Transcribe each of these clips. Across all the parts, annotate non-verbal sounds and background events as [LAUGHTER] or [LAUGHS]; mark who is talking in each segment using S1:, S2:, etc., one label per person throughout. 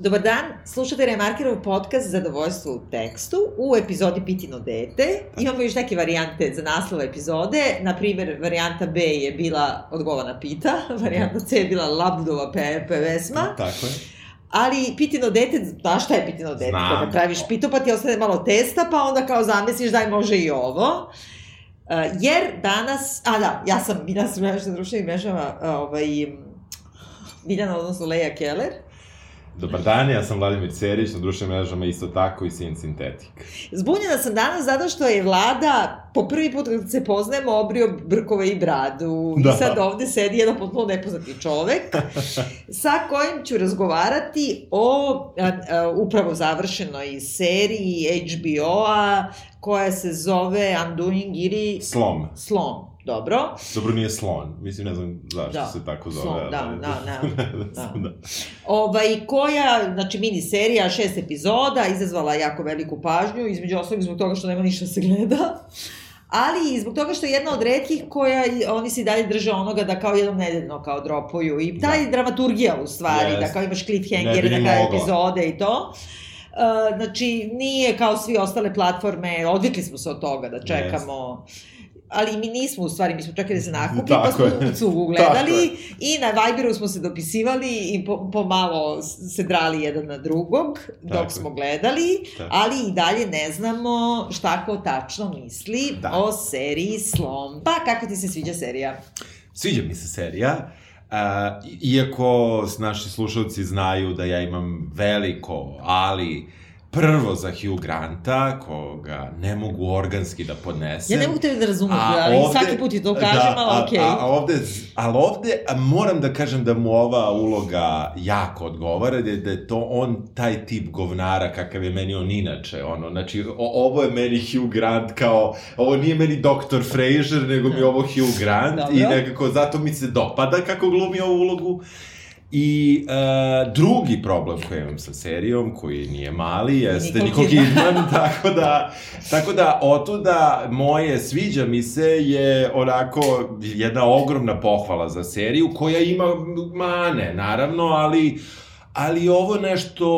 S1: Dobar dan, slušate Remarkerov podcast Zadovoljstvo u tekstu u epizodi Pitino dete. Imamo još neke varijante za naslov epizode. Na primer, varijanta B je bila Odgovana pita, [LAUGHS] varijanta C je bila Labdova pe, pesma.
S2: Tako je.
S1: Ali pitino dete, znaš šta je pitino dete?
S2: Znam.
S1: Kada praviš pitu pa ti ostane malo testa, pa onda kao zamisliš daj može i ovo. Uh, jer danas, a da, ja sam Biljana Srbljanić na društvenih mrežama, uh, ovaj, Biljana, odnosno Leja Keller.
S2: Dobar dan, ja sam Vladimir Cerić, na društvenim mrežama isto tako i Sin Sintetik.
S1: Zbunjena sam danas zato što je vlada po prvi put kad se poznajemo obrio brkove i bradu.
S2: Da.
S1: I sad ovde sedi jedan potpuno nepoznati čovek [LAUGHS] sa kojim ću razgovarati o a, a, upravo završenoj seriji HBO-a koja se zove Undoing ili
S2: Slom.
S1: Slom. Dobro.
S2: Dobro, nije slon. Mislim, ne znam zašto
S1: Da,
S2: se tako zove.
S1: slon, da,
S2: ali-
S1: da, da, [LAUGHS] da.
S2: da.
S1: Ovaj, koja, znači mini serija, šest epizoda, izazvala jako veliku pažnju, između ostalog zbog toga što nema ništa da se gleda, ali i zbog toga što je jedna od redkih koja, oni se i dalje drže onoga da kao jednom nedeljno kao dropuju i taj
S2: Da.
S1: dramaturgija u stvari,
S2: Jest.
S1: da kao imaš cliffhanger na kraju epizode i to. Uh, znači, nije kao svi ostale platforme, odvikli smo se od toga da čekamo ali mi nismo u stvari, mi smo čekali da se nakupi, pa smo
S2: je.
S1: u cugu gledali i na Viberu smo se dopisivali i po, pomalo se drali jedan na drugog dok
S2: Tako
S1: smo gledali,
S2: Tako.
S1: ali i dalje ne znamo šta ko tačno misli
S2: Da.
S1: o seriji Slom. Pa kako ti se sviđa serija?
S2: Sviđa mi se serija. Uh, iako naši slušalci znaju da ja imam veliko, ali prvo za Hugh Granta, koga ne mogu organski da podnesem.
S1: Ja ne mogu tebe da razumem, ali
S2: ovde-
S1: svaki put ti to kažem,
S2: da,
S1: ali okej.
S2: A, a ovde, ali ovde moram da kažem da mu ova uloga jako odgovara, da je, da je to on taj tip govnara kakav je meni on inače, ono, znači, o, ovo je meni Hugh Grant kao, ovo nije meni Dr. Fraser, nego mi ovo Hugh Grant
S1: Dobro.
S2: i nekako zato mi se dopada kako glumi ovu ulogu. I e, drugi problem koji imam sa serijom, koji nije mali, jeste
S1: Nicole
S2: Kidman, [LAUGHS] tako da, tako da otuda moje sviđa mi se je onako jedna ogromna pohvala za seriju koja ima mane, naravno, ali Ali ovo je nešto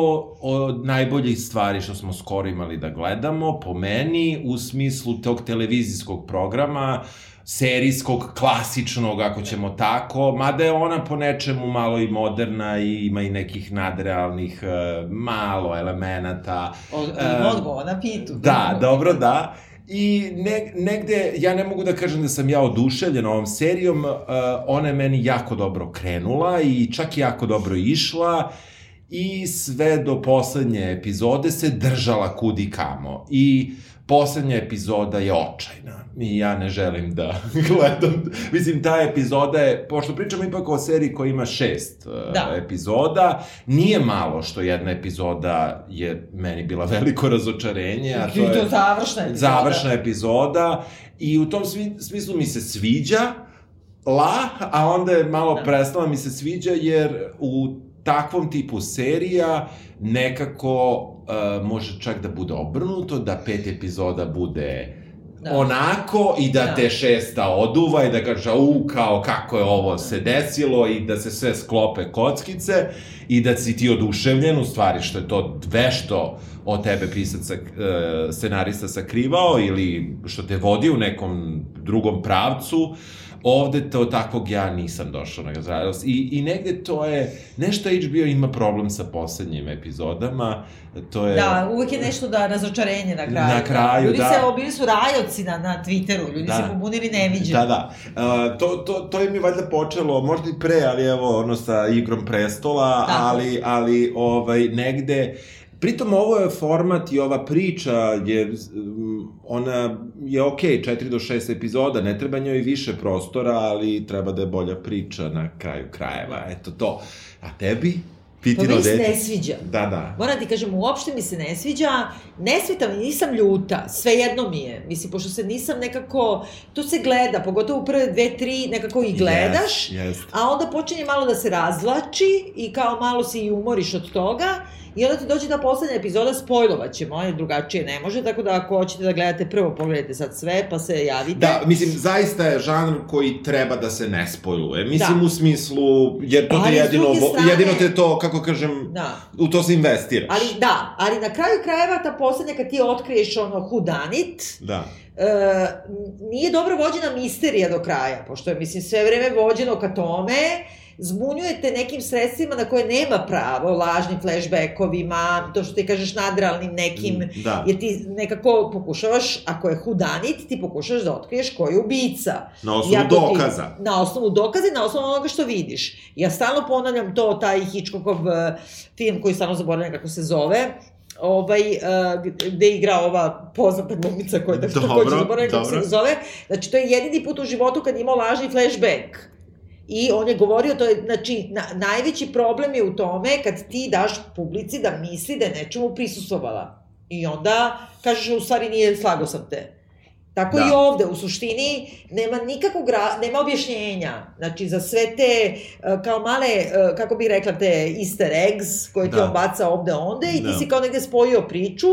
S2: od najboljih stvari što smo skoro imali da gledamo, po meni, u smislu tog televizijskog programa, serijskog, klasičnog, ako ćemo tako, mada je ona po nečemu malo i moderna i ima i nekih nadrealnih e, malo elemenata.
S1: Od,
S2: E,
S1: odgovor na pitu.
S2: Da, dobro, da. I ne, negde, ja ne mogu da kažem da sam ja oduševljen ovom serijom, uh, ona je meni jako dobro krenula i čak jako dobro išla i sve do poslednje epizode se držala kudi kamo. I poslednja epizoda je očajna. I ja ne želim da [LAUGHS] gledam. Mislim, ta epizoda je, pošto pričamo ipak o seriji koja ima šest uh,
S1: Da.
S2: epizoda, nije malo što jedna epizoda je meni bila [LAUGHS] veliko razočarenje, a to
S1: I to
S2: je
S1: završna epizoda.
S2: završna epizoda i u tom smislu mi se sviđa la, a onda je malo
S1: Da.
S2: prestala mi se sviđa jer u takvom tipu serija nekako uh, može čak da bude obrnuto, da pet epizoda bude
S1: Da.
S2: onako i da,
S1: Da.
S2: te šesta oduva i da kaže u kao kako je ovo se desilo i da se sve sklope kockice i da si ti oduševljen u stvari što je to vešto od tebe pisac sak- e, scenarista sakrivao ili što te vodi u nekom drugom pravcu ovde to takvog ja nisam došao na razradost. I, I negde to je, nešto HBO ima problem sa poslednjim epizodama, to je...
S1: Da, uvek je nešto da razočarenje na kraju.
S2: Na kraju,
S1: ljudi
S2: da.
S1: Se, bili su rajoci na, na Twitteru, ljudi
S2: Da.
S1: se pobunili neviđeno.
S2: Da, da. Uh, to, to, to je mi valjda počelo, možda i pre, ali evo, ono sa igrom prestola,
S1: Tako.
S2: ali, ali ovaj, negde, Pritom ovo je format i ova priča je, mm, ona je okay, 4 do 6 epizoda, ne treba njoj više prostora, ali treba da je bolja priča na kraju krajeva, eto to. A tebi? Pitino
S1: meni se
S2: dete?
S1: ne sviđa.
S2: Da, da.
S1: Moram ti kažem, uopšte mi se ne sviđa, ne svita mi, nisam ljuta, svejedno mi je. Mislim, pošto se nisam nekako, to se gleda, pogotovo u prve dve, tri, nekako i gledaš,
S2: Yes, yes.
S1: a onda počinje malo da se razvlači i kao malo se i umoriš od toga I onda ti dođe ta poslednja epizoda, spojlovat ćemo, jer drugačije ne može, tako da ako hoćete da gledate prvo, pogledajte sad sve, pa se javite.
S2: Da, mislim, zaista je žanr koji treba da se ne spojluje. Mislim
S1: Da.
S2: u smislu, jer to
S1: Ali s
S2: jedino,
S1: strane-
S2: jedino te to, kako kako kažem,
S1: Da.
S2: u to se investiraš.
S1: Ali da, ali na kraju krajeva ta poslednja kad ti otkriješ ono who done it,
S2: Da.
S1: e, nije dobro vođena misterija do kraja, pošto je, mislim, sve vreme vođeno ka tome, zbunjujete nekim sredstvima na koje nema pravo, lažnim flashbackovima, to što ti kažeš nadrealnim nekim,
S2: Da.
S1: jer ti nekako pokušavaš, ako je hudanit, ti pokušavaš da otkriješ ko je ubica.
S2: Na osnovu
S1: Iako ti-
S2: dokaza.
S1: na osnovu dokaza i na osnovu onoga što vidiš. Ja stalno ponavljam to, taj Hitchcockov uh, film koji stalno zaboravljam kako se zove, ovaj, uh, gde igra ova poznata glumica koja
S2: Dobro,
S1: takođe zaboravljam kako se zove. Znači, to je jedini put u životu kad je imao lažni flashback. I on je govorio, to je, znači, na, najveći problem je u tome kad ti daš publici da misli da je nečemu prisustvovala. I onda kažeš, u stvari nije, slago sam te. Tako
S2: Da.
S1: i ovde, u suštini, nema nikakvog, nema objašnjenja. Znači, za sve te, e, kao male, e, kako bih rekla, te easter eggs koje ti
S2: Da.
S1: on baca ovde onde i ti
S2: Da.
S1: si kao negde spojio priču,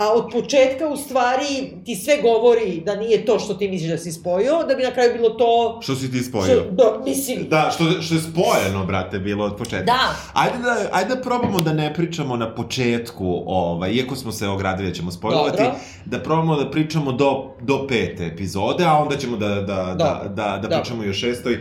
S1: a od početka u stvari ti sve govori da nije to što ti misliš da si spojio, da bi na kraju bilo to
S2: Što si ti
S1: što,
S2: spojio?
S1: da, mislim,
S2: Da, što, što je spojeno, brate, bilo od početka.
S1: Da.
S2: Ajde da, ajde da probamo da ne pričamo na početku, ovaj, iako smo se ogradili da ćemo spojlovati,
S1: Dobro.
S2: da probamo da pričamo do, do pete epizode, a onda ćemo da, da, da,
S1: Dobro.
S2: da, da
S1: Dobro.
S2: pričamo i o šestoj,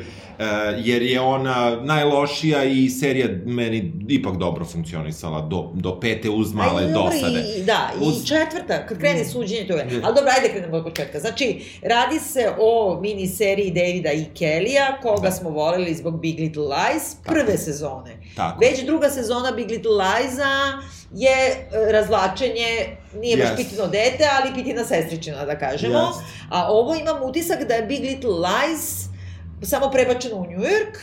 S2: jer je ona najlošija i serija meni ipak dobro funkcionisala do, do pete uz male
S1: Ajde, dobro,
S2: dosade.
S1: I, da,
S2: Uz-
S1: i četvrta, kad krene suđenje toga.
S2: Mm.
S1: Ali dobro, ajde krenemo od početka. Znači, radi se o miniseriji Davida i Kellija, koga
S2: Da.
S1: smo voleli zbog Big Little Lies, prve sezone.
S2: Tako.
S1: Već druga sezona Big Little Lies-a je e, razvlačenje, nije baš
S2: Yes.
S1: pitino dete, ali pitina sestričina, da kažemo.
S2: Jest.
S1: A ovo imam utisak da je Big Little Lies samo prebačeno u New York,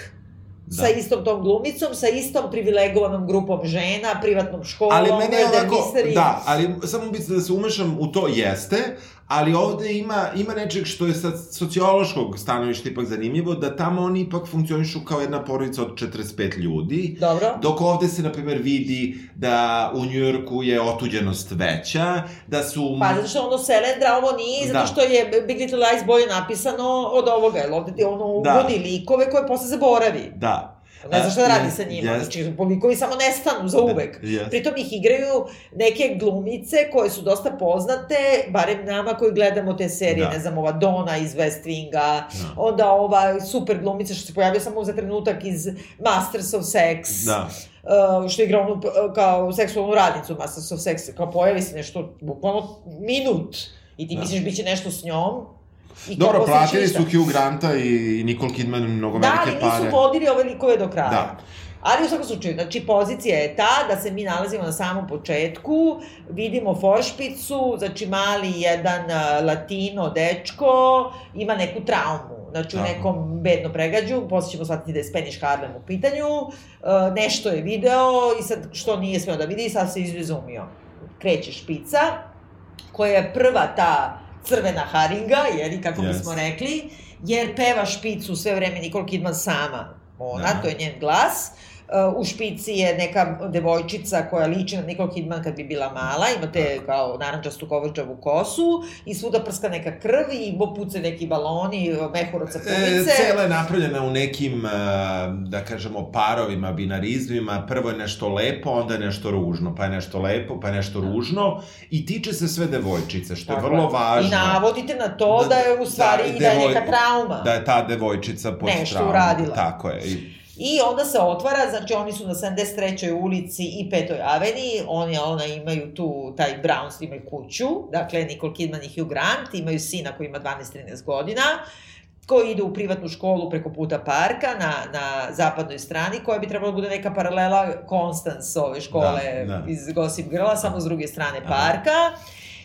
S2: Da.
S1: sa istom tom glumicom, sa istom privilegovanom grupom žena, privatnom školom,
S2: Ali meni je
S1: mystery.
S2: da, ali samo bi da se umešam u to jeste, ali ovde ima, ima nečeg što je sa sociološkog stanovišta ipak zanimljivo, da tamo oni ipak funkcionišu kao jedna porodica od 45 ljudi,
S1: Dobro.
S2: Dok ovde se, na primjer, vidi da u Njujorku je otuđenost veća, da su...
S1: Pa, zato što ono Selendra, ovo nije, zato
S2: Da.
S1: što je Big Little Lies bolje napisano od ovoga, jer ovde ono
S2: Da.
S1: uvodi likove koje posle zaboravi.
S2: Da.
S1: Ne znaš šta da radi sa njima,
S2: jes-
S1: znači likovi samo nestanu za uvek.
S2: Jes.
S1: Pritom ih igraju neke glumice koje su dosta poznate, barem nama koji gledamo te serije,
S2: Da.
S1: ne znam, ova Dona iz West Winga,
S2: Da.
S1: onda ova super glumica što se pojavio samo za trenutak iz Masters of Sex,
S2: Da.
S1: uh, što igra onu uh, kao seksualnu radnicu Masters of Sex, kao pojavi se nešto, bukvalno minut, i ti
S2: Da.
S1: misliš biće nešto s njom, i
S2: Dobro, platili su Hugh Granta i Nicole Kidman mnogo
S1: Da,
S2: velike
S1: ali
S2: pare.
S1: nisu vodili ove likove do kraja.
S2: Da.
S1: Ali u svakom slučaju, znači pozicija je ta da se mi nalazimo na samom početku, vidimo Foršpicu, znači mali jedan latino dečko ima neku traumu, znači u
S2: Tako.
S1: nekom bednom pregađu, posle ćemo shvatiti da je Spanish Harlem u pitanju, nešto je video i sad što nije smeo da vidi sad se izrazumio. Kreće špica, koja je prva ta crvena haringa, jer kako
S2: Yes.
S1: bismo rekli, jer peva špicu sve vreme Nicole Kidman sama. Ona,
S2: Da.
S1: to je njen glas. Uh, u špici je neka devojčica koja liči na Nicole Kidman kad bi bila mala, ima te kao narančastu kovrđavu kosu i svuda prska neka krv i puce neki baloni, mehur od
S2: E, cela je napravljena u nekim, e, da kažemo, parovima, binarizmima. Prvo je nešto lepo, onda je nešto ružno, pa je nešto lepo, pa je nešto ružno. I tiče se sve devojčice, što je vrlo važno.
S1: I navodite na to da,
S2: Da-
S1: je u stvari
S2: da,
S1: da, je neka trauma.
S2: Da je ta devojčica pod
S1: Nešto uradila.
S2: Tako je. I,
S1: I onda se otvara, znači oni su na 73. ulici i 5. aveniji, oni, ona imaju tu, taj Browns imaju kuću, dakle Nicole Kidman i Hugh Grant, imaju sina koji ima 12-13 godina, koji ide u privatnu školu preko puta parka na, na zapadnoj strani, koja bi trebala da bude neka paralela Constance ove škole
S2: Da, da.
S1: iz Gossip Girla, samo s druge strane
S2: Aha.
S1: parka.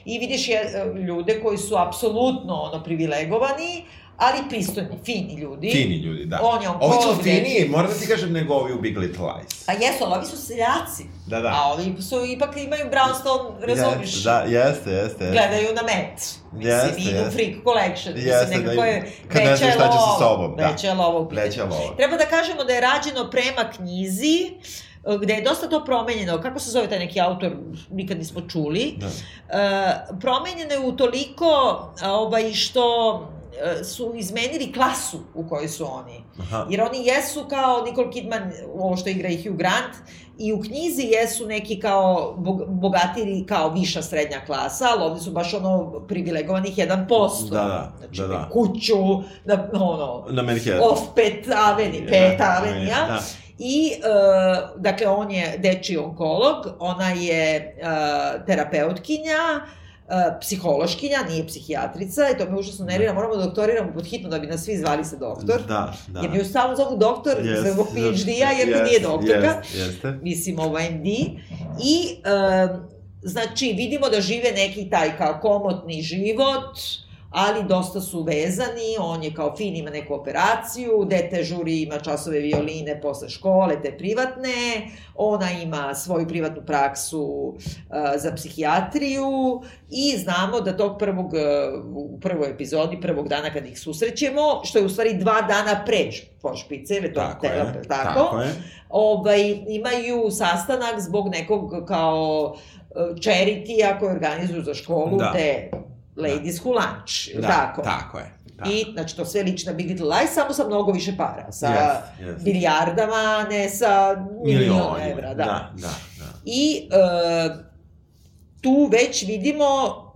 S1: I vidiš je, ljude koji su apsolutno ono privilegovani, ali pristojni, fini ljudi.
S2: fini ljudi, da.
S1: On je on
S2: Ovi su finiji, moram da ti kažem, nego ovi u Big Little Lies.
S1: Pa jesu, ali ovi su seljaci.
S2: Da, da.
S1: A ovi su, ipak imaju brownstone, razumiš?
S2: Jeste, da, jeste, jeste. jeste.
S1: Gledaju na met. Mislim,
S2: Jeste,
S1: idu
S2: jeste.
S1: Freak Collection.
S2: Jeste,
S1: Mislim,
S2: da
S1: nekako je
S2: im- kad ne znaš
S1: je
S2: šta će sa sobom, da.
S1: Veća je lova u pitanju.
S2: Veća lova.
S1: Treba da kažemo da je rađeno prema knjizi, eh, gde je dosta to promenjeno. Kako se zove taj neki autor, nikad nismo čuli.
S2: Da.
S1: E, promenjeno je u toliko ovaj, što su izmenili klasu u kojoj su oni.
S2: Aha.
S1: Jer oni jesu kao Nicole Kidman, ovo što igra i Hugh Grant, i u knjizi jesu neki kao bog, bogatiri, kao viša srednja klasa, ali ovde su baš ono privilegovanih 1%.
S2: Da, da,
S1: znači,
S2: da, da.
S1: kuću, na, ono,
S2: Na
S1: off pet aveni, pet
S2: Da,
S1: avenija.
S2: Da.
S1: I, uh, dakle, on je deči onkolog, ona je uh, terapeutkinja, uh, psihološkinja, nije psihijatrica, i to me užasno nervira, moramo da doktoriramo pod hitno da bi nas svi zvali se doktor.
S2: Da, da.
S1: Jer mi ju stalno zovu doktor
S2: Jest,
S1: zbog PhD-a, jer mi
S2: jest,
S1: nije doktorka.
S2: Jest, jeste.
S1: Mislim, ovo MD. I, um, znači, vidimo da žive neki taj kao komotni život, ali dosta su vezani, on je kao fin, ima neku operaciju, dete žuri ima časove violine posle škole, te privatne, ona ima svoju privatnu praksu uh, za psihijatriju i znamo da tog prvog, uh, u prvoj epizodi, prvog dana kad ih susrećemo, što je u stvari dva dana pre pošpice, ili to
S2: Tako je,
S1: tako,
S2: tako je.
S1: ovaj, imaju sastanak zbog nekog kao charity koji organizuju za školu,
S2: Da.
S1: te ladies who lunch,
S2: Da,
S1: tako.
S2: tako je. Tako.
S1: I, znači, to sve liči na Big Little Lies, samo sa mnogo više para. Sa
S2: Yes, yes.
S1: ne sa milion
S2: Milionima.
S1: evra, da.
S2: Da, da, da.
S1: I e, tu već vidimo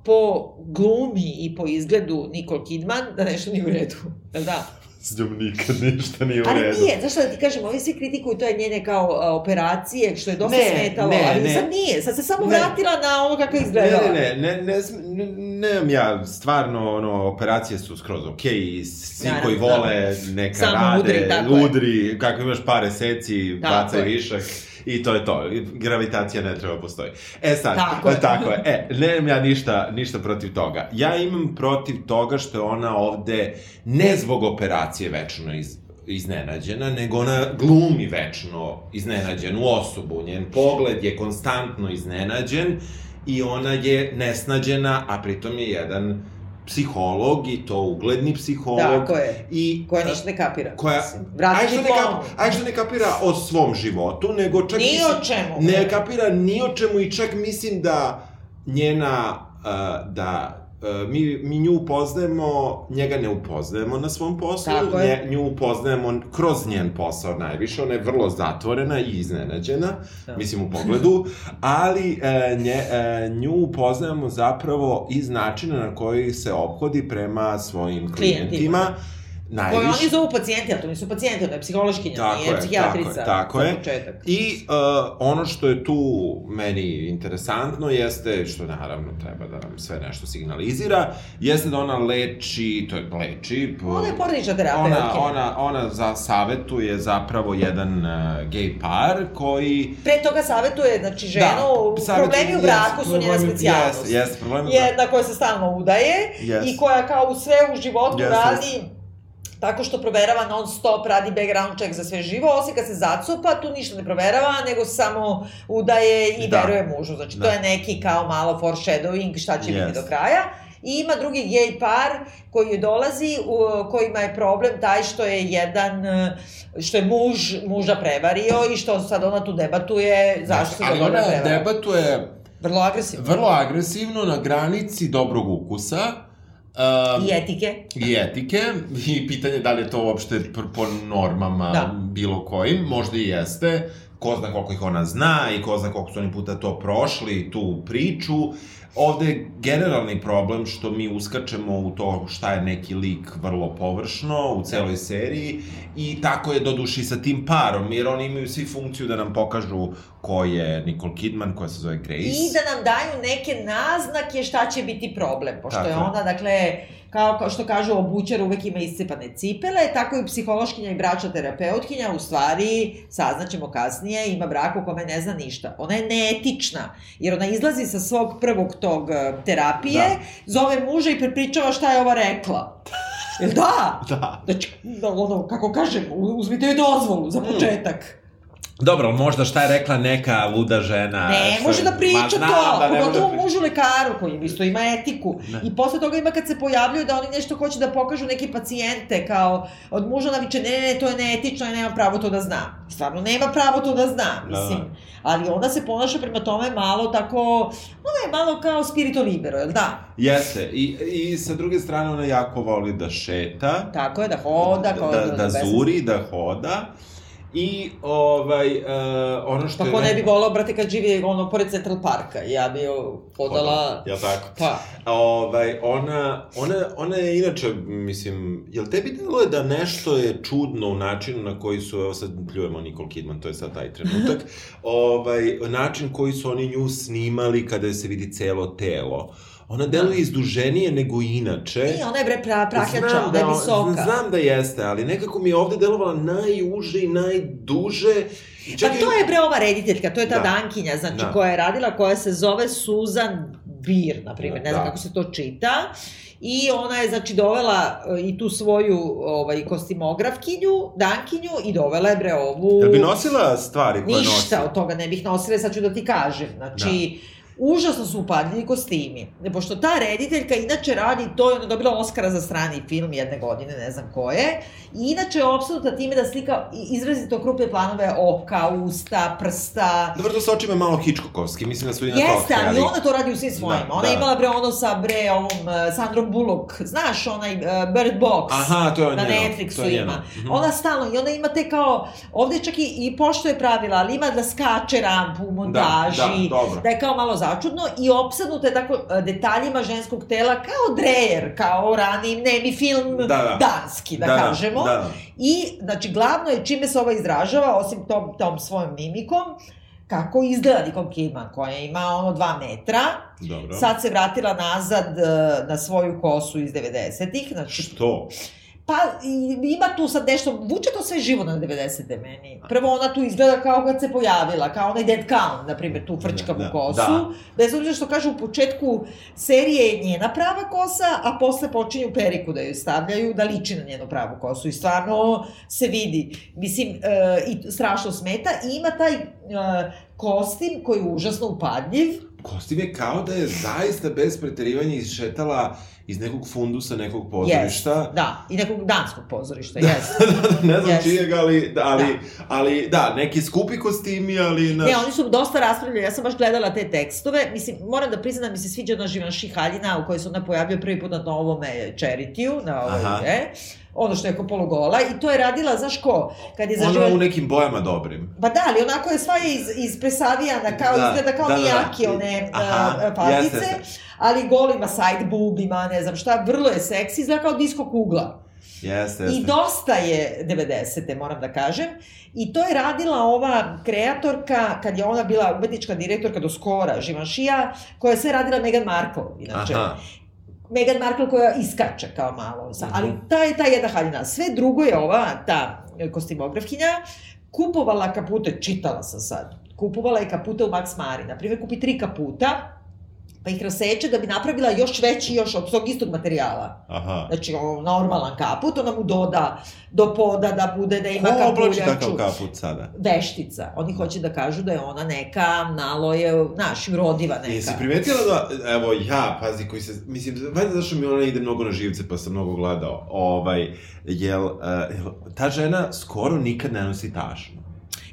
S1: po glumi i po izgledu Nicole Kidman da nešto nije u redu. Jel da?
S2: S njom nikad ništa nije u
S1: Ali
S2: redu.
S1: nije, zašto da ti kažem, ovi svi kritikuju to je njene kao a, operacije, što je dosta
S2: Ne,
S1: smetalo,
S2: ne,
S1: ali
S2: ne.
S1: sad nije, sad se samo
S2: Ne.
S1: vratila na ono kako izgledala.
S2: Ne, ne, ne, ne, ne, ne, nemam ja, stvarno, ono, operacije su skroz okej i svi
S1: Naravno,
S2: koji vole neka
S1: Samo
S2: rade,
S1: udri,
S2: udri, kako imaš pare seci,
S1: Tako
S2: bacaj
S1: je.
S2: višak. I to je to. Gravitacija ne treba postoji. E sad,
S1: Tako je.
S2: tako je. E, nemam ja ništa, ništa protiv toga. Ja imam protiv toga što je ona ovde ne zbog operacije večno iz, iznenađena, nego ona glumi večno iznenađenu osobu. Njen pogled je konstantno iznenađen i ona je nesnađena, a pritom je jedan psiholog i to ugledni psiholog.
S1: Tako je.
S2: I,
S1: Koja ništa ne kapira.
S2: koja,
S1: Mislim, vrati
S2: aj što, ne kap, aj što ne kapira o svom životu, nego čak...
S1: Ni
S2: mislim-
S1: o čemu.
S2: Ne kapira ni o čemu i čak mislim da njena, da mi, mi nju upoznajemo, njega ne upoznajemo na svom poslu, nje, nju upoznajemo kroz njen posao najviše, ona je vrlo zatvorena i iznenađena,
S1: Da.
S2: mislim u pogledu, [LAUGHS] ali uh, nje, uh, nju upoznajemo zapravo iz načina na koji se ophodi prema svojim
S1: Klijentima.
S2: klijentima, najviše.
S1: Koje oni zovu pacijenti, a to nisu pacijenti, ono je psihološkinja,
S2: Tako
S1: nije
S2: je,
S1: psihijatrica.
S2: tako je, tako je. I uh, ono što je tu meni interesantno jeste, što naravno treba da nam sve nešto signalizira, jeste da ona leči, to je leči...
S1: Ona je porodična terapeutka.
S2: Ona, ona, ona za savetuje zapravo jedan uh, gay par koji...
S1: Pre toga savetuje, znači, ženu,
S2: Da,
S1: problemi u braku su njena specijalnost.
S2: Jeste, jeste, problemi u braku.
S1: Jedna koja se stalno udaje
S2: Yes.
S1: i koja kao sve u životu
S2: Yes,
S1: radi tako što proverava non stop, radi background check za sve živo, osim kad se zacupa, tu ništa ne proverava, nego samo udaje i
S2: Da.
S1: veruje mužu. Znači, to
S2: Da.
S1: je neki kao malo foreshadowing šta će
S2: Yes.
S1: biti do kraja. I ima drugi gej par koji joj dolazi, u, kojima je problem taj što je jedan, što je muž muža prevario i što sad ona tu debatuje zašto se
S3: Ali
S1: dogodila
S3: ona
S1: prevara.
S3: debatuje
S1: Vrlo agresivno.
S3: vrlo agresivno na granici dobrog ukusa. Um,
S1: I etike.
S3: i etike i pitanje da li je to uopšte po normama
S1: Da.
S3: bilo kojim, možda i jeste.
S2: Ko zna koliko ih ona zna i ko zna koliko su oni puta to prošli, tu priču. Ovde je generalni problem što mi uskačemo u to šta je neki lik vrlo površno u celoj seriji i tako je doduši sa tim parom, jer oni imaju svi funkciju da nam pokažu ko je Nicole Kidman, koja se zove Grace.
S1: I da nam daju neke naznake šta će biti problem, pošto
S2: Tako
S1: je ona, dakle, kao, kao što kažu, obućar uvek ima iscepane cipele, tako i psihološkinja i bračna terapeutkinja, u stvari, saznaćemo kasnije, ima brak u kome ne zna ništa. Ona je neetična, jer ona izlazi sa svog prvog tog eh, terapije,
S2: Da.
S1: zove muža i prepričava šta je ova rekla. Jel da? [LAUGHS]
S2: Da.
S1: Znači, da, ono, kako kažem, uzmite joj dozvolu za početak.
S2: Dobro, možda šta je rekla neka luda žena?
S1: Ne,
S2: što
S1: može da priča
S2: Ma, znam
S1: to,
S2: da da
S1: pogotovo
S2: priča.
S1: mužu lekaru koji isto ima etiku.
S2: Ne.
S1: I posle toga ima kad se pojavljuju da oni nešto hoće da pokažu neke pacijente, kao od muža naviče, ne, ne, ne, to je neetično, ja nemam pravo to da znam. Stvarno, nema pravo to da zna,
S2: Da,
S1: mislim.
S2: da.
S1: Ali ona se ponaša prema tome malo tako, ona je malo kao spirito libero, jel da?
S2: Jeste, i, i sa druge strane ona jako voli da šeta.
S1: Tako je, da hoda, kao
S2: da, da zuri, da hoda. I, ovaj, uh, ono što
S1: Pa
S2: je...
S1: ko ne bi volao, brate, kad živi ono pored Central Parka, ja bi joj hodala...
S2: Jel tako?
S1: Pa,
S2: Ovaj, ona, ona, ona je inače, mislim, jel tebi deluje da nešto je čudno u načinu na koji su, evo sad pljujemo Nicole Kidman, to je sad taj trenutak, [LAUGHS] ovaj, način koji su oni nju snimali kada se vidi celo telo. Ona deluje izduženije nego inače.
S1: nije, ona je bre pra, prahljača,
S2: Znam
S1: ona je
S2: da,
S1: visoka.
S2: Znam da jeste, ali nekako mi je ovde delovala najuže i najduže. I
S1: Pa to je bre ova rediteljka, to je ta
S2: Da.
S1: Dankinja, znači
S2: Da.
S1: koja je radila, koja se zove Susan Bir, na primjer, ne znam
S2: Da.
S1: kako se to čita. I ona je, znači, dovela e, i tu svoju ovaj, kostimografkinju, Dankinju, i dovela je bre ovu...
S2: Jel bi nosila stvari koje nosi?
S1: Ništa od toga ne bih nosila, sad ću da ti kažem. Znači, užasno su upadljivi kostimi. Pošto ta rediteljka inače radi, to je ona dobila Oscara za strani film jedne godine, ne znam koje, i inače je opsednuta time da slika izrazito krupne planove oka, usta, prsta,
S2: Dobro, to sa očima malo hičkokovski, mislim da su i na
S1: Jeste,
S2: to
S1: ali ona to radi u svim svojim.
S2: Da,
S1: ona
S2: da.
S1: je imala bre ono sa bre ovom uh, Sandrom Bullock, znaš onaj uh, Bird Box.
S2: Aha, to je
S1: na
S2: njeno,
S1: Netflixu
S2: to je
S1: ima.
S2: Mhm.
S1: Ona stalno, i ona ima te kao, ovde čak i, i poštuje pravila, ali ima da skače rampu u montaži,
S2: da, dobro.
S1: da je kao malo začudno i opsednuta je tako uh, detaljima ženskog tela kao Dreyer, kao rani nemi film
S2: Da, da.
S1: danski, da, kažemo.
S2: Da, da.
S1: I, znači, glavno je čime se ova izražava, osim tom, tom svojom mimikom, kako izgleda Nicole Kidman, koja ima ono dva metra,
S2: Dobro.
S1: sad se vratila nazad e, na svoju kosu iz 90-ih, znači,
S2: Što?
S1: Pa ima tu sad nešto, vuče to sve živo na 90-te meni. Prvo ona tu izgleda kao kad se pojavila, kao onaj Dead Count, na primjer, tu frčkavu
S2: Da, da,
S1: kosu,
S2: da.
S1: bez obzira što kaže u početku serije je njena prava kosa, a posle počinju periku da ju stavljaju, da liči na njenu pravu kosu i stvarno se vidi. Mislim, e, i strašno smeta i ima taj e, kostim koji je užasno upadljiv,
S2: Kostim je kao da je zaista bez preterivanja išetala iz nekog fundusa nekog pozorišta.
S1: Da, i nekog danskog pozorišta, [LAUGHS] jeste.
S2: ne znam
S1: Jest.
S2: čijeg, ali, da, ali,
S1: Da.
S2: ali, da, neki skupi kostimi, ali... Naš...
S1: Ne, oni su dosta raspravljali, ja sam baš gledala te tekstove, mislim, moram da priznam da mi se sviđa ona Živanši Haljina u kojoj se ona pojavio prvi put na ovome Charity-u, na ovoj,
S2: Aha.
S1: e, ono što je ko polugola, i to je radila, znaš ko, kad je za
S2: Ona u nekim bojama dobrim.
S1: Pa da, ali onako je sva iz, iz presavijana, kao
S2: Da,
S1: izgleda kao
S2: da, da, da.
S1: Miyaki, one
S2: Aha,
S1: a, patice,
S2: jeste, jeste.
S1: ali gol ima side boob, ima ne znam šta, vrlo je seksi, izgleda kao disko kugla.
S2: Jeste, jeste.
S1: I dosta je 90. moram da kažem. I to je radila ova kreatorka, kad je ona bila umetnička direktorka do skora, Živanšija, koja je sve radila Meghan Markle, inače.
S2: Aha.
S1: Meghan Markle koja iskače kao malo. Sa- Ali
S2: Mhm.
S1: ta je ta jedna haljina. Sve drugo je ova, ta e, kostimografkinja, kupovala kapute, čitala sam sad, kupovala je kapute u Max Mari. Naprimjer, kupi tri kaputa, pa ih raseče da bi napravila još veći, još od tog istog materijala.
S2: Aha.
S1: Znači, ono, normalan kaput, ona mu doda do poda da bude, da ima
S2: Ko oblači takav kaput sada?
S1: Veštica. Oni hoće da kažu da je ona neka, malo je, znaš, rodiva neka.
S2: Jesi primetila da, evo ja, pazi, koji se, mislim, valjda zašto mi ona ide mnogo na živce, pa sam mnogo gledao, ovaj, jel, uh, jel, ta žena skoro nikad ne nosi tašnu.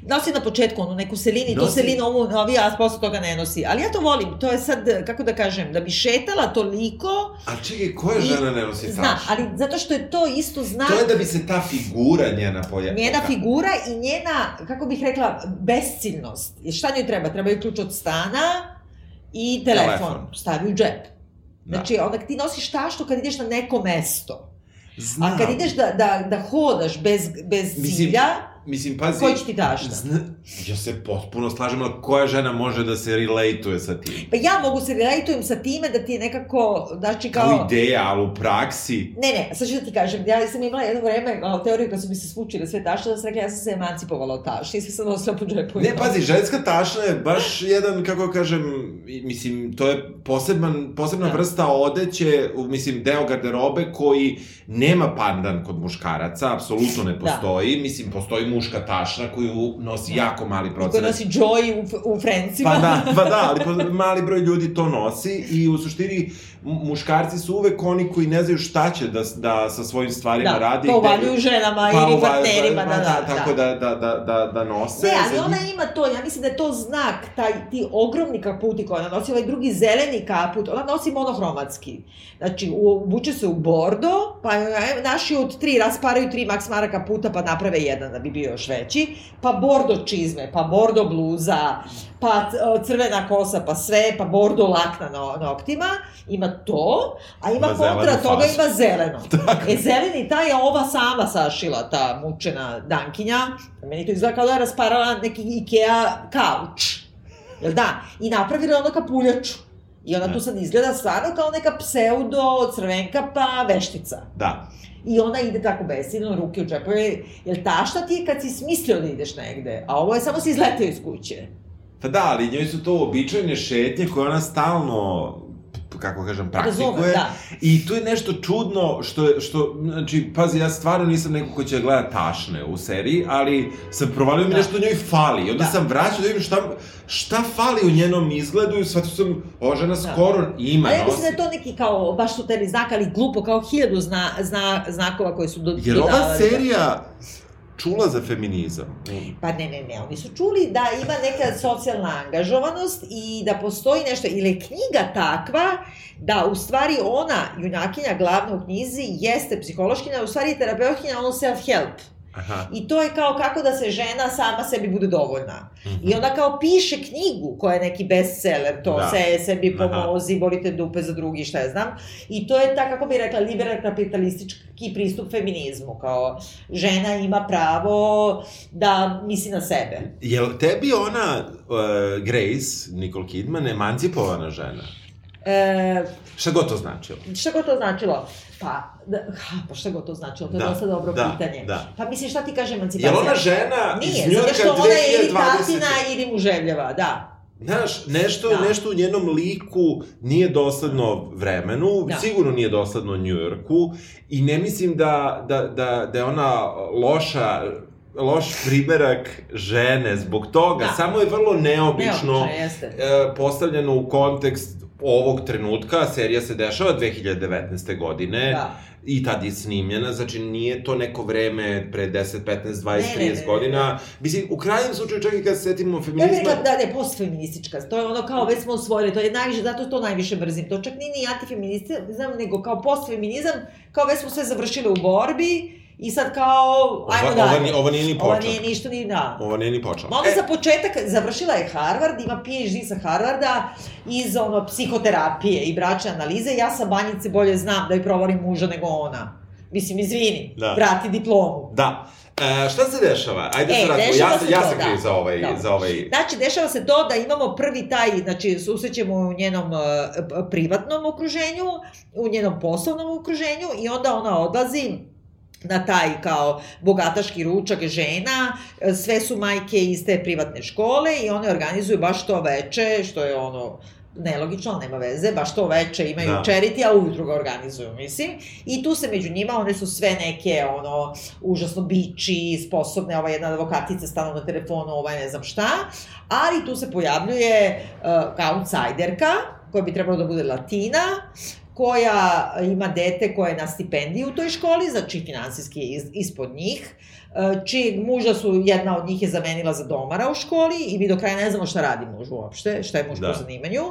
S1: Nosi na početku onu neku selini, to
S2: Nosi-
S1: selina ovu novi, a posle toga ne nosi. Ali ja to volim, to je sad, kako da kažem, da bi šetala toliko,
S2: A čekaj, koja
S1: I-
S2: žena ne nosi tašnu?
S1: zna, ali zato što je to isto znak,
S2: To je da bi se ta figura njena pojavila.
S1: njena figura i njena, kako bih rekla, besciljnost. Jer šta njoj treba? Treba joj ključ od stana i telefon.
S2: Telefon.
S1: Stavi u džep.
S2: Da.
S1: Znači, onda ti nosiš taštu kad ideš na neko mesto.
S2: Znam.
S1: A kad ideš da, da, da hodaš bez, bez cilja,
S2: Mislim, pazi...
S1: koji ti tašta?
S2: Zna, ja se potpuno slažem, ali koja žena može da se relateuje sa tim?
S1: Pa ja mogu se relatujem sa time da ti je nekako, znači
S2: Kao,
S1: kao...
S2: ideja, ali u praksi...
S1: Ne, ne, sad ću da ti kažem, ja sam imala jedno vreme malo teoriju kad su mi se smučile sve tašte, da sam rekla ja sam se emancipovala od tašte i sve sam nosila po džepu.
S2: Ne, pazi, ženska tašna je baš jedan, kako kažem, mislim, to je poseban, posebna
S1: Da.
S2: vrsta odeće, mislim, deo garderobe koji nema pandan kod muškaraca, apsolutno ne postoji, mislim, postoji muška tašna koju nosi jako mali procenat.
S1: nosi Joy u, u Frencima.
S2: Pa da, pa da, ali [LAUGHS] mali broj ljudi to nosi i u suštini muškarci su uvek oni koji ne znaju šta će da, da sa svojim stvarima
S1: da,
S2: radi. gde-
S1: uvaljuju ženama
S2: pa
S1: ili partnerima,
S2: pa
S1: da, da,
S2: Tako da, da, da, da, da nose.
S1: Ne, ali ona ima to, ja mislim da je to znak, taj, ti ogromni kaputi koje ona nosi, ovaj drugi zeleni kaput, ona nosi monohromatski. Znači, obuče se u bordo, pa e, naši od tri rasparaju tri Max Mara kaputa, pa naprave jedan da bi bio još veći, pa bordo čizme, pa bordo bluza, pa e, crvena kosa, pa sve, pa bordo lak na no, noktima, ima to, a ima
S2: Ima
S1: kontra toga
S2: fasu.
S1: ima zeleno. [LAUGHS] E, zeleni taj je ova sama sašila, ta mučena dankinja. Meni to izgleda kao da je rasparala neki Ikea kauč. Jel da? I napravila ono kapuljaču. I ona tu sad izgleda stvarno kao neka pseudo crvenka pa veštica.
S2: Da.
S1: I ona ide tako besilno, ruke u džepove. Jel tašta ti je kad si smislio da ideš negde? A ovo je samo si izletio iz kuće.
S2: Pa da, ali njoj su to običajne šetnje koje ona stalno kako kažem, praktikuje.
S1: Razumem, da.
S2: I tu je nešto čudno što, je- što, znači, pazi, ja stvarno nisam neko ko će da gleda tašne u seriji, ali sam provalio mi
S1: Da.
S2: nešto u njoj fali. I onda
S1: Da.
S2: sam vraćao da vidim šta, šta fali u njenom izgledu i shvatio sam, ova žena skoro ima,
S1: A ja mislim da je to neki kao, baš su teri znak, ali glupo, kao hiljadu zna, zna, znakova koje su do,
S2: Jer ova
S1: dodavali.
S2: serija čula za feminizam.
S1: Pa ne, ne, ne, oni su čuli da ima neka socijalna angažovanost i da postoji nešto, ili knjiga takva da u stvari ona, junakinja glavna u knjizi, jeste psihološkinja, u stvari je terapeutkinja, ono self-help.
S2: Aha.
S1: I to je kao kako da se žena sama sebi bude dovoljna.
S2: Mhm.
S1: I onda kao piše knjigu koja je neki bestseller, to
S2: Da.
S1: se sebi
S2: Aha.
S1: pomozi, bolite dupe za drugi, šta ja znam. I to je ta, kako bi rekla, liberal kapitalistički pristup feminizmu, kao žena ima pravo da misli na sebe.
S2: Jel tebi ona, uh, Grace, Nicole Kidman, emancipovana žena?
S1: E,
S2: Šta god to značilo?
S1: šta god to značilo? Pa, da, ha, pa šta god to značilo? To je
S2: Da,
S1: dosta dobro
S2: da,
S1: pitanje.
S2: da.
S1: Pa mislim, šta ti kaže emancipacija?
S2: Jel ona žena iz
S1: Nije,
S2: Njujorka
S1: zato što ona je ili
S2: 2020?
S1: tatina ili muževljava, da.
S2: Znaš, nešto,
S1: Da.
S2: nešto u njenom liku nije dosledno vremenu,
S1: Da.
S2: sigurno nije dosledno Njujorku i ne mislim da, da, da, da je ona loša loš primerak žene zbog toga,
S1: Da.
S2: samo je vrlo neobično
S1: Neobično, jeste.
S2: e, postavljeno u kontekst ovog trenutka, serija se dešava 2019. godine
S1: Da.
S2: i tad je snimljena, znači nije to neko vreme pre 10, 15, 20,
S1: Ne, ne, ne,
S2: 30
S1: ne.
S2: Godina. Mislim, u krajnjem slučaju, čak i kad se setimo
S1: Ja bih
S2: feminizma...
S1: rekla da ne, postfeministička, to je ono kao već smo osvojili, to je najviše, zato to najviše mrzim, to čak nije ni antifeminizam, nego kao postfeminizam, kao već smo sve završili u borbi i sad kao, ajmo
S2: Ova-
S1: dalje.
S2: Ovo, ni- ovo nije ni
S1: Ovo
S2: počeo.
S1: nije ništa ni da.
S2: Ovo nije ni počeo.
S1: Ma onda za početak završila je Harvard, ima PhD sa Harvarda iz ono psihoterapije i bračne analize. Ja sa banjice bolje znam da joj provarim muža nego ona. Mislim, izvini,
S2: Da.
S1: vrati diplomu.
S2: Da. E, šta se dešava? Ajde
S1: E,
S2: se vratimo. Ja,
S1: se
S2: ja
S1: to,
S2: sam kriv
S1: da.
S2: za ovaj,
S1: Da.
S2: za ovaj...
S1: Znači, dešava se to da imamo prvi taj, znači, susrećemo u njenom uh, privatnom okruženju, u njenom poslovnom okruženju i onda ona odlazi na taj kao bogataški ručak žena, sve su majke iz te privatne škole i one organizuju baš to veče, što je ono nelogično, nema veze, baš to veče imaju
S2: Da.
S1: charity, a ujutru ga organizuju, mislim. I tu se među njima, one su sve neke, ono, užasno biči, sposobne, ova jedna advokatica stano na telefonu, ovaj ne znam šta, ali tu se pojavljuje uh, outsiderka, koja bi trebalo da bude latina, koja ima dete koje je na stipendiji u toj školi, znači finansijski je ispod njih, uh, čijeg muža su, jedna od njih je zamenila za domara u školi i mi do kraja ne znamo šta radi muž uopšte, šta je muž
S2: Da.
S1: po zanimanju.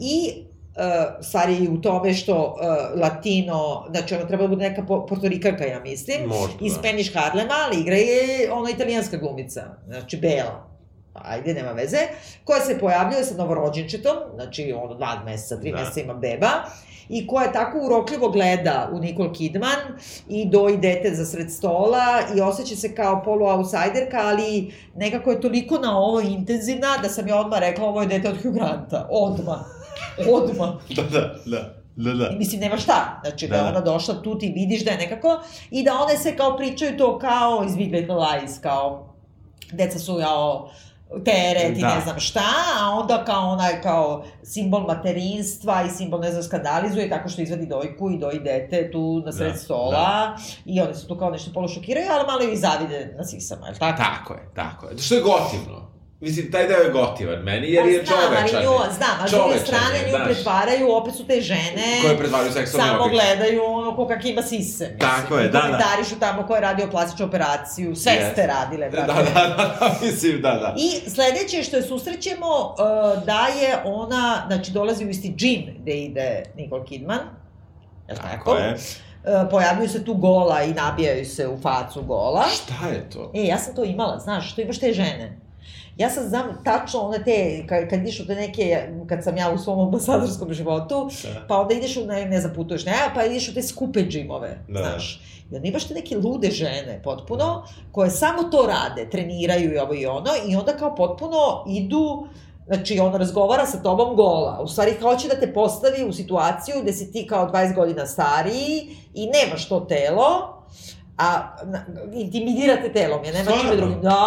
S1: I uh, stvar je i u tome što uh, latino, znači ona treba da bude neka po- portorikanka, ja mislim,
S2: Možda,
S1: iz
S2: da.
S1: Spanish Harlema, ali igra je ona italijanska glumica, znači bela. Ajde, nema veze, koja se pojavljuje sa novorođenčetom, znači ono dva meseca, tri
S2: Da.
S1: meseca ima beba, i koja tako urokljivo gleda u Nicole Kidman i doji dete za sred stola i osjeća se kao polu-outsiderka, ali nekako je toliko na ovo intenzivna da sam ja odmah rekla ovo je dete od Hugh Granta. Odmah. Odmah. [LAUGHS]
S2: Da, da, da. Da, da.
S1: I mislim, nema šta. Znači, da,
S2: Da.
S1: je ona došla tu, ti vidiš da je nekako, i da one se kao pričaju to kao iz Big Little Lies, kao, deca su, jao, teret i
S2: Da.
S1: ne znam šta, a onda kao ona je kao simbol materinstva i simbol ne znam skandalizuje tako što izvadi dojku i doji dete tu na sred
S2: Da,
S1: stola i oni su tu kao nešto polu šokiraju, ali malo i zavide na sisama, je li tako?
S2: Tako je, tako je. Što je gotivno. Mislim, taj deo je gotivan meni, jer
S1: Pa
S2: je
S1: znam, ali
S2: čovečan.
S1: nju, znam, a s druge
S2: Čovečan
S1: strane nju
S2: znaš.
S1: pretvaraju, opet su te žene
S2: Koje pretvaraju seksualni
S1: samo gledaju ono ko kak ima sise, mislim.
S2: Tako je, da, da.
S1: Komentarišu tamo ko je radio plastičnu operaciju, sve
S2: Jeste.
S1: ste radile,
S2: Da,
S1: brate.
S2: da, da, da, mislim, da, da.
S1: I sledeće što je susrećemo, uh, da je ona, znači dolazi u isti džin gde ide Nicole Kidman, je tako?
S2: Tako je.
S1: Uh, pojavljuju se tu gola i nabijaju se u facu gola.
S2: Šta je to?
S1: E, ja sam to imala, znaš, što imaš te žene. Ja sam znam tačno one te, kad, kad ideš u te neke, kad sam ja u svom ambasadorskom životu,
S2: Da.
S1: pa onda ideš u, ne, ne znam, putuješ, ne, pa ideš u te skupe džimove,
S2: Da.
S1: znaš. I onda imaš te neke lude žene, potpuno, koje samo to rade, treniraju i ovo i ono, i onda kao potpuno idu, znači ona razgovara sa tobom gola, u stvari hoće da te postavi u situaciju gde si ti kao 20 godina stariji i nemaš to telo, a na, intimidirate telom, je, nema čime drugim. Da,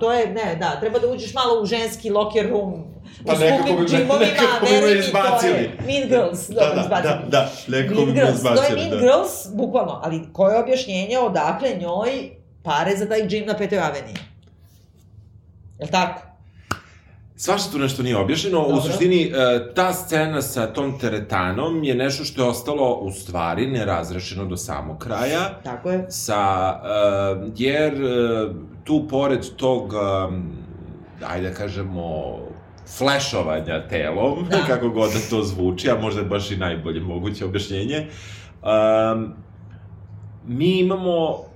S1: to je, ne, da, treba da uđeš malo u ženski locker room,
S2: Pa
S1: u skupim
S2: bi me-
S1: džimovima, [LAUGHS] veruj mi, to
S2: izbacili.
S1: je Mean Girls,
S2: Da,
S1: dobro,
S2: da,
S1: izbacili.
S2: da, da, nekako bi me
S1: Girls, to je
S2: izbacili,
S1: Mean
S2: da.
S1: Girls, bukvalno, ali koje je objašnjenje odakle njoj pare za taj džim na Petoj aveniji? Jel tako?
S2: Svašta tu nešto nije objašnjeno. U
S1: Dobro.
S2: suštini, e, ta scena sa tom teretanom je nešto što je ostalo u stvari nerazrešeno do samog kraja.
S1: Tako je.
S2: Sa, e, jer e, tu pored tog, ajde da kažemo, flešovanja telom,
S1: Da. [LAUGHS]
S2: kako god da to zvuči, a možda je baš i najbolje moguće objašnjenje, um, mi imamo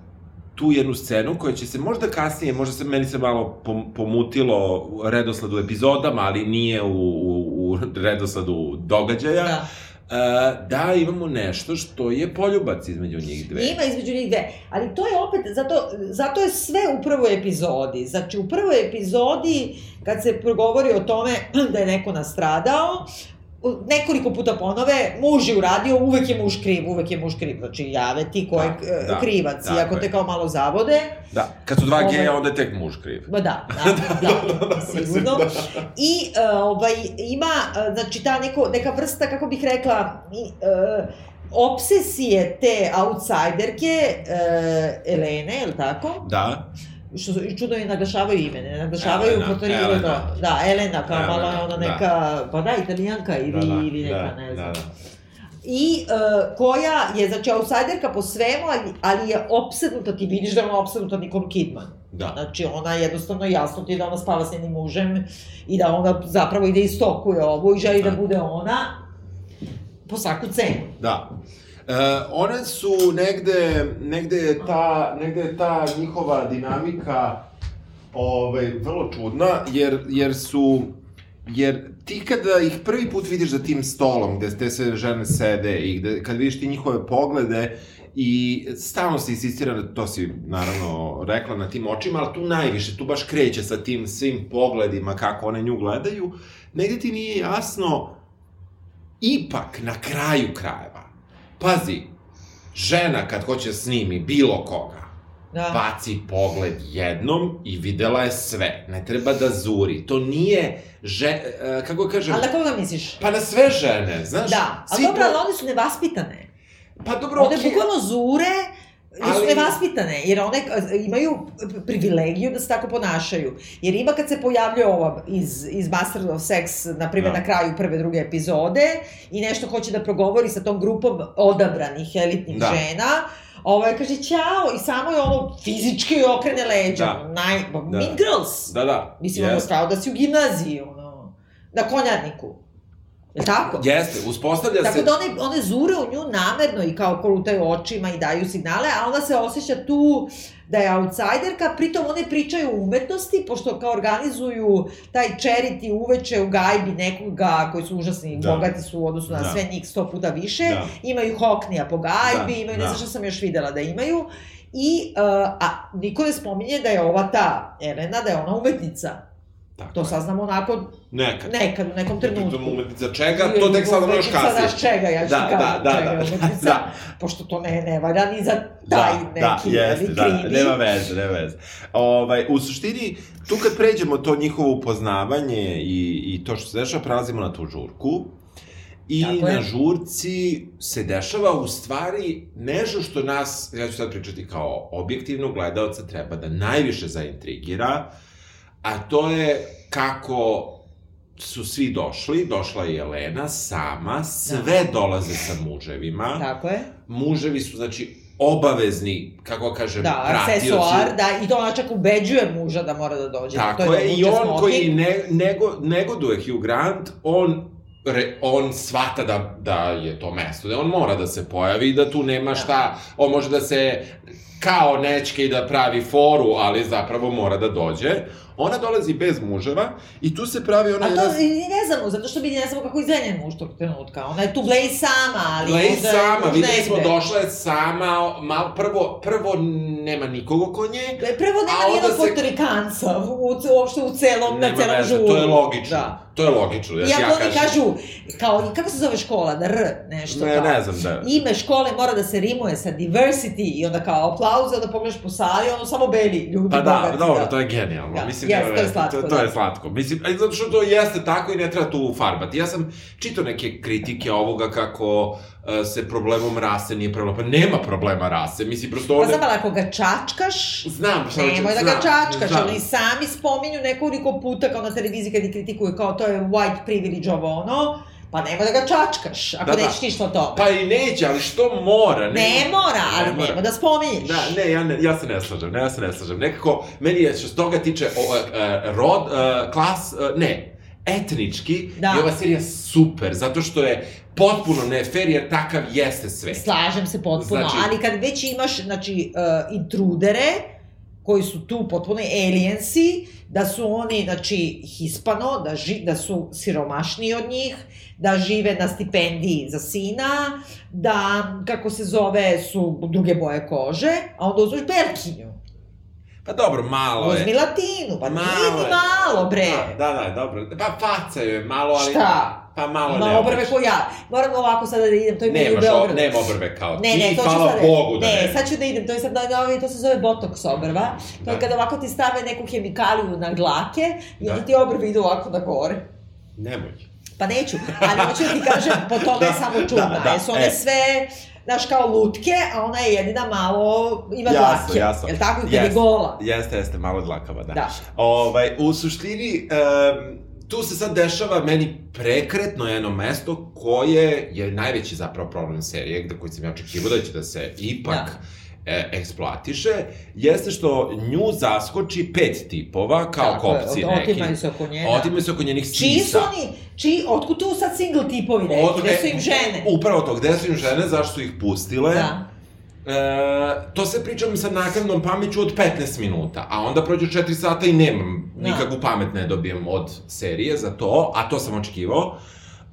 S2: tu jednu scenu koja će se možda kasnije, možda se meni se malo pom- pomutilo u redosledu epizodama, ali nije u, u, u redosledu događaja,
S1: Da.
S2: e, da imamo nešto što je poljubac između njih dve.
S1: Ima između njih dve, ali to je opet, zato, zato je sve u prvoj epizodi. Znači, u prvoj epizodi, kad se progovori o tome [CLEARS THROAT] da je neko nastradao, u- nekoliko puta ponove, muž je uradio, uvek je muž kriv, uvek je muž kriv. Znači, jave ti ko je
S2: Da,
S1: e,
S2: da,
S1: krivac,
S2: tako
S1: iako te kao malo zavode.
S2: Da, kad su dva
S1: Ovaj-
S2: geja, onda je tek muž kriv.
S1: Ba [LAUGHS] da, da, da, sigurno. I uh, ovaj, ima, uh, znači, ta neko, neka vrsta, kako bih rekla, uh, obsesije te outsiderke uh, Elene, je li tako?
S2: Da,
S1: Što i čudno je naglašavaju ime, ne naglašavaju
S2: Elena,
S1: Elena,
S2: Elena.
S1: Da, Elena, kao
S2: Elena,
S1: malo je ona
S2: da.
S1: neka, pa da, italijanka ili,
S2: da, da,
S1: ili neka,
S2: da,
S1: ne znam.
S2: da, da.
S1: I uh, koja je, znači, outsiderka po svemu, ali, ali je opsednuta, ti vidiš da je ona opsednuta Nicole Kidman.
S2: Da.
S1: Znači, ona jednostavno jasno ti da ona spava s njenim mužem i da ona zapravo ide i stokuje ovo i želi da
S2: Da.
S1: bude ona po svaku cenu.
S2: Da. E, one su negde, negde je ta, negde je ta njihova dinamika ovaj, vrlo čudna, jer, jer su, jer ti kada ih prvi put vidiš za tim stolom gde te sve žene sede i gde, kad vidiš ti njihove poglede i stalno se insistira da to si naravno rekla na tim očima, ali tu najviše, tu baš kreće sa tim svim pogledima kako one nju gledaju, negde ti nije jasno ipak na kraju krajeva, pazi, žena kad hoće snimi bilo koga,
S1: Da.
S2: baci pogled jednom i videla je sve. Ne treba da zuri. To nije, že, e, kako kažem,
S1: Ali na koga misliš?
S2: pa na sve žene, znaš?
S1: Da, ali dobro,
S2: po-
S1: ali one su nevaspitane.
S2: Pa dobro,
S1: One
S2: okej.
S1: bukvalno zure, jer su
S2: Ali-
S1: nevaspitane, jer one e, imaju privilegiju da se tako ponašaju. Jer ima kad se pojavljuje ova iz, iz Master of Sex, na primjer
S2: Da.
S1: na kraju prve, druge epizode, i nešto hoće da progovori sa tom grupom odabranih elitnih
S2: Da.
S1: žena, Ovaj kaže ćao i samo je ono fizički okrene leđa.
S2: Da.
S1: Naj, da. Mean Girls.
S2: Da, da.
S1: Mislim, ono
S2: jeste.
S1: kao da si u gimnaziji, ono, na konjarniku. Je tako?
S2: Jeste, uspostavlja
S1: Tako
S2: se...
S1: da one, one zure u nju namerno i kao kolutaju očima i daju signale, a ona se osjeća tu da je outsiderka, pritom one pričaju o umetnosti, pošto kao organizuju taj charity uveče u gajbi nekoga koji su užasni,
S2: Da.
S1: bogati su u odnosu na
S2: Da.
S1: sve njih sto puta više,
S2: Da.
S1: imaju hoknija po gajbi,
S2: Da,
S1: imaju ne
S2: da.
S1: znam šta sam još videla da imaju, i, uh, a niko ne spominje da je ova ta Elena, da je ona umetnica.
S2: Tako
S1: To
S2: je.
S1: saznamo onako
S2: Nekad.
S1: nekad, u nekom trenutku.
S2: Pritom umetnica čega, to tek još
S1: Umetnica
S2: kasnije.
S1: Znaš čega, ja ću
S2: Da, da, da,
S1: čega je
S2: da,
S1: umetnica,
S2: da.
S1: pošto to ne, ne valja ni za
S2: Da,
S1: taj
S2: da,
S1: neki
S2: jeste, da,
S1: krivi.
S2: nema veze, nema veze. Ovaj, u suštini, tu kad pređemo to njihovo upoznavanje i, i to što se dešava, prelazimo na tu žurku. I
S1: Tako je.
S2: na žurci se dešava u stvari nešto što nas, ja ću sad pričati kao objektivnog gledalca, treba da najviše zaintrigira, a to je kako su svi došli, došla je Jelena sama, sve dolaze sa muževima
S1: Tako je.
S2: muževi su, znači, obavezni, kako kažem,
S1: Da,
S2: pratioci.
S1: aksesuar, da, i to ona čak ubeđuje muža da mora da dođe.
S2: Tako
S1: to
S2: je,
S1: da
S2: i on
S1: smoking.
S2: koji ne, nego, negoduje Hugh Grant, on re, on shvata da, da je to mesto, da on mora da se pojavi da tu nema
S1: Da.
S2: šta, on može da se kao nečke i da pravi foru, ali zapravo mora da dođe. Ona dolazi bez muževa i tu se pravi ona
S1: A to
S2: jedna...
S1: i ne znamo, zato što mi ne znamo kako izgleda njen muž tog trenutka. Ona je tu Blaze sama, ali...
S2: Blaze
S1: možda je
S2: sama, videli smo, došla je sama, mal, prvo, prvo nema nikoga oko nje,
S1: Prvo
S2: A
S1: nema
S2: onda
S1: nijednog
S2: se-
S1: Portorikanca u, uopšte u celom, na
S2: Nema
S1: celom
S2: veze,
S1: žuru.
S2: to je logično.
S1: Da.
S2: To je logično. Ja,
S1: Iako
S2: ja
S1: oni
S2: kažem,
S1: kažu, kao, i kako se zove škola, da R, nešto
S2: Ne,
S1: kao.
S2: ne znam da...
S1: Ime škole mora da se rimuje sa diversity i onda kao aplauze, onda pogledaš po sali, ono samo beli ljudi.
S2: Pa da,
S1: bogati,
S2: dobro, to je genijalno.
S1: Da,
S2: Mislim,
S1: jeste, to je slatko,
S2: To, to
S1: da.
S2: je slatko. Mislim, a i zato što to jeste tako i ne treba tu farbati. Ja sam čitao neke kritike ovoga kako e, se problemom rase nije problem. Pa nema problema rase. Mislim, prosto
S1: Pa
S2: one...
S1: znam, ali ako ga čačkaš,
S2: Znam, šta
S1: Nemoj da ga
S2: znam,
S1: čačkaš,
S2: znam.
S1: ali sami spominju nekoliko puta kao na televiziji kad ih kritikuju kao to je white privilege ovo ono, pa nemoj da ga čačkaš, ako
S2: Da, da.
S1: nećeš ništa od toga.
S2: Pa i neće, ali što mora?
S1: Ne mora, ali
S2: Ne mora.
S1: da spominješ.
S2: Da, ne, ja, ne, ja se ne slažem, ne, ja se ne slažem. Nekako, meni je što se toga tiče o, e, rod, e, klas, e, ne, etnički,
S1: Da.
S2: i ova serija super, zato što je potpuno nefer, jer takav jeste svet.
S1: Slažem se potpuno,
S2: Znači-
S1: ali kad već imaš, znači, uh, intrudere, koji su tu potpuno aliensi, da su oni, znači, hispano, da, ži, da su siromašniji od njih, da žive na stipendiji za sina, da, kako se zove, su druge boje kože, a onda uzmeš Berkinju.
S2: Pa dobro, malo je.
S1: Uzmi Latinu, pa
S2: Malo
S1: nije ni
S2: je.
S1: malo, bre.
S2: Da, da, da, dobro. Pa faca je malo, ali...
S1: Šta?
S2: Pa malo
S1: Ima
S2: ne.
S1: obrve ko ja. Moram ovako sada da idem, to je u
S2: Nemaš, o,
S1: Beogradu.
S2: nema obrve kao
S1: Ne,
S2: ti,
S1: ne, to
S2: hvala. Bogu da
S1: ne,
S2: ne.
S1: sad ću da idem, to je sad, da, to se zove botox obrva. To je
S2: Da.
S1: kada ovako ti stave neku hemikaliju na dlake i
S2: Da.
S1: ti obrve idu ovako na gore.
S2: Nemoj.
S1: Pa neću, ali hoću da ti kažem, po tome je
S2: Da,
S1: samo čudna.
S2: da, da,
S1: jer su one
S2: e.
S1: sve, znaš, kao lutke, a ona je jedina malo, ima
S2: Jasno,
S1: dlake.
S2: jasno.
S1: Jel tako? I kad je gola.
S2: Jeste, jeste, malo dlakava, da.
S1: Da.
S2: Ovaj, u suštini, um, tu se sad dešava meni prekretno jedno mesto koje je najveći zapravo problem serije, gde koji sam ja očekivao da će da se ipak
S1: Da.
S2: e, eksploatiše, jeste što nju zaskoči pet tipova, kao
S1: Tako je,
S2: kopci
S1: od-
S2: neki.
S1: Otimaju se oko nje, da.
S2: Otimaju se oko njenih sisa.
S1: Čiji su oni, čiji, otkud tu sad single tipovi neki,
S2: Od-
S1: gde su
S2: e,
S1: im žene?
S2: Upravo to, gde su im žene, zašto su ih pustile.
S1: Da.
S2: E, to se pričam sa naknadnom pameću od 15 minuta, a onda prođu 4 sata i nemam
S1: Da.
S2: nikakvu pamet ne dobijem od serije za to, a to sam očekivao.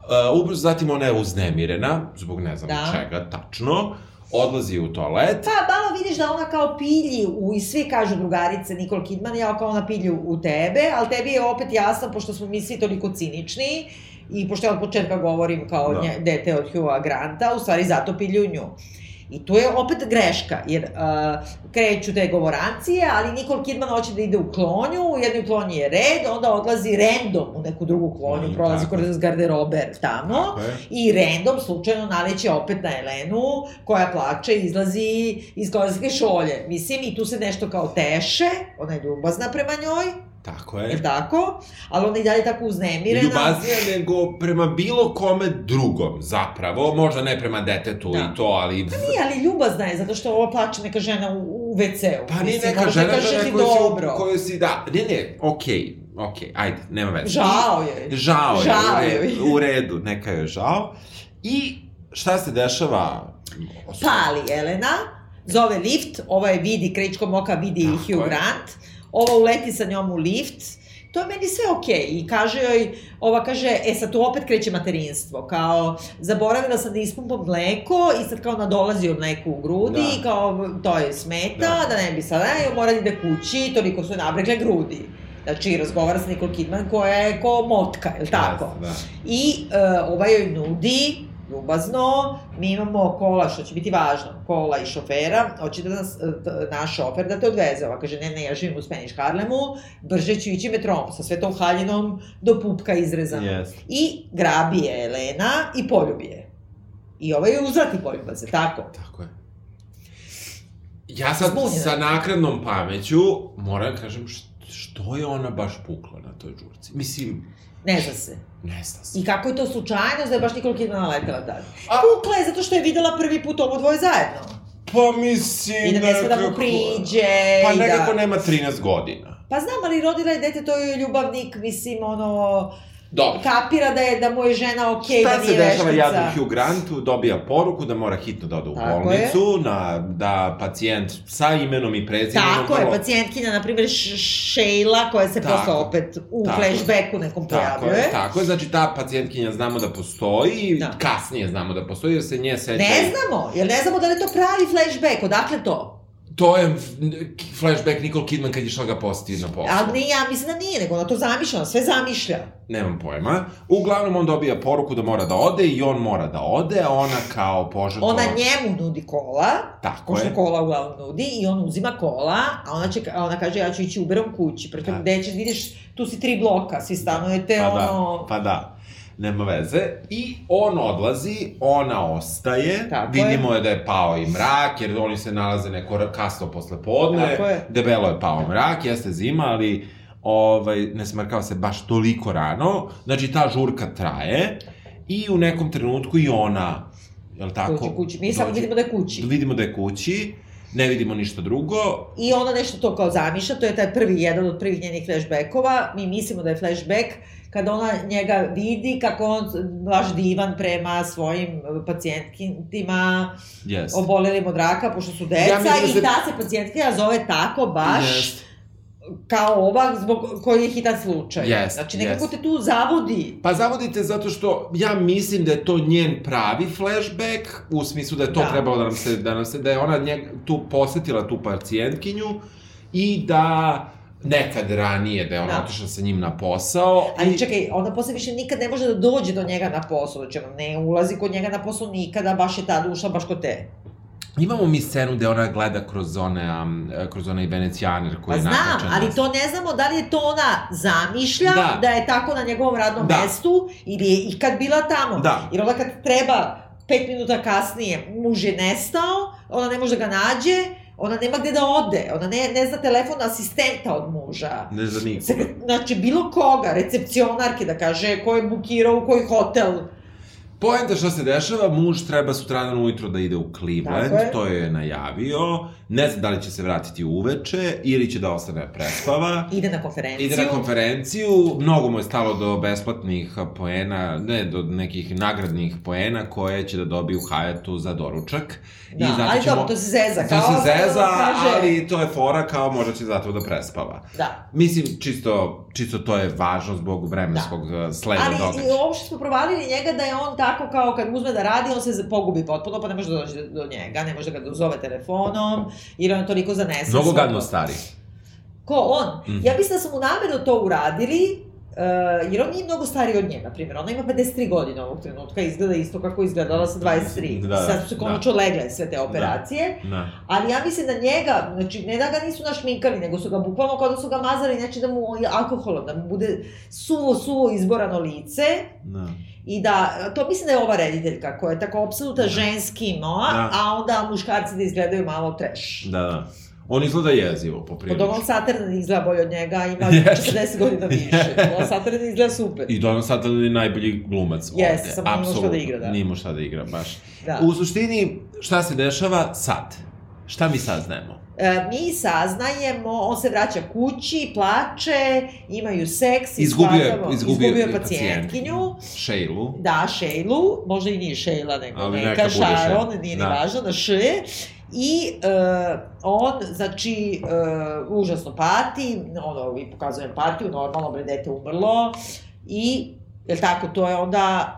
S2: E, ubrzo zatim ona je uznemirena, zbog ne znam
S1: Da.
S2: čega tačno, odlazi u toalet.
S1: Pa, malo vidiš da ona kao pilji, u, i svi kažu drugarice Nicole Kidman, ja kao ona pilji u tebe, ali tebi je opet jasno, pošto smo mi svi toliko cinični, i pošto ja od početka govorim kao
S2: Da.
S1: dete od Hugha Granta, u stvari zato pilju nju. I tu je opet greška, jer uh, kreću te govorancije, ali Nicole Kidman hoće da ide u klonju, u jednoj klonji je red, onda odlazi random u neku drugu klonju,
S2: Mm,
S1: prolazi
S2: tako.
S1: kroz garderobe tamo. I random slučajno naleće opet na Elenu, koja plače i izlazi iz kozinske šolje. Mislim, i tu se nešto kao teše, ona je ljubazna prema njoj,
S2: Tako
S1: je
S2: je.
S1: tako? Ali ona i dalje tako uznemirena.
S2: Ljubaznija nego prema bilo kome drugom, zapravo. Možda ne prema detetu
S1: Da.
S2: i to, ali...
S1: Nije, ali ljubazna je, zato što ova plače neka žena u, u WC-u.
S2: Pa nije neka žena,
S1: kaže
S2: žena koju
S1: dobro.
S2: koju si, da, ne, ne, okej, okej, ajde, nema veze.
S1: Žao je.
S2: Žao je,
S1: Žao
S2: u,
S1: je.
S2: redu, u redu, neka je žao. I šta se dešava?
S1: Pali Elena, zove lift, ova je vidi, Krejčkom oka vidi
S2: Tako
S1: Hugh
S2: je.
S1: Ova uleti sa njom u lift, to je meni sve okej. I kaže joj, ova kaže, e sad tu opet kreće materinstvo, kao, zaboravila sam da ispumpam mleko i sad kao nadolazi joj mleko u grudi
S2: Da.
S1: i kao, to je smeta,
S2: Da.
S1: da, ne bi sad, e, mora da ide kući, toliko su nabrekle grudi. Znači, razgovara sa Nicole Kidman koja je ko motka, je li tako?
S2: Jeste, da.
S1: I uh, ovaj joj nudi ljubazno, mi imamo kola, što će biti važno, kola i šofera, hoće da nas, t- naš šofer da te odveze. Ova kaže, ne, ne, ja živim u Spanish Harlemu, brže ću ići metrom, sa sve tom haljinom do pupka izrezano.
S2: Jeste.
S1: I grabi je Elena i poljubi je. I ovaj je uzvrati poljubac, je tako?
S2: Tako je. Ja sad
S1: Zbunjena.
S2: sa nakradnom pameću moram da kažem što je ona baš pukla na toj žurci. Mislim,
S1: Ne zna se.
S2: ne zna se.
S1: I kako je to slučajno da je baš Nicole Kidman naletela tad?
S2: A-
S1: Pukla je zato što je videla prvi put ovo dvoje zajedno.
S2: Pa mislim...
S1: I da ne sme da mu priđe.
S2: Pa
S1: i
S2: nekako
S1: da...
S2: nema 13 godina.
S1: Pa znam, ali rodila je dete, to je ljubavnik, mislim, ono...
S2: Dobro.
S1: Kapira da je, da mu je žena okej,
S2: Šta
S1: da
S2: se
S1: nije
S2: dešava
S1: veštica.
S2: jadnom Hugh Grantu, dobija poruku da mora hitno da ode u
S1: Tako
S2: bolnicu, na, da pacijent sa imenom i prezimenom...
S1: Tako je, pacijentkinja, na primjer, Sheila, koja se
S2: Tako.
S1: posle opet u
S2: Tako.
S1: flashbacku nekom
S2: Tako
S1: pojavljuje.
S2: je, tako je, znači ta pacijentkinja znamo da postoji,
S1: da.
S2: kasnije znamo da postoji, jer se nje seća...
S1: Ne znamo, jer ne znamo da li je to pravi flashback, odakle to?
S2: To je flashback Nicole Kidman kad je išla ga posjetiti na poslu.
S1: Ali nije, ja mislim da nije, nego ona to zamišlja, ona sve zamišlja.
S2: Nemam pojma. Uglavnom on dobija poruku da mora da ode i on mora da ode, a ona kao požrtvo...
S1: Ona njemu nudi kola,
S2: Tako
S1: pošto
S2: je.
S1: kola uglavnom nudi, i on uzima kola, a ona, će, a ona kaže ja ću ići Uberom kući, pritom
S2: Da.
S1: gde ćeš, vidiš, tu si tri bloka, svi stanujete,
S2: Pa da,
S1: ono...
S2: pa da. Nema veze. I on odlazi, ona ostaje.
S1: Tako je.
S2: Vidimo je da je pao i mrak, jer oni se nalaze neko kasno posle podne.
S1: Je.
S2: Debelo je pao mrak, jeste zima, ali ovaj, ne smrkava se baš toliko rano. Znači, ta žurka traje i u nekom trenutku i ona, jel tako?
S1: Dođe kući. Mi samo vidimo da je kući.
S2: Vidimo da je kući, ne vidimo ništa drugo.
S1: I ona nešto to kao zamišlja, to je taj prvi, jedan od prvih njenih flashbackova. Mi mislimo da je flashback kada ona njega vidi kako on baš divan prema svojim pacijentkintima,
S2: Yes.
S1: obolelim od raka, pošto su deca,
S2: Ja da
S1: i
S2: se-
S1: ta se pacijentkinja zove tako baš
S2: Yes.
S1: kao ova zbog koji je hitan slučaj.
S2: Yes,
S1: znači nekako
S2: yes.
S1: te tu zavodi.
S2: Pa zavodite zato što ja mislim da je to njen pravi flashback, u smislu da je to
S1: Da.
S2: da. trebalo da nam se, da nam se, da je ona njeg, tu posetila tu pacijentkinju i da nekad ranije da je ona
S1: Da.
S2: otišla sa njim na posao.
S1: Ali
S2: i,
S1: čekaj, ona posle više nikad ne može da dođe do njega na posao, znači ona ne ulazi kod njega na posao nikada, baš je tada ušla baš kod te.
S2: Imamo mi scenu gde ona gleda kroz one, um, kroz onaj venecijaner koji
S1: Pa
S2: je
S1: znam,
S2: nakačen.
S1: ali
S2: na-
S1: to ne znamo da li je to ona zamišlja, da,
S2: Da.
S1: je tako na njegovom radnom
S2: Da.
S1: mestu, ili je ikad bila tamo.
S2: Da.
S1: Jer onda kad treba, pet minuta kasnije, muž je nestao, ona ne može da ga nađe, ona nema gde da ode, ona ne, ne zna telefon asistenta od muža.
S2: Ne za nikoga.
S1: Znači, bilo koga, recepcionarke da kaže ko je bukirao u koji hotel.
S2: Poenta šta se dešava, muž treba sutradan ujutro da ide u Cleveland,
S1: je.
S2: to je najavio, ne zna da li će se vratiti uveče ili će da ostane prespava.
S1: Ide na konferenciju.
S2: Ide na konferenciju, mnogo mu je stalo do besplatnih poena, ne, do nekih nagradnih poena koje će da dobije u Hayatu za doručak.
S1: Da, ali dobro, to se zeza,
S2: To
S1: kao
S2: se zeza,
S1: kaže-
S2: ali to je fora kao možda će zato da prespava.
S1: Da.
S2: Mislim, čisto, čisto to je važno zbog vremenskog da. sleda
S1: Ali
S2: događaja.
S1: i ovo što smo provalili njega da je on tako kao kad uzme da radi, on se pogubi potpuno, pa ne može da dođe do njega, ne može da ga dozove telefonom, jer on je toliko zanesen.
S2: Mnogo gadno stari.
S1: Ko on?
S2: Mhm.
S1: Ja mislim da su mu namerno to uradili, uh, jer on nije mnogo stariji od nje, na primjer. Ona ima 53 godine ovog trenutka, izgleda isto kako izgledala sa 23.
S2: Da, da,
S1: Sad su se konačno legle sve te operacije.
S2: Da.
S1: Ali ja mislim da njega, znači ne da ga nisu našminkali, nego su ga bukvalno kao da su ga mazali, znači da mu alkoholom, da mu bude suvo, suvo izborano lice.
S2: Da.
S1: I da, to mislim da je ova rediteljka koja je tako apsoluta ženski moa,
S2: Da.
S1: a onda muškarci da izgledaju malo trash.
S2: Da, da. On izgleda jezivo,
S1: Od
S2: poprilično.
S1: Donald Sutherland izgleda bolje od njega, ima [LAUGHS]
S2: Jeste.
S1: 40 godina više. [LAUGHS] Donald Sutherland izgleda super.
S2: I Donald Sutherland je najbolji glumac
S1: Jeste,
S2: ovde.
S1: samo nije imao šta da igra, da.
S2: Nije imao šta da igra, baš.
S1: Da.
S2: U suštini, šta se dešava sad? Šta mi saznajemo?
S1: E, mi saznajemo, on se vraća kući, plače, imaju seks,
S2: Izgubio izgubio,
S1: izgubio
S2: je
S1: je pacijentkinju.
S2: Šejlu.
S1: Da, Šejlu, možda i nije Šejla, nego
S2: Ali
S1: neka,
S2: neka Šejla.
S1: nije ni
S2: Da.
S1: važno, da Š. I uh, on, znači, uh, užasno pati, ono, i pokazuje empatiju, normalno, bre, dete umrlo. I, jel tako, to je onda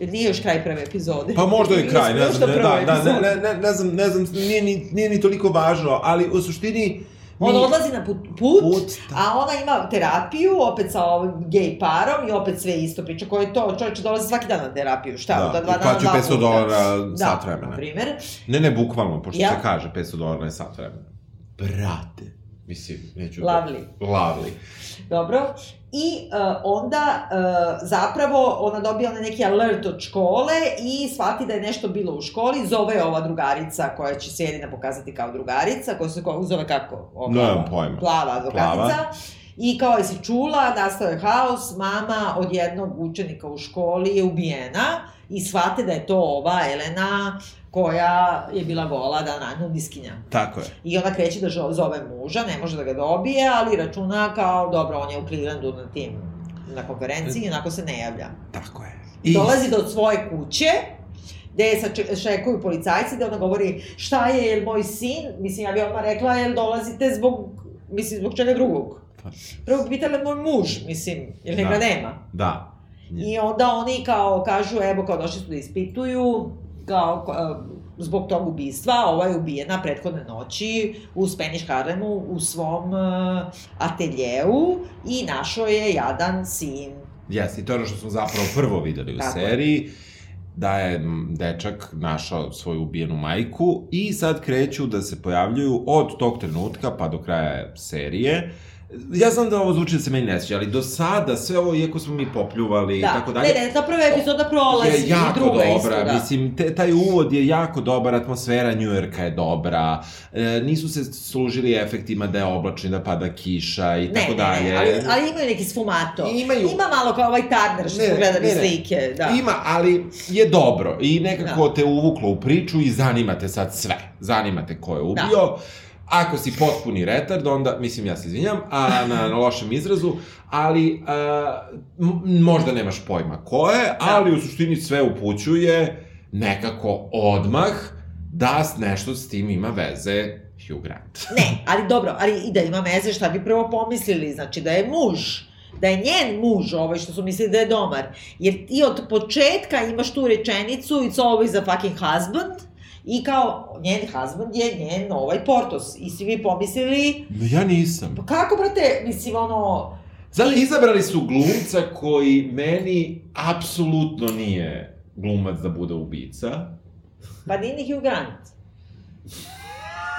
S1: nije još kraj prve epizode.
S2: Pa možda i [LAUGHS] kraj, ne znam,
S1: na
S2: ne, da, da, ne, ne, ne, ne znam, ne znam, nije ni, nije ni toliko važno, ali u suštini
S1: On odlazi na put, put,
S2: Put, da.
S1: a ona ima terapiju, opet sa ovim gej parom i opet sve isto priča. Ko je to? Čovječ dolazi svaki dan na terapiju, šta?
S2: Da,
S1: Onda dva
S2: i
S1: dva
S2: 500
S1: puta.
S2: dolara sat
S1: Da,
S2: vremena.
S1: na primer.
S2: Ne, ne, bukvalno, pošto
S1: Ja?
S2: se kaže 500 dolara je sat vremena. Brate. Mislim, neću...
S1: Lovely.
S2: Lovely.
S1: Dobro. I uh, onda uh, zapravo ona dobija onaj neki alert od škole i shvati da je nešto bilo u školi, zove ova drugarica koja će se jedina pokazati kao drugarica, koja se ko- zove kako? Ova,
S2: Nemam pojma.
S1: Plava advokatica.
S2: Plava.
S1: I kao je si čula, nastao je haos, mama od jednog učenika u školi je ubijena i shvate da je to ova Elena koja je bila gola da na nudiskinja.
S2: Tako je.
S1: I ona kreće da zove muža, ne može da ga dobije, ali računa kao, dobro, on je u Clevelandu na tim, na konferenciji, onako se ne javlja.
S2: Tako je.
S1: I... Dolazi do svoje kuće, gde je sače- šekuju policajci, gde ona govori, šta je, je li moj sin? Mislim, ja bi odmah rekla, jel dolazite zbog, mislim, zbog čega drugog?
S2: Pa,
S1: Prvo bi pitala moj muž, mislim, jer
S2: Da.
S1: nema.
S2: Da.
S1: I onda oni kao kažu, evo kao došli su da ispituju, kao e, zbog tog ubistva, ova je ubijena prethodne noći u Spanish Harlemu u svom uh, ateljeu i našo je jadan sin.
S2: Jeste, i to je ono što smo zapravo prvo videli u
S1: Tako je.
S2: seriji, da je dečak našao svoju ubijenu majku i sad kreću da se pojavljuju od tog trenutka pa do kraja serije. Ja znam da ovo zvuči da se meni ne sviđa, ali do sada sve ovo, iako smo mi popljuvali i
S1: Da,
S2: tako dalje,
S1: ne, ne, ta prva epizoda prolazi
S2: je jako
S1: i druga
S2: dobra,
S1: isto, da.
S2: mislim, te, taj uvod je jako dobar, atmosfera Njujorka je dobra, e, nisu se služili efektima da je oblačno, i da pada kiša i
S1: ne,
S2: tako
S1: ne,
S2: dalje.
S1: ne, ali, ali imaju neki sfumato.
S2: Imaju.
S1: Ima malo kao ovaj Turner što
S2: Ne,
S1: smo gledali
S2: ne, ne.
S1: slike, da.
S2: Ima, ali je dobro i nekako
S1: Da.
S2: te uvuklo u priču i zanimate sad sve. Zanimate ko je ubio.
S1: Da.
S2: Ako si potpuni retard, onda, mislim, ja se izvinjam, a, na, na lošem izrazu, ali a, možda nemaš pojma ko je, ali u suštini sve upućuje nekako odmah da nešto s tim ima veze Hugh Grant. [LAUGHS]
S1: Ne, ali dobro, ali i da ima veze šta bi prvo pomislili, znači da je muž, da je njen muž ovaj što su mislili da je domar. Jer ti od početka imaš tu rečenicu it's always a fucking husband i kao njen husband je njen ovaj Portos. I svi vi pomislili,
S2: Ja nisam.
S1: pa kako brate, mislim ono,
S2: Zato izabrali su glumca koji meni apsolutno nije glumac da bude ubica.
S1: pa nije ni Hugh Grant.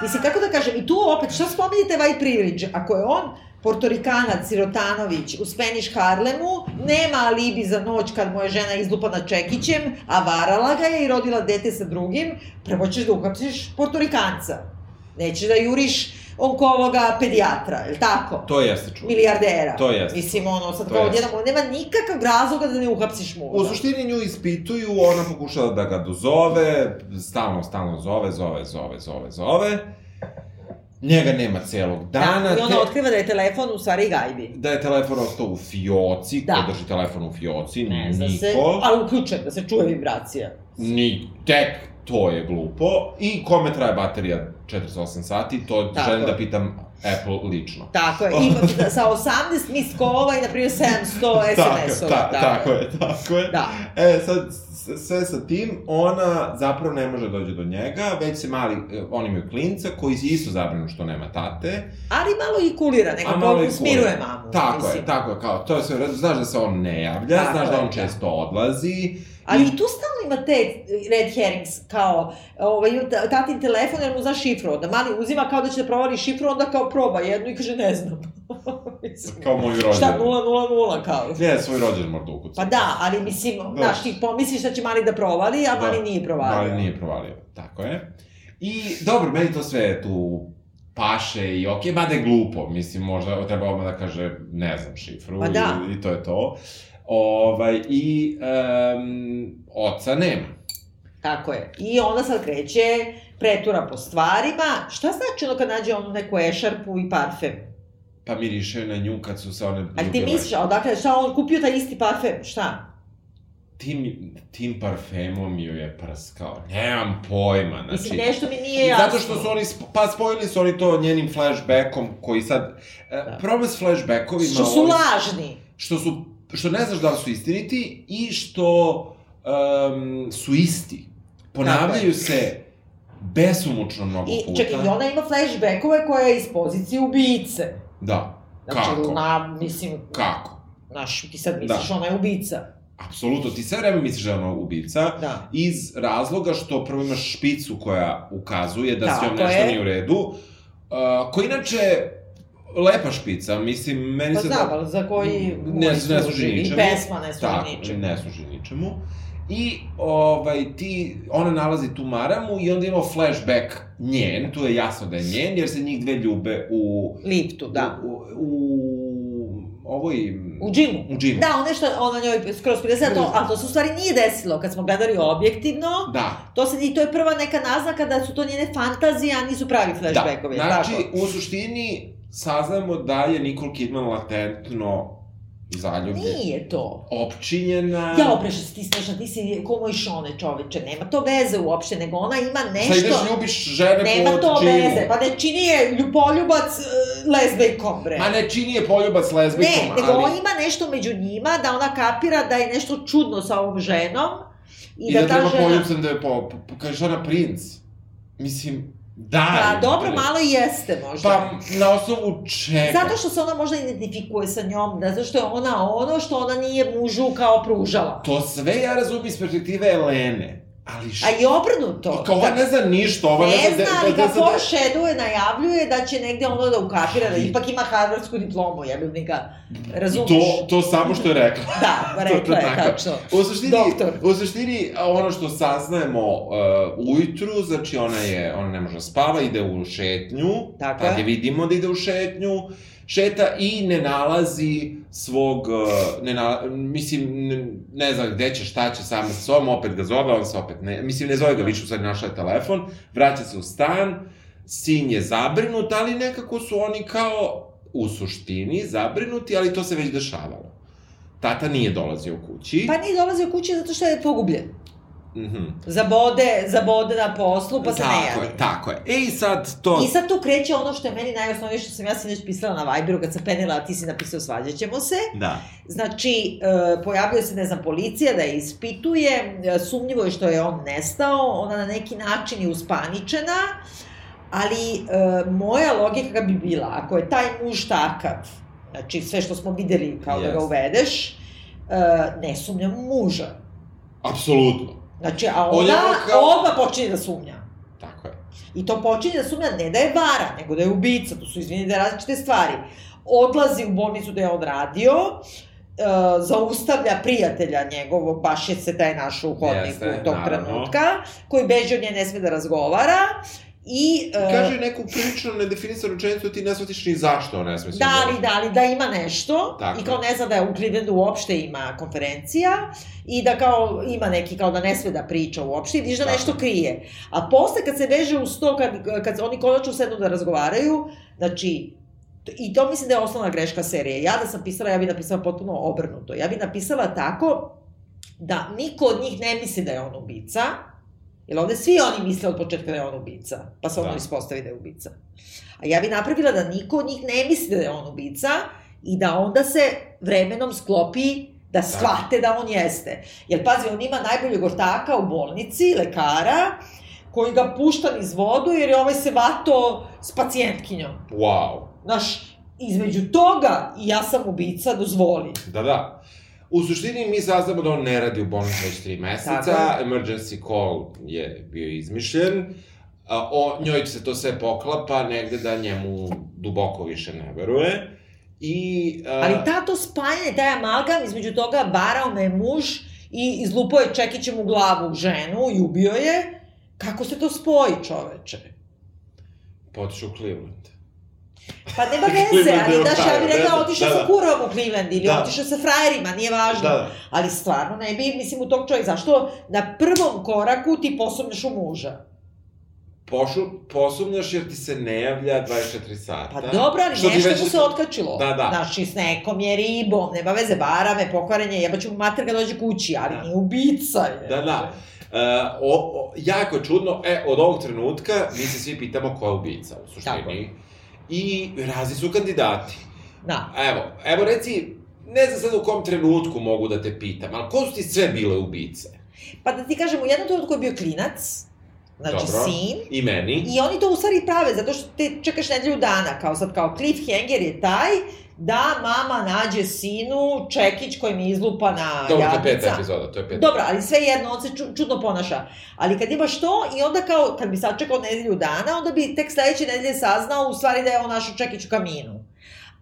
S1: Mislim, kako da kažem, i tu opet, šta spominjete White Privilege? Ako je on Portorikanac Sirotanović u Spanish Harlemu, nema alibi za noć kad mu je žena izlupana čekićem, a varala ga je i rodila dete sa drugim, prvo ćeš da uhapsiš Portorikanca. Nećeš da juriš onkovoga pedijatra, je li tako?
S2: To jeste čudo.
S1: Milijardera.
S2: To jeste.
S1: Mislim, ono, sad
S2: To
S1: kao odjednom, nema nikakav razloga da ne uhapsiš muža.
S2: U suštini nju ispituju, ona pokušava da ga dozove, stalno, stalno zove, zove, zove, zove, zove. Njega nema celog dana.
S1: da, i ona
S2: te-
S1: otkriva da je telefon u stvari gajbi.
S2: da je telefon ostao u fioci,
S1: Da.
S2: ko drži telefon u fioci,
S1: Ne zna
S2: niko.
S1: se, ali uključen, da se čuje vibracija.
S2: Ni tek to je glupo. I kome traje baterija 48 sati, to
S1: Tako
S2: želim
S1: je.
S2: da pitam Apple lično.
S1: Tako je, [LAUGHS] ima da, sa 18 missed call-ova i na primjer 700 SMS-ova.
S2: ta, tako je, tako je.
S1: Da.
S2: E, sad, sve sa tim, ona zapravo ne može da dođe do njega, već se mali, e, oni imaju klinca koji se isto zabrinu što nema tate.
S1: Ali malo i kulira,
S2: A
S1: nekako
S2: malo
S1: smiruje mamu.
S2: Tako
S1: mislim.
S2: je, tako je, kao, to je sve, znaš da se on ne javlja,
S1: Tako
S2: znaš da
S1: je,
S2: on
S1: da.
S2: često odlazi.
S1: Ali i tu stalno ima te red herrings, kao, ovaj, ta- tatin telefon, jer mu zna šifru, onda mali uzima kao da će da provali šifru, onda kao proba jednu i kaže ne znam. [LAUGHS]
S2: Kao moj rođen.
S1: Šta, 000 kao.
S2: Ne, svoj rođen možda ukuca.
S1: Pa da, ali mislim, znaš, ti pomisliš da će mali da provali, a mali nije provalio.
S2: Mali nije provalio, tako je. I, dobro, meni to sve tu paše i okej, mada je glupo, mislim, možda treba odmah da kaže, ne znam šifru
S1: Pa da.
S2: i, i to je to. Ovaj, i um, oca nema.
S1: Tako je. I onda sad kreće pretura po stvarima. Šta znači ono kad nađe onu neku ešarpu i parfem?
S2: Pa miriše na nju kad su se one
S1: Ali ti misliš, a odakle, šta on kupio taj isti parfem? Šta?
S2: Tim, tim parfemom ju je prskao. Nemam pojma, znači...
S1: Mislim, nešto mi nije jasno.
S2: Zato što su oni, pa spojili su oni to njenim flashbackom, koji sad... Da. Problem s flashbackovima...
S1: Što su
S2: ovi-
S1: lažni.
S2: što su, što ne znaš da li su istiniti i što um, su isti. Ponavljaju se besomučno mnogo
S1: I
S2: puta.
S1: čekaj, i ona ima flashbackove koja je iz pozicije ubice.
S2: Da.
S1: Znači,
S2: Kako?
S1: na, mislim,
S2: Kako?
S1: znaš, ti sad misliš
S2: Da.
S1: ona je ubica.
S2: Apsolutno, ti sve vreme misliš da je ona ubica,
S1: Da.
S2: iz razloga što prvo imaš špicu koja ukazuje da s njom
S1: Tako
S2: nešto
S1: je.
S2: nije u redu, uh, koja inače lepa špica, mislim, meni
S1: Pa
S2: se...
S1: znam, ali za koji
S2: Ne- ne služi ničemu.
S1: pesma ne služi
S2: Tako,
S1: ničemu.
S2: ne služi ničemu. I, ovaj, ti, ona nalazi tu maramu i onda ima flashback njen, tu je jasno da je njen, jer se njih dve ljube u...
S1: Liftu, da.
S2: U, u, ovoj...
S1: U džimu.
S2: U džimu.
S1: Da, ona što ona njoj skroz prilazila, to, ali to se u stvari nije desilo. Kad smo gledali objektivno,
S2: Da.
S1: to, se, i to je prva neka naznaka da su to njene fantazije, a nisu pravi flashbackovi.
S2: Da, znači,
S1: tako?
S2: u suštini saznamo da je Nicole Kidman latentno zaljubljena.
S1: Nije to.
S2: Opčinjena...
S1: Ja opreša se ti smešna, ti si ko moj šone čoveče, nema to veze uopšte, nego ona ima
S2: Šta ideš
S1: nešto...
S2: ljubiš žene
S1: Nema
S2: po
S1: to veze, pa ne čini je lju- poljubac uh, lezbejkom, bre.
S2: Ma ne čini je poljubac lezbikom,
S1: Ne, nego
S2: ali...
S1: ima nešto među njima, da ona kapira da je nešto čudno sa ovom ženom i,
S2: I da,
S1: da,
S2: treba
S1: ta žena...
S2: poljubcem da je po... kažeš ona princ. Mislim, da.
S1: Pa dobro, malo i jeste možda.
S2: Pa, na osnovu čega?
S1: Zato što se ona možda identifikuje sa njom, da zato što je ona ono što ona nije mužu kao pružala.
S2: To sve ja razumim iz perspektive Elene. Ali š...
S1: A i obrnuto.
S2: I kao ova ne zna ništa, ova ne,
S1: Ne
S2: zna...
S1: zna, ali
S2: da, da, da,
S1: foreshadowuje, najavljuje da će negde ono da ukapira, da ipak ima harvardsku diplomu, jebim ga, razumeš?
S2: To, to samo što je rekla. [LAUGHS]
S1: Da, [LAUGHS] rekla je, tačno.
S2: U suštini,
S1: Doktor.
S2: u suštini, ono što saznajemo uh, ujutru, znači ona je, ona ne može da spava, ide u šetnju,
S1: Tako
S2: tad
S1: je.
S2: je vidimo da ide u šetnju, šeta i ne nalazi svog, uh, ne na, mislim, ne, ne znam gde će, šta će sama sa sobom, opet ga zove, on se opet ne, mislim, ne zove ga više, u stvari našla je telefon, vraća se u stan, sin je zabrinut, ali nekako su oni kao, u suštini, zabrinuti, ali to se već dešavalo. Tata nije dolazio kući.
S1: Pa nije dolazio kući zato što je pogubljen.
S2: Mhm.
S1: Zabode, zabode na poslu, pa se ne
S2: tako
S1: javi.
S2: je, tako je. E i sad to...
S1: I sad tu kreće ono što je meni najosnovnije što sam ja sinoć pisala na Viberu kad sam penila, a ti si napisao svađat ćemo se.
S2: Da.
S1: Znači, e, pojavio se, ne znam, policija da je ispituje, e, sumnjivo je što je on nestao, ona na neki način je uspaničena, ali e, moja logika bi bila, ako je taj muž takav, znači sve što smo videli kao da ga uvedeš, e, ne sumnjam muža.
S2: Apsolutno.
S1: Znači, a
S2: On je
S1: ona
S2: ono kao-
S1: odmah počinje da sumnja.
S2: Tako je.
S1: I to počinje da sumnja ne da je vara, nego da je ubica, to su izvinite različite stvari. Odlazi u bolnicu da je on radio, e, zaustavlja prijatelja njegovog, baš je se taj našao u hodniku
S2: Jeste,
S1: tog
S2: naravno.
S1: trenutka, koji beže od nje ne sme da razgovara. I, e,
S2: Kaže neku prilično nedefinisanu rečenicu, ti ne shvatiš ni zašto on ne sme
S1: da li, da li, da ima nešto
S2: Tako
S1: i kao ne zna da je u Clevelandu uopšte ima konferencija i da kao ima neki kao da ne sme da priča uopšte i vidiš da
S2: Tako
S1: nešto
S2: je.
S1: krije. A posle kad se veže u sto, kad, kad oni konačno sednu da razgovaraju, znači I to mislim da je osnovna greška serije. Ja da sam pisala, ja bih napisala potpuno obrnuto. Ja bih napisala tako da niko od njih ne misli da je on ubica, jer ovde svi oni misle od početka da je on ubica, pa se ono
S2: Da.
S1: ispostavi da je ubica. A ja bih napravila da niko od njih ne misli da je on ubica i da onda se vremenom sklopi da shvate da on jeste. Jer pazi, on ima najboljeg ortaka u bolnici, lekara, koji ga pušta niz vodu jer je ovaj se vato s pacijentkinjom.
S2: Wow.
S1: Znaš, između toga i ja sam ubica, dozvoli.
S2: Da, da. U suštini mi saznamo da on ne radi u bolnici već tri meseca,
S1: Tako
S2: emergency call je bio izmišljen, a, o njoj se to sve poklapa negde da njemu duboko više ne veruje. I, a,
S1: Ali ta to spajanje, taj amalgam između toga varao me muž i izlupao je čekićem u glavu ženu i ubio je, kako se to spoji čoveče?
S2: potišu u Cleveland.
S1: Pa nema [LAUGHS] veze, ali daš, ja bih rekla
S2: da,
S1: otišao
S2: da,
S1: sa
S2: da.
S1: kurom u Cleveland ili
S2: Da.
S1: otišao sa frajerima, nije važno.
S2: Da, da.
S1: Ali stvarno ne bi, mislim, u tog čovjeka, zašto na prvom koraku ti posumnjaš u muža?
S2: Pošu, posumnjaš jer ti se ne javlja 24 sata.
S1: Pa dobro, ali
S2: Što
S1: nešto
S2: već-
S1: mu se otkačilo.
S2: Da, da.
S1: Znači, s nekom je ribom, nema veze, vara me, pokvarenje, jebaću mu mater kad dođe kući, ali
S2: Da.
S1: nije ubica je.
S2: Da, da. Uh, o, o, jako je čudno, e, od ovog trenutka mi se svi pitamo ko je ubica u
S1: Tako
S2: suštini.
S1: je.
S2: I razni su kandidati.
S1: Da.
S2: Evo, evo reci, ne znam sad u kom trenutku mogu da te pitam, ali ko su ti sve bile ubice?
S1: Pa da ti kažem, u jednom trenutku je bio klinac, znači
S2: Dobro.
S1: sin,
S2: I meni.
S1: I oni to u stvari prave, zato što te čekaš nedelju dana, kao sad, kao cliffhanger je taj da mama nađe sinu čekić koji mi izlupa na
S2: Dobro, to je peta
S1: jadnica.
S2: epizoda, to je peta.
S1: Dobro, ali sve jedno, on se ču, čudno ponaša. Ali kad imaš to i onda kao, kad bi sačekao nedelju dana, onda bi tek sledeće nedelje saznao u stvari da je on našao čekić u kaminu.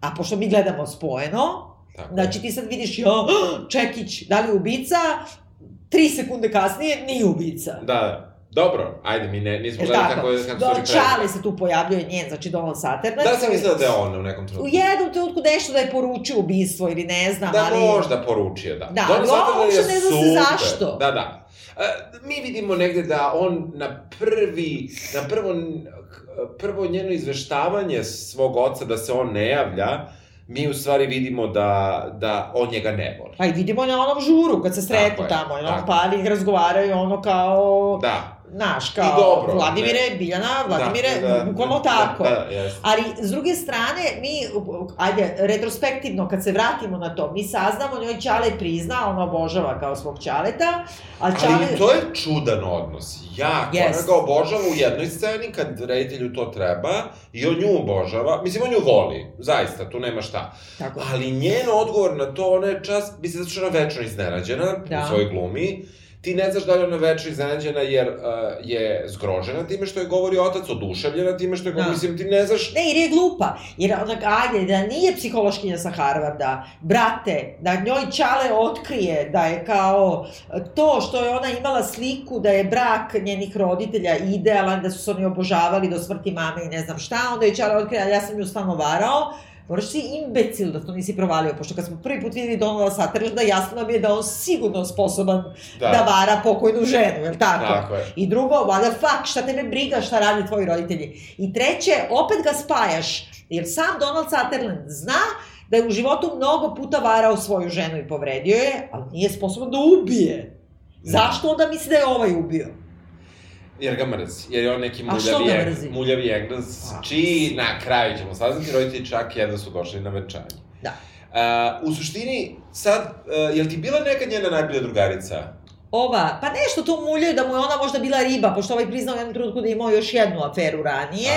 S1: A pošto mi gledamo spojeno,
S2: Tako.
S1: znači ti sad vidiš, jo, [GASPS] čekić, da li je ubica, tri sekunde kasnije nije ubica.
S2: Da, da. Dobro, ajde, mi ne, nismo
S1: Jel
S2: gledali
S1: tako?
S2: kako, kako
S1: Do,
S2: pređe.
S1: Čale se tu pojavljuje njen, znači Donald Sutherland.
S2: Da sam mislila da je on u nekom
S1: U
S2: trenutku.
S1: jednom trenutku nešto da je poručio ubistvo ili ne znam,
S2: Da,
S1: ali...
S2: možda poručio, da.
S1: Da,
S2: Donald
S1: ali uopšte
S2: je
S1: ne zna se zašto.
S2: Da, da. E, mi vidimo negde da on na prvi, na prvo, prvo njeno izveštavanje svog oca da se on ne javlja, mi u stvari vidimo da, da on njega ne voli.
S1: Pa i vidimo na onom žuru, kad se sretnu
S2: je,
S1: tamo, i on
S2: tako.
S1: pali i razgovaraju ono kao...
S2: Da.
S1: Naš, kao,
S2: I dobro,
S1: Vladimire,
S2: ne.
S1: Biljana, Vladimire,
S2: da, da,
S1: bukvalno
S2: da,
S1: tako.
S2: Da, da.
S1: Ali, s druge strane, mi, ajde, retrospektivno, kad se vratimo na to, mi saznamo, njoj Ćale prizna, ona obožava kao svog Ćaleta, a Ćale...
S2: Ali to je čudan odnos. Jako.
S1: Jest.
S2: Ona ga obožava u jednoj sceni kad reditelju to treba i on nju obožava. Mislim, on nju voli. Zaista, tu nema šta.
S1: Tako.
S2: Ali njen odgovor na to, ona je čas, mislim, zato što ona večno iznenađena
S1: Da.
S2: u svojoj glumi. Ti ne znaš da li ona večno iznenađena jer uh, je zgrožena time što je govori otac, oduševljena time što je govori,
S1: Da.
S2: mislim, ti ne znaš...
S1: Ne, jer je glupa. Jer onak, ajde, da nije psihološkinja sa Harvarda, brate, da njoj Čale otkrije da je kao to što je ona imala sliku da je brak njenih roditelja idealan, da su se oni obožavali do smrti mame i ne znam šta, onda je Čale otkrije, ali ja sam ju stvarno varao, Moraš si imbecil da to nisi provalio, pošto kad smo prvi put videli Donalda Sutherlanda, jasno nam je da on sigurno sposoban da, da vara pokojnu ženu, jel tako?
S2: Tako je.
S1: I drugo, what the fuck, šta tebe briga šta rade tvoji roditelji. I treće, opet ga spajaš, jer sam Donald Sutherland zna da je u životu mnogo puta varao svoju ženu i povredio je, ali nije sposoban da ubije. Zašto onda misli da je ovaj ubio?
S2: Jer ga mrzi, jer je on neki muljavi,
S1: ga
S2: eng-
S1: mrzi?
S2: muljavi englez,
S1: A.
S2: čiji na kraju ćemo saznati, roditelji čak jedva su došli na venčanje.
S1: Da.
S2: Uh, u suštini, sad, uh, jel ti bila neka njena najbolja drugarica?
S1: Ova, pa nešto tu muljaju da mu je ona možda bila riba, pošto ovaj priznao u jednom trenutku da je imao još jednu aferu ranije,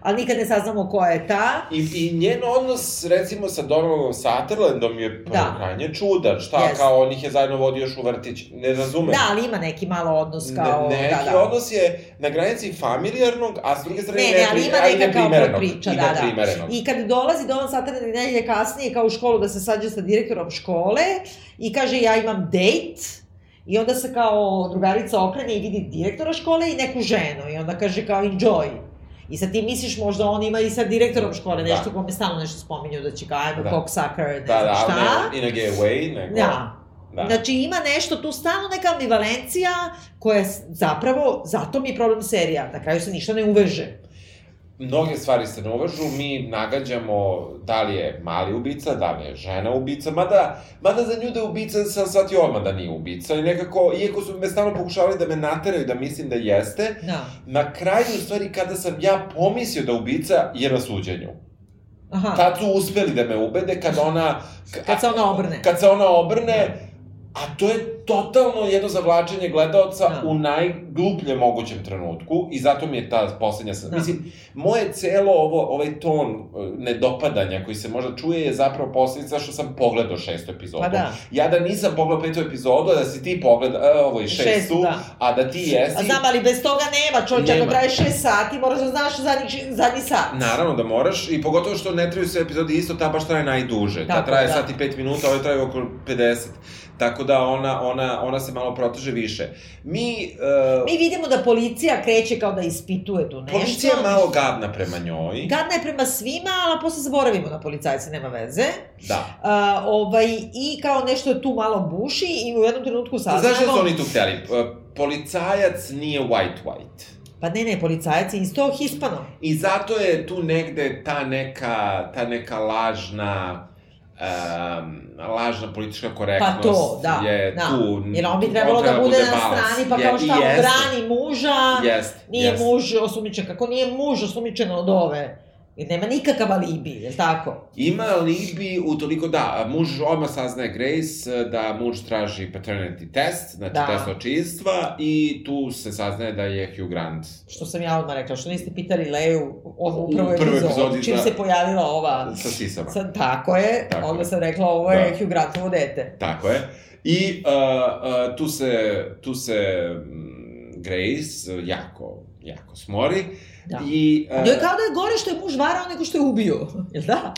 S1: ali nikad ne saznamo koja je ta.
S2: I, I njen odnos, recimo, sa Donaldom Sutherlandom je
S1: Da.
S2: krajnje čudan. Šta,
S1: Jest.
S2: kao on ih je zajedno vodio još u vrtić? Ne razumem.
S1: Da, ali ima neki malo odnos kao...
S2: ne, neki
S1: da, da.
S2: odnos je na granici familijarnog, a s druge strane
S1: Ne, ne, ali ima
S2: nepri- a i
S1: neka kao priča, da, da. I kad dolazi Donald Sutherland nedelje kasnije kao u školu da se sađe sa direktorom škole i kaže ja imam date i onda se kao drugarica okrene i vidi direktora škole i neku ženu i onda kaže kao enjoy. I sad ti misliš možda on ima i sa direktorom škole
S2: Da.
S1: nešto kome stalno nešto spominju da će kao ajmo
S2: Da.
S1: cocksucker, ne
S2: Da,
S1: znam
S2: da,
S1: šta.
S2: ne in a gay way, nego...
S1: Da.
S2: Da.
S1: Znači ima nešto tu stalno neka ambivalencija koja zapravo, zato mi je problem serija, na kraju se ništa ne uveže.
S2: Mnoge stvari se ne uvažu, mi nagađamo da li je mali ubica, da li je žena ubica, mada, mada za nju da je ubica sam shvatio odmah da nije ubica i nekako, iako su me stalno pokušavali da me nateraju da mislim da jeste,
S1: Da.
S2: na kraju u stvari kada sam ja pomislio da ubica je na suđenju.
S1: Aha.
S2: Tad su uspeli da me ubede kad ona...
S1: Kad se ona obrne.
S2: Kad se ona obrne, a to je totalno jedno zavlačenje gledaoca
S1: Da.
S2: u najglupljem mogućem trenutku i zato mi je ta poslednja.
S1: Da.
S2: Mislim, moje celo ovo, ovaj ton e, nedopadanja koji se možda čuje je zapravo posledica što sam pogledao šestu epizodu.
S1: Pa da.
S2: Ja da nisam pogledao petu epizodu, da si ti pogleda, e, ovo i šestu,
S1: Šestu, da.
S2: a da ti jesi...
S1: A znam, ali bez toga nema, čovječe, ako traje 6 sati, moraš da znaš zadnji, zadnji sat.
S2: Naravno da moraš, i pogotovo što ne traju sve epizode isto, ta baš traje najduže. Ta
S1: Tako,
S2: traje
S1: da.
S2: sat i 5 minuta, ove traje oko 50. Tako da ona, ona, ona se malo proteže više. Mi, uh,
S1: Mi vidimo da policija kreće kao da ispituje tu nešto.
S2: policija je malo gadna prema njoj.
S1: Gadna je prema svima, ali posle zaboravimo na policajce, nema veze.
S2: Da.
S1: A, ovaj, I kao nešto je tu malo buši i u jednom trenutku saznamo...
S2: Znaš šta su oni tu hteli? Uh, policajac nije white-white.
S1: Pa ne, ne, policajac je isto hispano.
S2: I zato je tu negde ta neka, ta neka lažna um, lažna politička korektnost
S1: Pa to, da,
S2: je
S1: da.
S2: tu.
S1: Jer on bi trebalo da bude na
S2: balans.
S1: strani, pa
S2: Je-
S1: kao šta, on brani muža,
S2: Jest,
S1: nije
S2: jest.
S1: muž osumničen. Kako nije muž osumničen od ove? Jer nema nikakav alibi, je tako?
S2: Ima alibi u toliko da, muž odmah saznaje Grace da muž traži paternity test, znači
S1: Da.
S2: test očinstva i tu se saznaje da je Hugh Grant
S1: Što sam ja odmah rekla, što niste pitali Leju u
S2: U
S1: prvoj
S2: prvoj
S1: epizodi, čim
S2: da.
S1: se pojavila ova...
S2: sa sisama.
S1: Sad, tako je,
S2: Tako
S1: onda
S2: je.
S1: sam rekla ovo je
S2: Da.
S1: Hugh Grantovo dete.
S2: Tako je. I uh, uh, tu se, tu se Grace jako, jako smori.
S1: Da.
S2: I, uh,
S1: Njoj je kao da je gore što je muž varao nego što je ubio, [LAUGHS] jel da?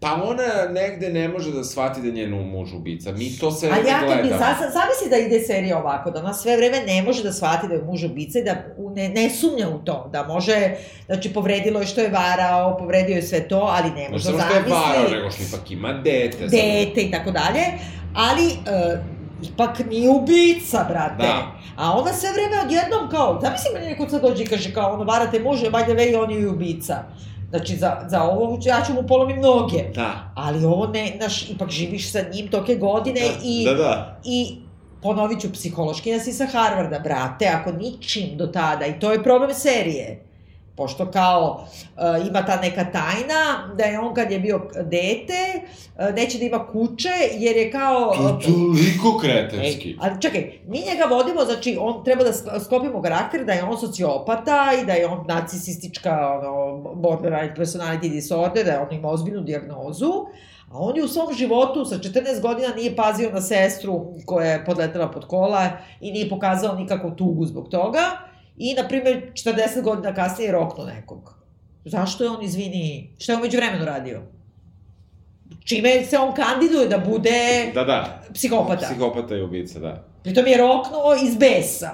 S2: Pa ona negde ne može da shvati da je njen muž ubica. Mi to se
S1: Ali ja kad bi,
S2: gledamo.
S1: za, za- zamisli da ide serija ovako, da ona sve vreme ne može da shvati da je muž ubica i da ne, ne sumnja u to, da može, znači povredilo je što je varao, povredio je sve to, ali ne
S2: Ne
S1: može
S2: samo
S1: da
S2: što je varao, nego što ipak ima dete.
S1: dete i tako dalje, ali e, ipak nije ubica, brate.
S2: Da.
S1: A ona sve vreme odjednom kao, zamisli meni neko sad dođe i kaže kao, ono, varate muže, by the way, on je ubica. Znači, za, za ovo ja ću mu polomim noge.
S2: Da.
S1: Ali ovo ne, znaš, ipak živiš sa njim toke godine i,
S2: Da, da.
S1: i ponovit ću, psihološkinja si sa Harvarda, brate, ako ničim do tada, i to je problem serije. Pošto kao e, ima ta neka tajna da je on kad je bio dete e, neće da ima kuće jer je kao...
S2: To je toliko [LAUGHS] kretenski.
S1: Ej, ali čekaj, mi njega vodimo, znači on treba da sk- sklopimo karakter da je on sociopata i da je on narcisistička ono, borderline personality disorder, da je on ima ozbiljnu dijagnozu, a on je u svom životu sa 14 godina nije pazio na sestru koja je podletela pod kola i nije pokazao nikakvu tugu zbog toga i, na primjer, 40 godina kasnije je roknuo nekog. Zašto je on, izvini, šta je on među vremenu radio? Čime se on kandiduje da bude
S2: Da, da.
S1: psihopata?
S2: Psihopata je ubica, da.
S1: Pritom je roknuo iz besa.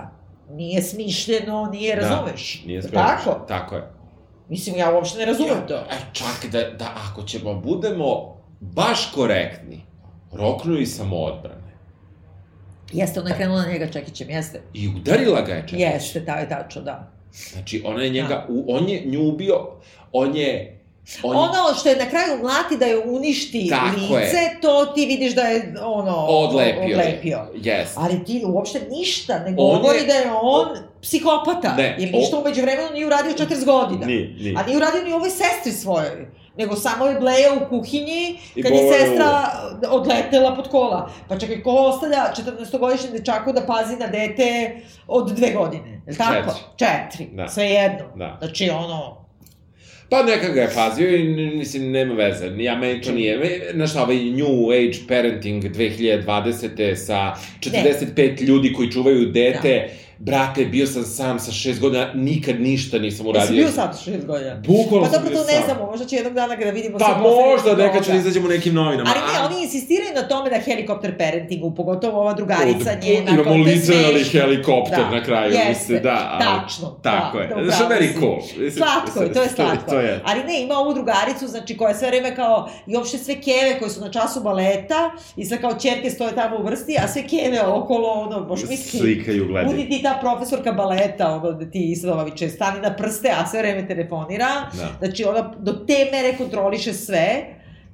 S1: Nije smišljeno, nije,
S2: Da,
S1: razumeš?
S2: Nije
S1: Je
S2: spremno.
S1: Tako?
S2: Tako je.
S1: Mislim, ja uopšte ne razumem to.
S2: E, čak da, da ako ćemo budemo baš korektni, roknu i samoodbrane.
S1: Jeste, ona je krenula na njega čekićem, jeste.
S2: I udarila ga je čak.
S1: Jeste, ta je tačno, da.
S2: Znači, ona je njega, u, on je nju ubio, on je... On je
S1: Ono što je na kraju mlati da je uništi
S2: Tako je.
S1: lice, to ti vidiš da je, ono,
S2: odlepio.
S1: odlepio.
S2: Yes.
S1: Ali ti uopšte ništa ne govori
S2: je-
S1: da je on psihopata.
S2: Ne,
S1: jer ništa
S2: o-
S1: umeđu vremenu nije uradio 40 godina.
S2: Nije, nije.
S1: A nije uradio ni ovoj sestri svojoj. Nego samo je bleja u kuhinji
S2: I
S1: kad je sestra odletela pod kola. Pa čekaj, ko ostavlja 14-godišnjem dečaku da pazi na dete od dve godine? Je tako? Četiri.
S2: Da.
S1: Sve jedno.
S2: Da.
S1: Znači, ono...
S2: Pa neka ga je pazio i mislim, nema veze. Ja, meni to nije. Znaš ovaj New Age Parenting 2020. sa 45 ljudi koji čuvaju dete. Brate, bio sam sam sa 6 godina, nikad ništa nisam
S1: Jesi
S2: uradio.
S1: bio sad šest godina?
S2: Bukvalno
S1: Pa
S2: sam
S1: dobro, to ne
S2: sam.
S1: znamo, možda će jednog dana kada vidimo
S2: Pa možda, neka ću da izađemo u nekim novinama.
S1: Ali ne, oni insistiraju na tome da helikopter parentingu, pogotovo ova drugarica
S2: Od-
S1: njena.
S2: imamo literally helikopter na kraju,
S1: jeste,
S2: mislim, da, ali-
S1: Tačno,
S2: Tako
S1: da,
S2: je.
S1: da, upravo
S2: very cool.
S1: Slatko je, to je slatko.
S2: To je.
S1: Ali ne, ima ovu drugaricu, znači, koja je sve vreme kao, i uopšte sve keve koje su na času baleta, i sve kao čerke stoje tamo u vrsti, a sve keve okolo, ono, možeš misliti,
S2: Slikaju, gledaju.
S1: budi ti ta profesorka baleta, ono, da ti Islamoviće stani na prste, a sve vreme telefonira,
S2: Da.
S1: znači, ona do te mere kontroliše sve,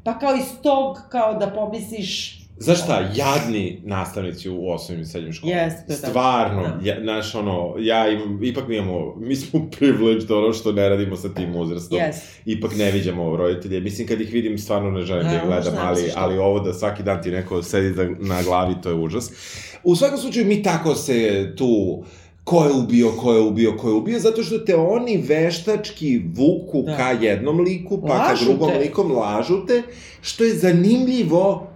S1: pa kao iz tog, kao da pomisliš,
S2: Znaš šta, jadni nastavnici u osnovnim i srednjim školama.
S1: Jeste, to je tako.
S2: Stvarno,
S1: Da.
S2: ja, znaš, ono, ja imam, ipak mi imamo, mi smo [LAUGHS] privileged ono što ne radimo sa tim uzrastom.
S1: jes,
S2: Ipak ne viđamo roditelje. Mislim, kad ih vidim, stvarno ne želim da ih
S1: Ne,
S2: gledam, ali, ali ovo da svaki dan ti neko sedi da, na glavi, to je užas. U svakom slučaju, mi tako se tu ko je ubio, ko je ubio, ko je ubio, zato što te oni veštački vuku
S1: Da.
S2: ka jednom liku, pa
S1: Lažu
S2: ka drugom
S1: te.
S2: likom, lažu te, što je zanimljivo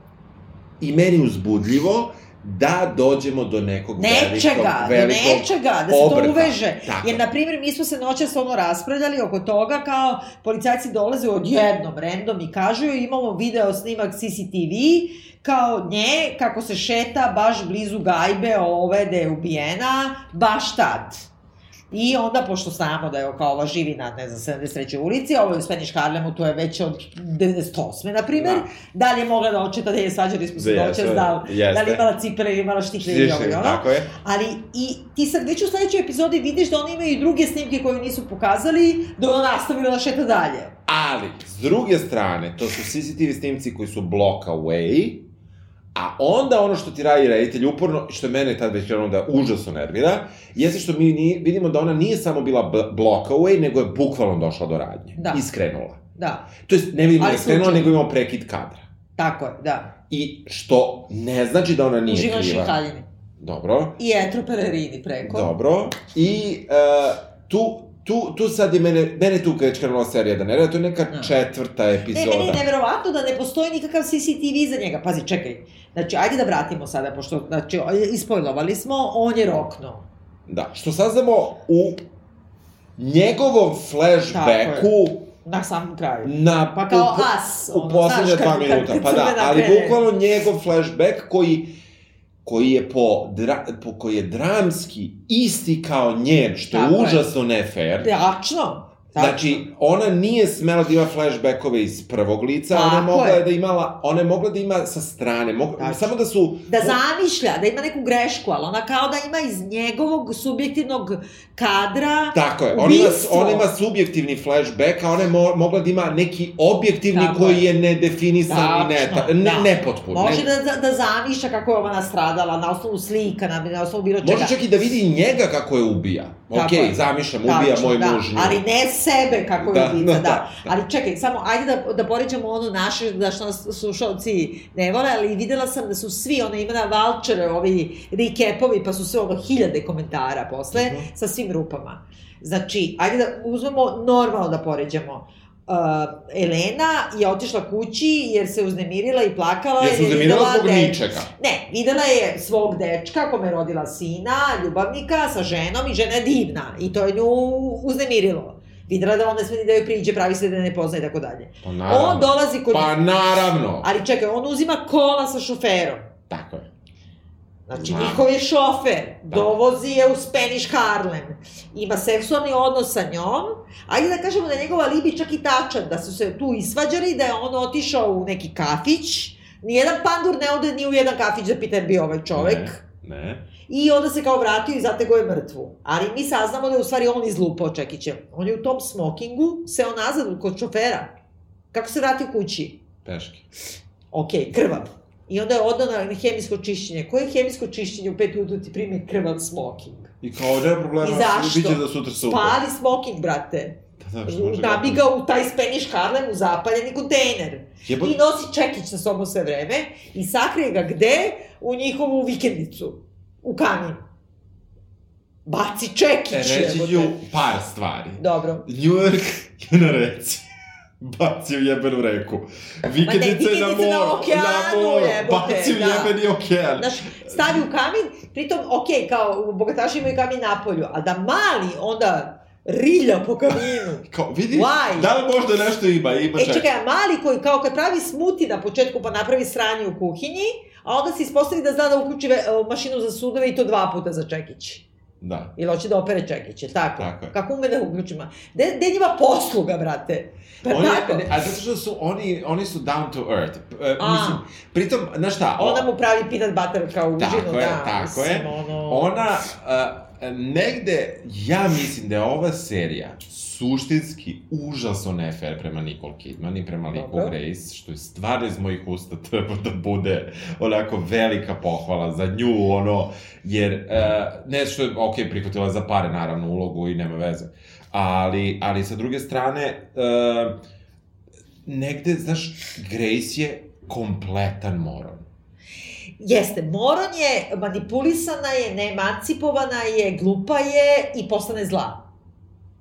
S2: i meni uzbudljivo da dođemo do nekog
S1: nečega,
S2: velikog,
S1: do
S2: velikog
S1: nečega, da se
S2: obrta.
S1: to uveže.
S2: Tako.
S1: Jer, na primjer, mi smo se noćas ono raspravljali oko toga kao policajci dolaze odjednom, random i kažu imamo video snimak CCTV kao nje kako se šeta baš blizu gajbe ove da je ubijena, baš tad. I onda, pošto znamo da je kao ova živi na, ne znam, 73. ulici, ovo je u Spanish Harlemu, to je već od 98. na primjer,
S2: Da.
S1: da. li je mogla da očita da je svađali smo se
S2: Da,
S1: da, da li imala cipele ili imala štikle ili ovo i ono.
S2: Tako je.
S1: Ali i ti sad već u sledećoj epizodi vidiš da oni imaju i druge snimke koje nisu pokazali, da ona nastavila da šeta dalje.
S2: Ali, s druge strane, to su CCTV snimci koji su block away, A onda ono što ti radi reditelj uporno, što je mene tad već krenuo da užasno nervira, jeste što mi ni, vidimo da ona nije samo bila bl- block away, nego je bukvalno došla do radnje.
S1: Da.
S2: I skrenula.
S1: Da,
S2: To jest, ne vidimo da je skrenula,
S1: slučajno.
S2: nego imamo prekid kadra.
S1: tako je, da.
S2: I što ne znači da ona nije
S1: Uživaš i
S2: kriva.
S1: haljini.
S2: Dobro.
S1: I etropelerini preko.
S2: Dobro. I uh, tu, tu, tu sad je mene, mene tu već krenula serija da ne rada, to je neka
S1: Da.
S2: četvrta
S1: Ne,
S2: epizoda.
S1: meni je neverovatno da ne postoji nikakav CCTV za njega. Pazi, čekaj. Znači, ajde da vratimo sada, pošto, znači, ispojlovali smo, on je rokno.
S2: Da, što saznamo u njegovom flashbacku
S1: Na samom kraju.
S2: na...
S1: Pa kao
S2: u,
S1: as,
S2: U
S1: ono,
S2: poslednje
S1: znaš, kad-
S2: dva minuta, pa da, ali bukvalno njegov flashback koji koji je po, dra, po koji je dramski isti kao njen, što
S1: Tako
S2: je užasno ne fair.
S1: Tačno.
S2: Znači, ona nije smela da ima flashbackove iz prvog lica, ona je
S1: Tako
S2: mogla
S1: je.
S2: da imala, ona je mogla da ima sa strane, mogla,
S1: Tačno.
S2: samo da su...
S1: Da zamišlja, da ima neku grešku, ali ona kao da ima iz njegovog subjektivnog kadra
S2: Tako je, ona ima, ona ima subjektivni flashback, a ona je mo, mogla da ima neki objektivni
S1: Tako
S2: koji
S1: je.
S2: je nedefinisan i ne,
S1: Tačno,
S2: ta, ne,
S1: da.
S2: nepotpun.
S1: Može
S2: ne,
S1: da, da, da zamišlja kako je ova nastradala, na osnovu slika, na, na osnovu bilo čega.
S2: Može čak i da vidi njega kako je ubija.
S1: Je.
S2: zamišljam, ubija moj
S1: da.
S2: muž nju.
S1: Ali ne sebe kako je
S2: Da,
S1: ubica,
S2: da,
S1: da,
S2: da.
S1: Ali čekaj, samo ajde da, da poređamo ono naše, da što nas slušalci ne vole, ali videla sam da su svi, ono ima na Valčere, ovi recapovi, pa su sve ono hiljade komentara posle,
S2: Mhm.
S1: sa svim rupama. Znači, ajde da uzmemo normalno da poređamo. Uh, Elena je otišla kući jer se uznemirila i plakala. Jer je
S2: uznemirala
S1: videla
S2: zbog
S1: de-
S2: ničega.
S1: Ne, videla je svog dečka kome je rodila sina, ljubavnika sa ženom i žena je divna i to je nju uznemirilo. Videla da on ne sme ni da joj priđe, pravi se da ne poznaje i tako dalje.
S2: Pa naravno.
S1: On dolazi kod...
S2: Pa naravno.
S1: Ali čekaj, on uzima kola sa šoferom.
S2: Tako je.
S1: Znači,
S2: Znam.
S1: njihov je šofer,
S2: Da.
S1: dovozi je u Spanish Harlem, ima seksualni odnos sa njom, ajde da kažemo da je njegova libi čak i tačan, da su se tu isvađali, da je on otišao u neki kafić, nijedan pandur ne ode ni u jedan kafić da pita je bio ovaj čovek,
S2: Ne, ne.
S1: I onda se kao vratio i zatego je mrtvu. Ali mi saznamo da je u stvari on izlupao Čekića. On je u tom smokingu seo nazad kod šofera. Kako se vratio kući?
S2: Teški.
S1: Ok, krvav. I onda je odao na hemijsko čišćenje. Koje hemijsko čišćenje u pet ujutru ti primi krvav smoking?
S2: I kao, nema problema, biće da sutra super.
S1: Spali smoking, brate.
S2: Da, da,
S1: Nabi
S2: kako-
S1: ga u taj Spanish Harlem u zapaljeni kontejner.
S2: Jebo...
S1: I nosi čekić sa sobom sve vreme i sakrije ga gde? U njihovu vikendicu. U kamin. Baci čekić.
S2: Reći
S1: jebote.
S2: ću par stvari.
S1: Dobro.
S2: New York [LAUGHS] je na reci. [LAUGHS] Bacio jebenu reku. Vikendice na
S1: na okeanu,
S2: moru.
S1: jebote,
S2: Bacio
S1: da.
S2: jebeni okean.
S1: Znaš, stavi u kamin, pritom, ok, kao, bogataši imaju kamin na polju, a da mali onda rilja po kaminu. [LAUGHS]
S2: Kao, vidi,
S1: Why?
S2: da li možda nešto ima, ima
S1: E, čekaj, a mali koji kao kad pravi smuti na početku pa napravi sranje u kuhinji, a onda se ispostavi da zna da uključi mašinu za sudove i to dva puta za čekić.
S2: Da.
S1: Ili hoće da opere čekiće, tako.
S2: Tako je.
S1: Kako ume da uključima. De, de njima posluga, brate. Pa
S2: Oni,
S1: tako.
S2: ne, a zato što su oni, oni su down to earth. E,
S1: A.
S2: mislim, pritom, znaš šta? o-
S1: Ona mu pravi peanut butter kao užinu,
S2: Tako je,
S1: da.
S2: tako
S1: mislim,
S2: je.
S1: Ono...
S2: Ona, uh, negde, ja mislim da je ova serija suštinski užasno nefair prema Nicole Kidman i prema liku
S1: Dobro.
S2: Grace, što je stvarno iz mojih usta [LAUGHS] treba da bude onako velika pohvala za nju, ono, jer, uh, ne što je, ok, prihvatila za pare, naravno, ulogu i nema veze, ali, ali sa druge strane, uh, negde, znaš, Grace je kompletan moron.
S1: Jeste, Moron je manipulisana je, neemancipovana je, glupa je i postane zla.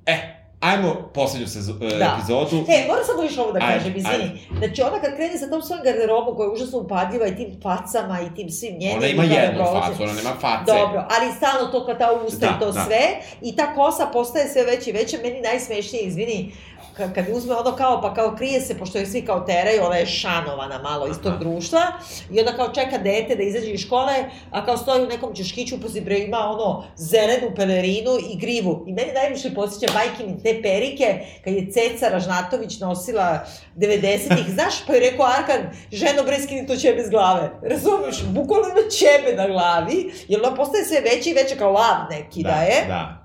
S2: E, ajmo poslednju sezo, da.
S1: Da.
S2: epizodu.
S1: E, moram samo još ovo da
S2: Ajde,
S1: kažem, izvini.
S2: ajde.
S1: Znači, ona kad krene sa tom svojom garderobom koja je užasno upadljiva i tim facama i tim svim njenim...
S2: Ona ima
S1: kada
S2: jednu
S1: prolazi-
S2: facu, ona nema face.
S1: Dobro, ali stalno to kad ta usta
S2: Da,
S1: i to
S2: da.
S1: sve, i ta kosa postaje sve veća i veća, meni najsmešnije, izvini, ka- kad uzme ono kao, pa kao krije se, pošto je svi kao teraju, ona je šanovana malo iz tog društva, i onda kao čeka dete da izađe iz škole, a kao stoji u nekom češkiću, poslije bre ima ono zelenu pelerinu i grivu. I meni najviše podsjeća majke mi te perike, kad je Ceca Ražnatović nosila 90-ih, znaš, pa je rekao Arkan, ženo bre skini to ćebe s glave. Razumiješ, bukvalno ima ćebe na glavi, jer ona postaje sve veća i veća kao lav neki da, je.
S2: Da.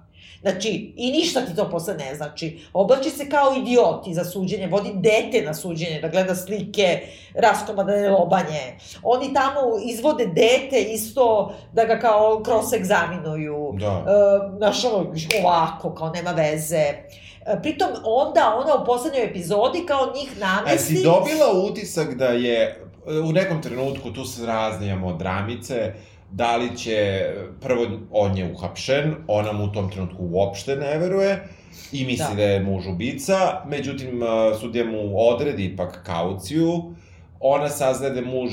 S1: Znači, i ništa ti to posle ne znači. Oblači se kao idioti za suđenje, vodi dete na suđenje, da gleda slike, raskomadane lobanje. Oni tamo izvode dete isto da ga kao cross-egzaminuju.
S2: Da.
S1: E, znaš, ono, ovako, kao nema veze. E, pritom, onda ona u poslednjoj epizodi kao njih
S2: E,
S1: namesti...
S2: si dobila utisak da je u nekom trenutku, tu se raznijamo dramice, da li će, prvo, on je uhapšen, ona mu u tom trenutku uopšte ne veruje, i misli da,
S1: Da.
S2: je muž ubica, međutim, sudija mu odredi ipak kauciju, ona saznaje da muž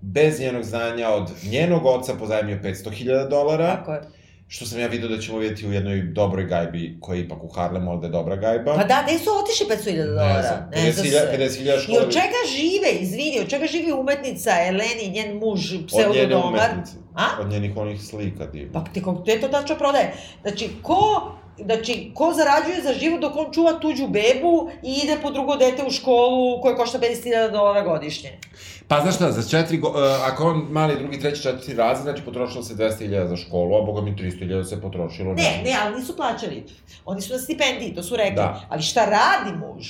S2: bez njenog znanja od njenog oca pozajmio 500.000 dolara,
S1: Tako je.
S2: Što sam ja vidio da ćemo vidjeti u jednoj dobroj gajbi, koja je ipak u Harlemu, ali da je dobra gajba.
S1: Pa da, gde su otišli 500.000 dolara?
S2: znam,
S1: Ne zna
S2: 50.000
S1: se.
S2: 50.000
S1: I od čega žive, izvini, od čega živi umetnica Eleni, njen muž,
S2: Od njene
S1: pseudodomar?
S2: umetnice.
S1: A?
S2: Od njenih onih slika divno.
S1: Pa ti kako te to tačno prodaje? Znači, ko Znači, ko zarađuje za život dok on čuva tuđu bebu i ide po drugo dete u školu koje košta 50.000 dolara godišnje?
S2: Pa znaš šta, za četiri, go, uh, ako on mali drugi, treći, četvrti razred, znači potrošilo se 200.000 za školu, a boga mi 300.000 se potrošilo.
S1: Ne, ne, ali nisu plaćali. Oni su na stipendiji, to su rekli.
S2: Da.
S1: Ali šta radi muž?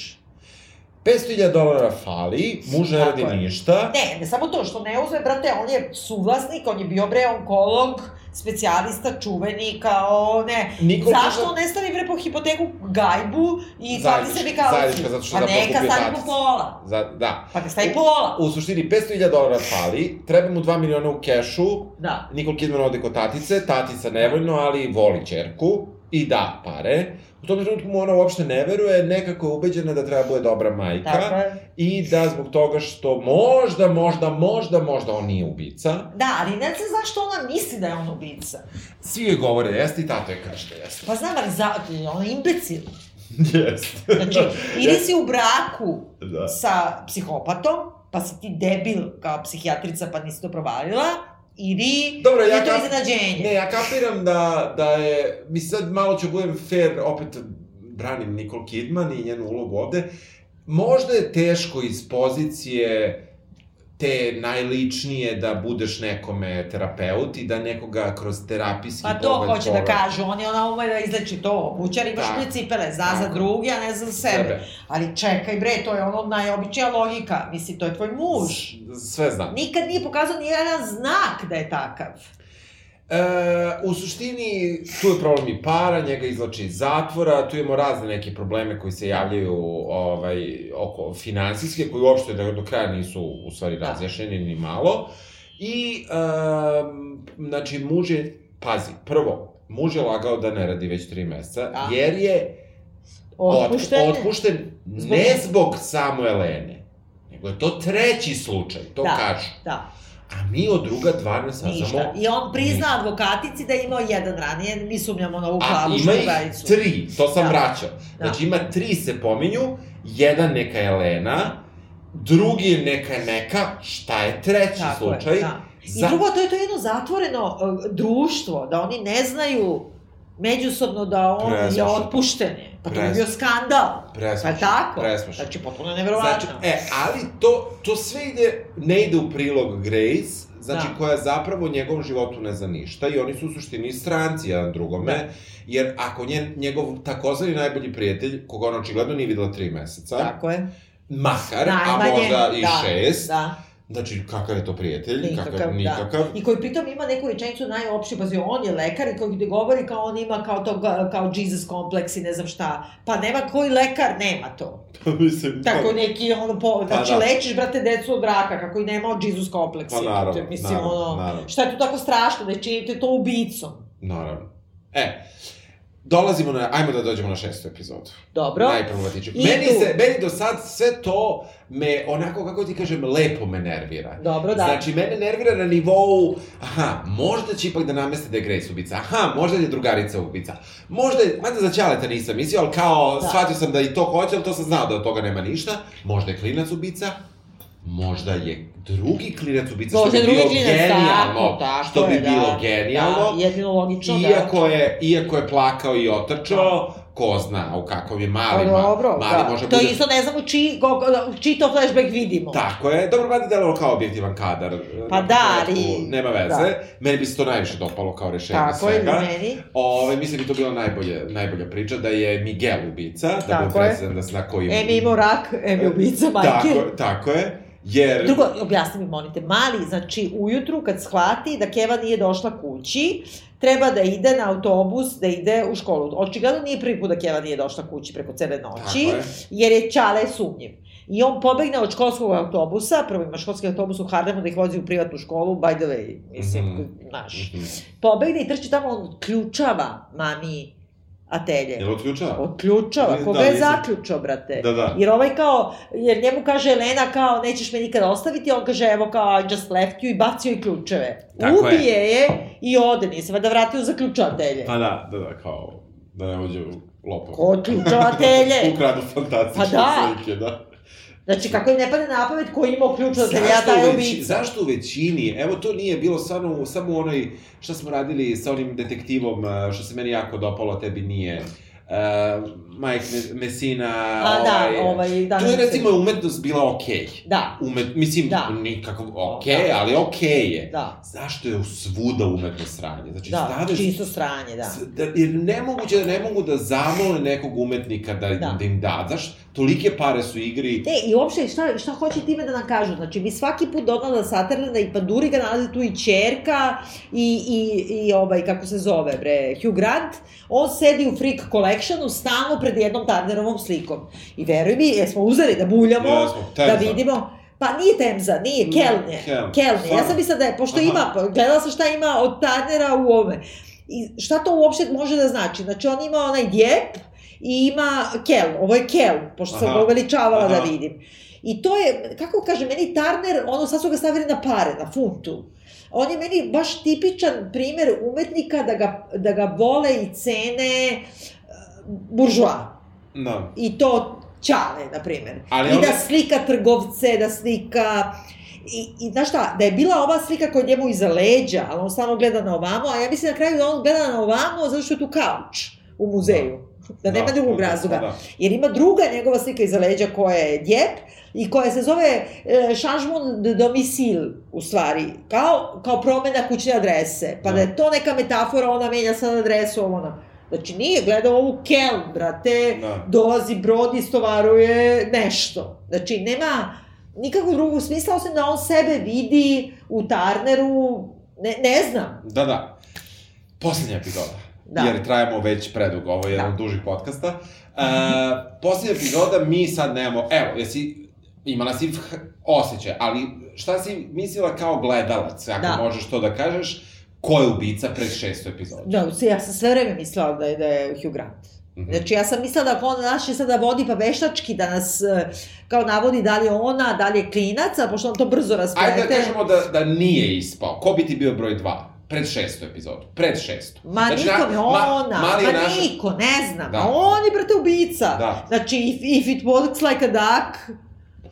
S2: 500.000 dolara fali, muž ne radi ništa.
S1: Ne, ne samo to, što ne uzme, brate, on je suvlasnik, on je bio bre onkolog, specijalista, čuveni, kao, ne.
S2: Niko
S1: Zašto ne stavi bre po hipoteku gajbu i
S2: Zajednička-
S1: sebi kao...
S2: zajednička, zato što
S1: Pa
S2: zapravo
S1: neka
S2: kupio
S1: stavi po pola.
S2: Za, da.
S1: Pa ga stavi pola.
S2: U suštini, 500.000 dolara fali, treba mu 2 miliona u kešu,
S1: Da.
S2: Nicole Kidman ode kod tatice, tatica nevoljno, ali voli čerku i da pare. U tom trenutku mu ona uopšte ne veruje, nekako je ubeđena da treba bude dobra majka.
S1: Tako je.
S2: I da zbog toga što možda, možda, možda, možda on nije ubica.
S1: Da, ali ne znam zašto ona misli da je on ubica.
S2: Svi joj govore da jeste i tato je kaže da jeste.
S1: Pa znam, ali za, ona je imbecil. [LAUGHS]
S2: Jeste.
S1: Znači, ili si u braku
S2: Da.
S1: sa psihopatom, pa si ti debil kao psihijatrica pa nisi to provalila, ili
S2: Dobro, ja
S1: to
S2: kap-
S1: iznenađenje.
S2: Ne, ja kapiram da, da je, mi sad malo ću budem fair, opet branim Nicole Kidman i njenu ulogu ovde, možda je teško iz pozicije te najličnije da budeš nekome terapeut i da nekoga kroz terapijski
S1: Pa to
S2: pogled
S1: hoće da kažu, on je ona ume da izleči to. Bućar imaš
S2: Tako.
S1: bre cipele, zna za drugi, a ne za sebe.
S2: Sebe.
S1: Ali čekaj bre, to je ono najobičnija logika. Misli, to je tvoj muž.
S2: S- Sve znam.
S1: Nikad nije pokazao ni jedan znak da je takav.
S2: E, u suštini, tu je problem i para, njega izlači iz zatvora, tu imamo razne neke probleme koji se javljaju ovaj, oko finansijske, koji uopšte do, do kraja nisu u stvari
S1: Da.
S2: razjašnjeni ni malo. I, um, znači, muž je, pazi, prvo, muž je lagao da ne radi već tri meseca,
S1: Da.
S2: jer je
S1: Otpušten.
S2: Ot, otpušten
S1: Zbog-
S2: ne zbog samo Elene, nego je to treći slučaj, to
S1: Da.
S2: kažu.
S1: Da,
S2: A mi od druga dva ne saznamo
S1: ništa. I on prizna
S2: ništa.
S1: advokatici da je imao jedan ranije, mi sumnjamo na ovu
S2: A
S1: klavušu
S2: ima ih tri, to sam
S1: Da.
S2: vraćao. Znači ima tri se pominju, jedan neka je Elena, drugi je neka neka, šta je treći
S1: Tako je,
S2: slučaj?
S1: da. I
S2: Za-
S1: drugo, to je to jedno zatvoreno uh, društvo, da oni ne znaju međusobno da on je
S2: Presmešno.
S1: otpušten. Pa to bi bio skandal. Pa
S2: Presmešno,
S1: tako?
S2: presmešno.
S1: Znači, potpuno neverovatno.
S2: Znači, e, ali to, to sve ide, ne ide u prilog Grace, znači
S1: Da.
S2: koja zapravo njegovom životu ne zna ništa i oni su u suštini stranci jedan drugome,
S1: Da.
S2: jer ako njen, njegov takozvani najbolji prijatelj, koga ona očigledno nije videla tri meseca,
S1: Tako je.
S2: makar, a
S1: Najmanje,
S2: možda i
S1: da,
S2: šest,
S1: Da,
S2: znači kakav je to prijatelj,
S1: nikakav,
S2: kakav, nikakav,
S1: da. I koji pritom ima neku rečenicu najopšiju, pazi, on je lekar i koji gde govori kao on ima kao to, kao Jesus kompleks i ne znam šta. Pa nema koji lekar, nema to.
S2: mislim,
S1: Tako neki, ono, po,
S2: Pa
S1: znači
S2: da.
S1: lečiš, brate, decu od raka, kako i nema od Jesus kompleks.
S2: Pa naravno,
S1: Mislim,
S2: naravno,
S1: ono,
S2: naravno.
S1: šta je tu tako strašno, da činite to ubicom?
S2: Naravno. E, dolazimo na, ajmo da dođemo na šestu epizodu.
S1: Dobro.
S2: Najproblematičniju. Meni
S1: tu.
S2: se, meni do sad sve to me, onako, kako ti kažem, lepo me nervira.
S1: Dobro, da.
S2: Znači, mene nervira na nivou, aha, možda će ipak da nameste da je Grace ubica, aha, možda je drugarica ubica, možda je, mada za Ćaleta nisam mislio, ali kao,
S1: Da.
S2: shvatio sam da i to hoće, ali to sam znao da od toga nema ništa, možda je klinac ubica, možda je drugi klinac ubica, što bi bilo
S1: klinac,
S2: genijalno,
S1: tako, tako
S2: što bi
S1: je, da.
S2: bilo genijalno,
S1: Da, jedino logično, da.
S2: Iako je, iako je plakao i otrčao, ko zna u kakvom je
S1: Pa
S2: mali,
S1: dobro,
S2: mali
S1: da.
S2: može
S1: To
S2: bude...
S1: isto ne znamo čiji, go, čiji to flashback vidimo.
S2: Tako je, dobro, mada delalo kao objektivan kadar.
S1: Pa
S2: Na
S1: da, ali-
S2: Nema veze.
S1: da.
S2: Meni bi se to najviše dopalo kao rešenje
S1: Tako je,
S2: svega.
S1: meni.
S2: Ove, mislim da bi to bila najbolje, najbolja priča, da je Miguel ubica, da
S1: Tako
S2: bude
S1: je.
S2: da zna koji...
S1: Em je imao rak, em je ubica majke.
S2: Tako, tako je, jer...
S1: Drugo, objasni mi, molite, mali, znači, ujutru kad shvati da Keva nije došla kući, treba da ide na autobus, da ide u školu. Očigledno nije prvi put da Keva nije došla kući preko cele noći,
S2: je.
S1: jer je Ćale sumnjiv. I on pobegne od školskog autobusa, prvo ima školski autobus u Hardemu da ih vozi u privatnu školu, by the way, mislim,
S2: Mhm.
S1: znaš.
S2: Mhm.
S1: Pobegne i trči tamo, on ključava mami atelje.
S2: Jel otključava?
S1: Otključava, koga
S2: da,
S1: je
S2: nisam-
S1: zaključao, brate.
S2: Da, da.
S1: Jer ovaj kao, jer njemu kaže Elena kao, nećeš me nikada ostaviti, on kaže, evo kao, I just left you i bacio i ključeve.
S2: Tako je.
S1: Ubije je. i ode, nisam da vratio za ključatelje.
S2: Pa da, da, da, kao, da ne uđe u lopov.
S1: Ko ključavatelje? [LAUGHS]
S2: Ukradu fantastične
S1: Pa da.
S2: slike, da.
S1: Znači, kako im ne pade na pamet ko je imao ključatelje, ja
S2: Zašto,
S1: taj
S2: veći,
S1: ubica.
S2: zašto u većini, evo to nije bilo samo, samo u onoj, šta smo radili sa onim detektivom, što se meni jako dopalo, tebi nije, uh, Mike Me- Messina,
S1: A da, ovaj, da.
S2: to je recimo umetnost bila okej.
S1: Da,
S2: Umet, mislim,
S1: Da.
S2: nikakav, okej,
S1: Da.
S2: ali okej je.
S1: da,
S2: Zašto je svuda umetno sranje? Znači,
S1: da,
S2: staveš
S1: čisto sranje, da.
S2: Da, jer nemoguće da ne mogu da zamole nekog umetnika da,
S1: Da.
S2: da. im da, tolike pare su igri.
S1: Ne, i uopšte, šta, šta hoće time da nam kažu? Znači, mi svaki put Donalda Sutherlanda i Panduri ga nalazi tu i čerka i, i, i ovaj, kako se zove, bre, Hugh Grant, on sedi u Freak Collectionu stalno pred jednom Turnerovom slikom. I veruj mi, jesmo uzeli da buljamo,
S2: Jesmo,
S1: da vidimo, Pa nije Temza, nije,
S2: Ne,
S1: Keln je.
S2: Keln.
S1: Keln je. Ja sam mislila da je, pošto
S2: Aha.
S1: ima, gledala sam šta ima od Turnera u ove. I šta to uopšte može da znači? Znači, on ima onaj djep i ima Keln. Ovo je Keln, pošto sam
S2: Aha.
S1: ga uveličavala da
S2: Aha.
S1: vidim. I to je, kako kaže, meni Turner, ono sad su ga stavili na pare, na funtu. On je meni baš tipičan primer umetnika da ga, da ga vole i cene eh, buržoa.
S2: Da.
S1: I to Ćale, na primjer.
S2: Ali
S1: I
S2: onda-
S1: da slika trgovce, da slika... I, I znaš šta, da je bila ova slika kod njemu iza leđa, ali on stalno gleda na ovamo, a ja mislim na kraju da on gleda na ovamo zato što je tu kauč u muzeju. Da, nema drugog
S2: da,
S1: razloga.
S2: da.
S1: Jer ima druga njegova slika iza leđa koja je djep i koja se zove e, changement de domicile, u stvari, kao, kao promena kućne adrese. Pa da.
S2: Da.
S1: je to neka metafora, ona menja sad adresu, ona. Znači nije gledao ovu Keln, brate,
S2: Da.
S1: dolazi brod i stovaruje nešto. Znači nema nikakvog drugog smisla, osim da on sebe vidi u Turneru, ne, ne znam.
S2: Da, da. Poslednja epizoda.
S1: Da.
S2: Jer trajamo već predugo, ovo je jedan
S1: Da.
S2: od dužih podcasta. Uh, poslednja epizoda, mi sad nemamo, evo, jesi imala si osjećaj, ali šta si mislila kao gledalac, ako
S1: Da.
S2: možeš to da kažeš, ko je ubica pred šestu epizodu?
S1: Da, ja sam sve vreme mislila da je, da je Hugh Grant.
S2: Mhm.
S1: Znači, ja sam mislila da on nas će sada vodi pa veštački, da nas e, kao navodi da li je ona, da li je klinac, a pošto on to brzo rasplete.
S2: Ajde da kažemo da, da nije ispao. Ko bi ti bio broj dva? Pred šestu epizodu. Pred šestu.
S1: Ma
S2: Znači,
S1: niko
S2: na-
S1: ona,
S2: ma,
S1: ma
S2: naša-
S1: niko, ne znam,
S2: Da.
S1: on je, brate, ubica.
S2: Da.
S1: Znači, if, if it works like a duck,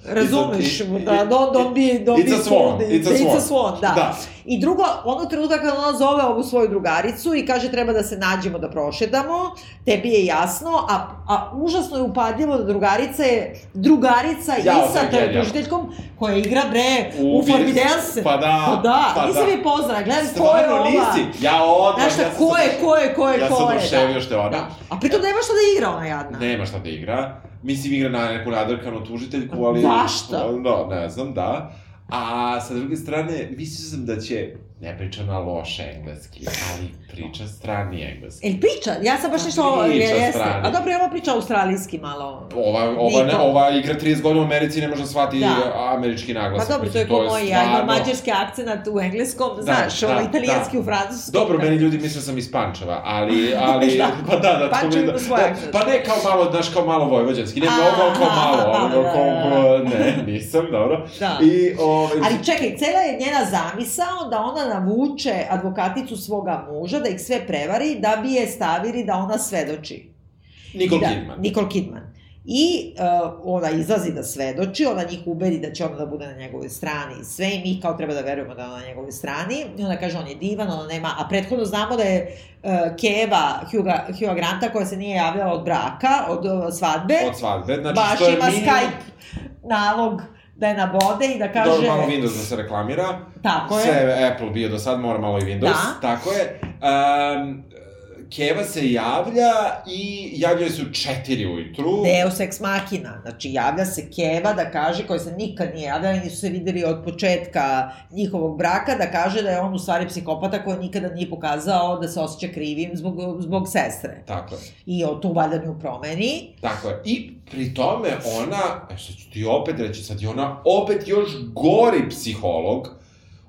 S1: razumeš,
S2: It's a-
S1: da, don't, don't be, don't
S2: It's
S1: be
S2: a swan, it's a
S1: It's a
S2: swan.
S1: da.
S2: Da.
S1: I drugo, ono trenutka kada ona zove ovu svoju drugaricu i kaže treba da se nađemo da prošedamo, tebi je jasno, a, a užasno je upadljivo da drugarica je drugarica
S2: Jao,
S1: i sa
S2: je
S1: tužiteljkom koja igra bre u,
S2: U
S1: u Formidense.
S2: Pa da,
S1: Pa da,
S2: pa
S1: nisam
S2: da.
S1: je poznala, gledam ko je ova.
S2: nisi? Ja odmah,
S1: Znaš šta,
S2: ja
S1: ko je,
S2: sad-
S1: ko je, ko je,
S2: Ja
S1: ko
S2: sam
S1: je,
S2: oduševio što je ona.
S1: Da. A pritom nema šta da igra ona jadna.
S2: Nema šta da igra. Mislim, igra na neku nadrkanu tužiteljku, ali...
S1: Zašta?
S2: Da, ne znam, da. A sa druge strane, mislio sam da će, ne priča na loše engleski, ali priča strani engleski.
S1: El priča, ja sam baš
S2: Pa
S1: nešto,
S2: priča
S1: je, jeste.
S2: strani.
S1: A dobro, ja ovo priča australijski malo.
S2: Ova, ova, ne, ova igra 30 godina u Americi, ne može da shvati
S1: Da.
S2: američki
S1: Pa
S2: naglasak.
S1: dobro, to je ko moj, ja imam mađarski akcenat u engleskom,
S2: Da,
S1: znaš,
S2: da,
S1: ovo italijanski
S2: da.
S1: u francuskom.
S2: Dobro, meni ljudi misle da sam iz Pančeva, ali, [LAUGHS] ali,
S1: Da.
S2: pa da, da,
S1: svoj
S2: da,
S1: akcent.
S2: pa ne kao malo, znaš, kao malo vojvođanski, ne mnogo, kao malo,
S1: da,
S2: kao,
S1: da,
S2: ne, nisam, dobro.
S1: Da.
S2: I, ovaj,
S1: Ali čekaj, cela je njena zamisao da ona navuče advokaticu svoga muža, da ih sve prevari, da bi je stavili da ona svedoči.
S2: Nicole
S1: da,
S2: Kidman.
S1: Nicole Kidman. I uh, ona izlazi da svedoči, ona njih ubedi da će ona da bude na njegovoj strani i sve, i mi kao treba da verujemo da je ona na njegovoj strani. I ona kaže, on je divan, ona nema, a prethodno znamo da je uh, Keva Huga, Huga Granta koja se nije javljala od braka, od uh, svadbe,
S2: Od svadbe, znači
S1: baš
S2: što je
S1: ima
S2: minimum...
S1: Skype nalog da je nabode i da kaže...
S2: Dobro, malo Windows da se reklamira.
S1: Tako je.
S2: Sve Apple bio do sad, mora malo i Windows.
S1: Da.
S2: Tako je. Um, Keva se javlja i javljaju se u četiri ujutru.
S1: Deus ex machina, znači javlja se Keva da kaže, koja se nikad nije javljala, nisu se videli od početka njihovog braka, da kaže da je on u stvari psihopata koji nikada nije pokazao da se osjeća krivim zbog, zbog sestre.
S2: Tako je.
S1: I o tu valjda nju promeni.
S2: Tako je. I pri tome ona, e sad ću ti opet reći, sad je ona opet još gori psiholog,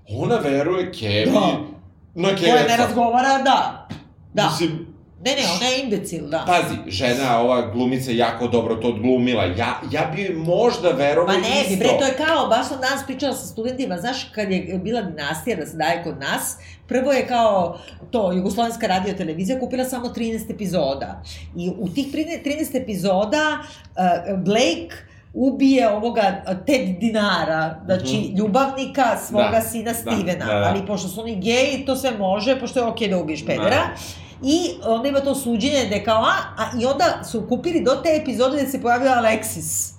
S2: ona veruje Kevi
S1: Da.
S2: na
S1: Koja
S2: Keca.
S1: ne razgovara, da. Da.
S2: Mislim,
S1: Ne, ne, ona je imbecil, da.
S2: pazi, žena, ova glumica jako dobro to odglumila. Ja, ja bi joj možda verovao
S1: Pa ne,
S2: isto.
S1: bre, to je kao, baš sam danas pričala sa studentima, znaš, kad je bila dinastija da se daje kod nas, prvo je kao to, Jugoslovenska radio televizija kupila samo 13 epizoda. I u tih 13 13 epizoda uh, Blake ubije ovoga Ted Dinara, znači
S2: Mhm.
S1: ljubavnika svoga
S2: Da,
S1: sina
S2: da,
S1: Stevena,
S2: da, da.
S1: ali pošto su oni geji, to sve može, pošto je okej da ubiješ pedera.
S2: Da.
S1: I onda ima to suđenje da je kao, a, a i onda su kupili do te epizode da se pojavio Alexis.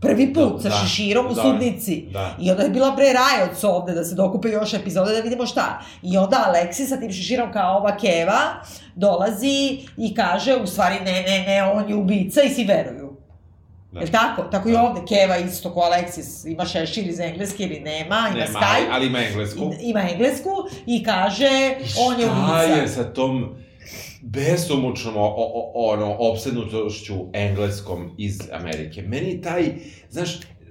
S1: Prvi put, sa
S2: Da,
S1: šeširom u
S2: da,
S1: sudnici.
S2: da.
S1: I onda je bila bre rajoc ovde da se dokupe još epizode da vidimo šta. I onda Alexis sa tim šeširom kao ova Keva dolazi i kaže u stvari ne, ne, ne, on je ubica i svi veruju.
S2: Da.
S1: Jel tako? Tako i
S2: Da.
S1: ovde Keva isto ko Alexis ima šešir iz engleske ili nema, ima
S2: Nema,
S1: Skype.
S2: ali, ali ima englesku.
S1: I- Ima englesku i kaže on je
S2: Šta
S1: ubica.
S2: je sa tom besomučnom o, o, ono, opsednutošću engleskom iz Amerike? Meni taj, znaš,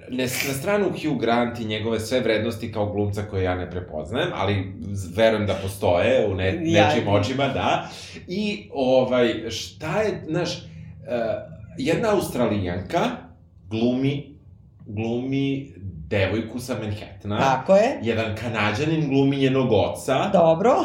S2: ne, na stranu Hugh Grant i njegove sve vrednosti kao glumca koje ja ne prepoznajem, ali verujem da postoje u ne,
S1: Ja-
S2: nečim očima, da. I, ovaj, šta je, znaš, uh, jedna australijanka glumi, glumi devojku sa Manhattana.
S1: Tako je.
S2: Jedan kanadjanin glumi njenog oca.
S1: Dobro.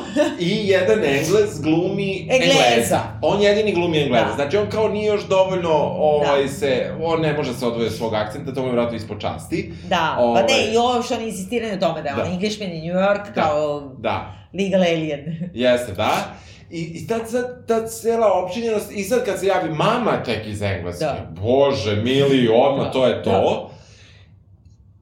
S2: I jedan Englez glumi
S1: Engleza.
S2: Engleza. On jedini glumi Engleza.
S1: Da.
S2: Znači, on kao nije još dovoljno, ovaj,
S1: Da.
S2: se, on ne može se odvoje od svog akcenta, to mu je vratno ispod časti.
S1: Da, pa
S2: Ovaj.
S1: ne, i ovo što oni insistiraju na tome, da je
S2: Da.
S1: on Englishman in New York
S2: Da.
S1: kao
S2: Da,
S1: legal alien.
S2: jeste, da. I, i tad, sad, ta cela općinjenost, i sad kad se javi mama tek iz Engleske,
S1: Da.
S2: bože, mili, odmah,
S1: Da,
S2: to je to.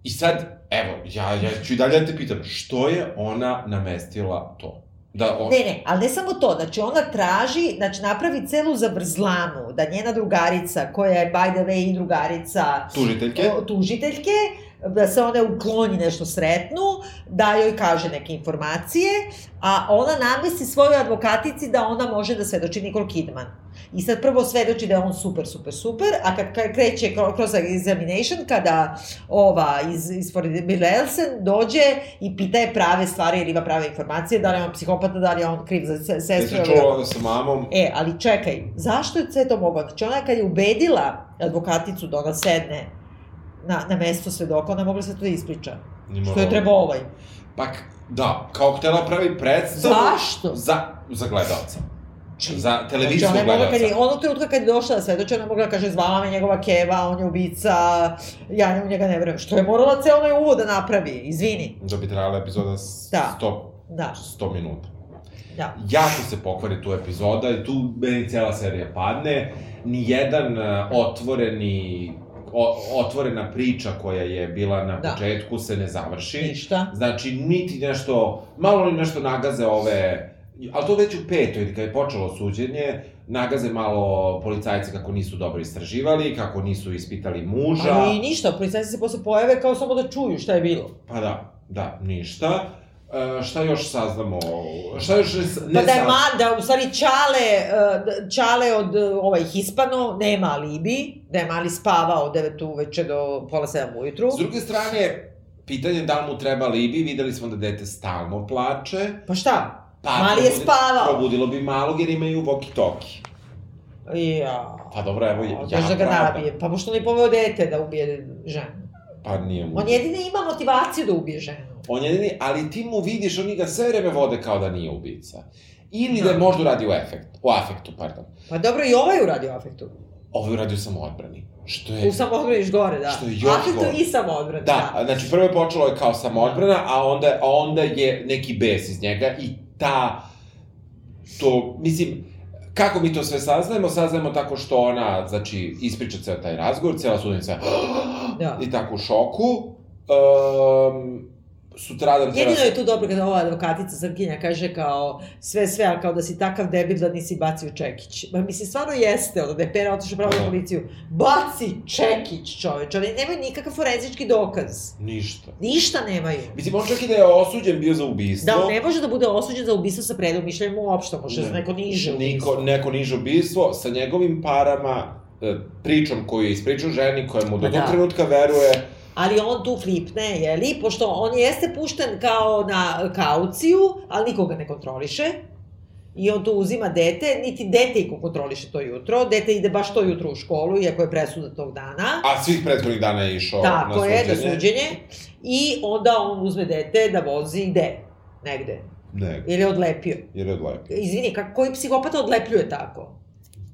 S2: I sad, evo, ja, ja ću i dalje da te pitam, što je ona namestila to? Da, on,
S1: Ne, ne, ali ne samo to, znači ona traži, znači napravi celu zavrzlamu, da njena drugarica, koja je by the way i drugarica
S2: tužiteljke?
S1: o, tužiteljke, da se one ukloni nešto sretnu, da joj kaže neke informacije, a ona namesti svojoj advokatici da ona može da svedoči Nicole Kidman. I sad prvo svedoči da je on super, super, super, a kad, kreće kroz examination, kada ova iz, iz Bill Elsen dođe i pita je prave stvari jer ima prave informacije, da li je on psihopata, da li je on kriv za se-
S2: Jesi
S1: sestru.
S2: čuo sa mamom?
S1: E, ali čekaj, zašto je sve to moglo? Znači ona kad je ubedila advokaticu da ona sedne na, na mesto svedoka, ona mogla sve to da ispriča.
S2: Nije
S1: Što je trebao ovaj.
S2: Pa, da, kao htela pravi predstavu...
S1: Zašto?
S2: Za, za gledalca. Za televizijskog
S1: Znači, mogla, kad
S2: gledalca.
S1: je, onog trenutka kad je došla da svedoči, ona mogla da kaže zvala me njegova keva, on je ubica, ja u njega ne verujem. Što je morala ceo onaj uvod da napravi, izvini.
S2: Da bi trajala epizoda s-
S1: Da.
S2: 100,
S1: Da,
S2: 100 minuta.
S1: da.
S2: Jako se pokvari tu epizoda i tu meni cela serija padne. Nijedan uh, otvoreni otvorena priča koja je bila na
S1: Da.
S2: početku se ne završi.
S1: Ništa.
S2: Znači, niti nešto, malo li nešto nagaze ove, ali to već u petoj, kada je počelo suđenje, nagaze malo policajci kako nisu dobro istraživali, kako nisu ispitali muža.
S1: Ali ništa, policajci se posle pojave kao samo da čuju šta je bilo.
S2: Pa da, da, ništa. E, šta još saznamo? Šta još ne, ne
S1: Pa da je ma, da u stvari Čale, uh, Čale od uh, ovaj Hispano nema alibi, da je mali spavao od 9 uveče do pola 7 ujutru.
S2: S druge strane, pitanje da li mu treba libi, videli smo da dete stalno plače.
S1: Pa šta?
S2: Pa,
S1: Mali je spavao.
S2: Probudilo bi malog jer imaju walkie-talkie.
S1: Ja.
S2: Pa dobro, evo, ja
S1: Još da ga nabije. Pa pošto ne poveo dete da ubije ženu.
S2: Pa nije mu.
S1: On jedini ima motivaciju da ubije ženu.
S2: On je jedini, ali ti mu vidiš, oni ga sve vreme vode kao da nije ubica. Ili da,
S1: Da.
S2: je možda radi u efekt, u afektu, pardon.
S1: Pa dobro, i ovaj uradio afektu.
S2: ovo je uradio samo odbrani. Što je...
S1: U samoodbrani još gore, da.
S2: Što je još
S1: Afektu
S2: gore.
S1: i samoodbrani,
S2: Da,
S1: da.
S2: znači prvo je počelo je kao samoodbrana, a onda, a onda je neki bes iz njega i ta, to, mislim, kako mi to sve saznajemo? Saznajemo tako što ona, znači, ispriča ceo taj razgovor, cela sudnica
S1: Da. [GASPS]
S2: i tako u šoku. Um, sutradan.
S1: Jedino je tu dobro kada ova advokatica Srpkinja kaže kao sve, sve, ali kao da si takav debil da nisi bacio čekić. Ma mislim, stvarno jeste, ono, da je Pera otišao pravo na
S2: Da.
S1: policiju. Baci čekić, čoveč. Oni nemaju nikakav forenzički dokaz.
S2: Ništa.
S1: Ništa nemaju.
S2: Mislim, on čak i da je osuđen bio za ubistvo.
S1: Da, ne može da bude osuđen za ubistvo sa predom mišljenjem uopšte, može za
S2: Ne.
S1: neko niže ubistvo.
S2: Niko, neko niže ubistvo, sa njegovim parama, e, pričom koju je ispričao ženi, koja mu do tog
S1: da.
S2: trenutka veruje,
S1: Ali on tu flipne, je li? Pošto on jeste pušten kao na kauciju, ali nikoga ne kontroliše. I on tu uzima dete, niti dete iko kontroliše to jutro. Dete ide baš to jutro u školu, iako je presuda tog dana.
S2: a svih prethodnih dana je išao
S1: Tako
S2: na
S1: je,
S2: suđenje.
S1: na suđenje. I onda on uzme dete da vozi gde? Negde.
S2: Ne,
S1: Ili je odlepio.
S2: jer je odlepio.
S1: Izvini, kako, koji psihopata odlepljuje tako?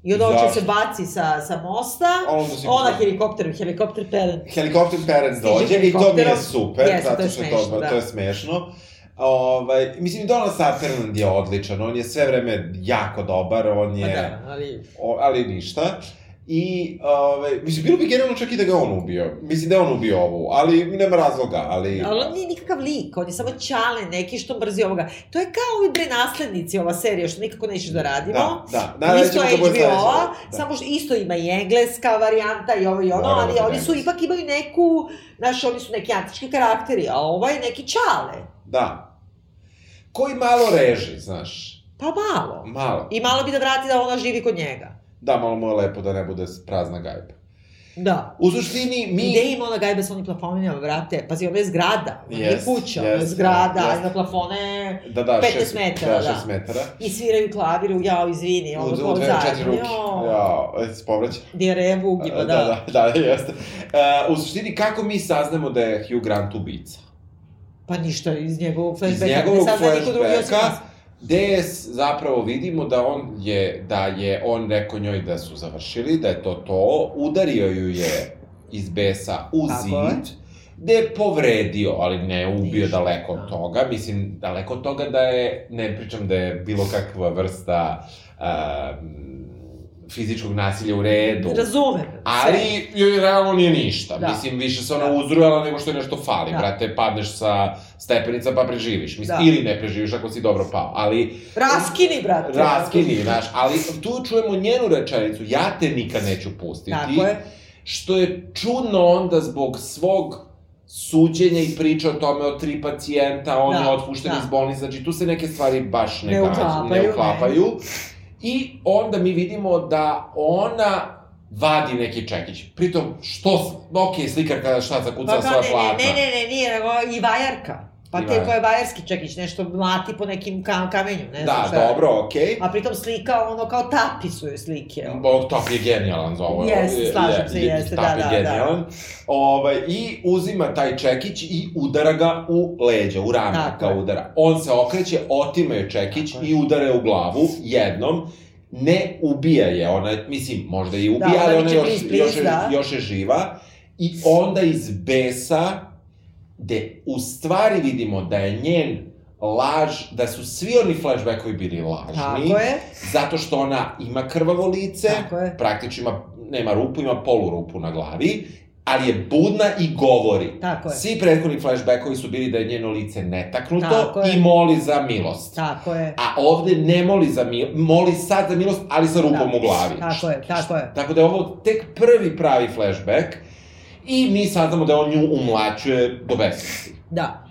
S1: I onda hoće se baci sa, sa mosta,
S2: Onda si-
S1: ona helikopter, helikopter peren.
S2: Helikopter parent dođe i to mi je super,
S1: to
S2: zato što je
S1: smešno,
S2: to,
S1: da.
S2: to je smešno. Ovaj, mislim, i Donald Sutherland je odličan, on je sve vreme jako dobar, on
S1: Pa
S2: je...
S1: da, ali...
S2: O, ali ništa. I, ovaj, mislim, bilo bi generalno čak i da ga on ubio. Mislim da on ubio ovu, ali nema razloga, ali...
S1: Ali on nije nikakav lik, on je samo čale neki što mrzi ovoga. To je kao ovi bre naslednici ova serija što nikako nećeš da radimo.
S2: Da, da. Da,
S1: isto
S2: da.
S1: HBO-a,
S2: Da.
S1: samo što isto ima i engleska varijanta i ovo i ono,
S2: Naravno
S1: ali
S2: da
S1: oni su ipak imaju neku, znaš, oni su neki antički karakteri, a ovaj je neki čale.
S2: Da. Koji malo reži, znaš.
S1: Pa malo.
S2: Malo.
S1: I malo bi da vrati da ona živi kod njega.
S2: Da, malo mu je lepo da ne bude prazna gajba.
S1: Da.
S2: U suštini, mi...
S1: Gde ima ona gajba sa onim plafonima, vrate? Pazi, ona je zgrada, ona je
S2: Jest,
S1: kuća, ona je
S2: jest,
S1: zgrada,
S2: jest.
S1: a ima plafone
S2: Da, da,
S1: 15
S2: šest,
S1: metara,
S2: da.
S1: da.
S2: šest metara.
S1: i sviraju klaviru, jao, izvini, ovo
S2: U, u dve, četiri ruke.
S1: jao.
S2: Ja, ja se povraća.
S1: Dijareja bugima, da.
S2: da, da, da, jeste. Uh, u suštini, kako mi saznamo da je Hugh Grant ubica?
S1: Pa ništa, iz njegovog
S2: Iz
S1: flashbacka,
S2: njegovog
S1: drugi osim
S2: flashbacka. Gde zapravo vidimo da on je, da je on rekao njoj da su završili, da je to to, udario ju je iz besa u
S1: Tako je.
S2: zid, gde je povredio, ali ne ubio
S1: Ništa,
S2: daleko od toga, mislim, daleko od toga da je, ne pričam da je bilo kakva vrsta um, fizičkog nasilja u redu,
S1: Razumem.
S2: Ali joj realno nije ništa.
S1: Da.
S2: Mislim, više se ona
S1: Da.
S2: uzrujala nego što je nešto fali.
S1: Da.
S2: Brate, padneš sa stepenica pa preživiš. Mislim,
S1: Da.
S2: ili ne preživiš ako si dobro pao. Ali.
S1: Raskini, brate.
S2: raskini, znaš. Ali tu čujemo njenu rečenicu, ja te nikad neću pustiti.
S1: Tako je.
S2: Što je čudno onda zbog svog suđenja i priča o tome o tri pacijenta, on
S1: Da,
S2: je otpušten
S1: da.
S2: iz bolnice, znači tu se neke stvari baš ne,
S1: Ne uklapaju,
S2: ne
S1: ne.
S2: I onda mi vidimo da ona vadi neki čekić. Pritom, što, ok, slikarka šta zakucala
S1: Pa
S2: svoja platna.
S1: ne, ne, ne, nije, nego i vajarka. Pa
S2: I
S1: te
S2: vajarka.
S1: ko je vajarski čekić, nešto mlati po nekim kam, kamenju, ne znam
S2: Da,
S1: šta. je.
S2: dobro, okej.
S1: A pritom slika, ono, kao tapisuje slike. ono.
S2: Bog, Top je genijalan za ovo.
S1: Jeste,
S2: Je-
S1: slažem
S2: je-
S1: se,
S2: je-
S1: jeste,
S2: Top
S1: da,
S2: je
S1: da,
S2: genijalan. Ovaj, I uzima taj čekić i udara ga u leđa, u rame ga
S1: je.
S2: udara. On se okreće, otima je čekić
S1: Tako je.
S2: i udara je u glavu jednom. Ne ubija je, ona, je- mislim, možda i ubija,
S1: Da,
S2: ali
S1: ona
S2: ona
S1: viče,
S2: još,
S1: "Please, please",
S2: još, je,
S1: da.
S2: još je živa. I onda iz besa, gde u stvari vidimo da je njen laž, da su svi oni flashbackovi bili lažni.
S1: Tako je,
S2: Zato što ona ima krvavo lice,
S1: tako je.
S2: praktično ima, nema rupu, ima polu rupu na glavi, ali je budna i govori.
S1: Tako je.
S2: Svi prethodni flashbackovi su bili da je njeno lice netaknuto
S1: Tako je.
S2: i moli za milost.
S1: Tako je.
S2: A ovde ne moli za milost, moli sad za milost, ali sa rupom
S1: Da.
S2: u glavi.
S1: Tako je, tako je.
S2: Tako da je ovo tek prvi pravi flashback i mi saznamo da on nju umlačuje do besvesti.
S1: Da.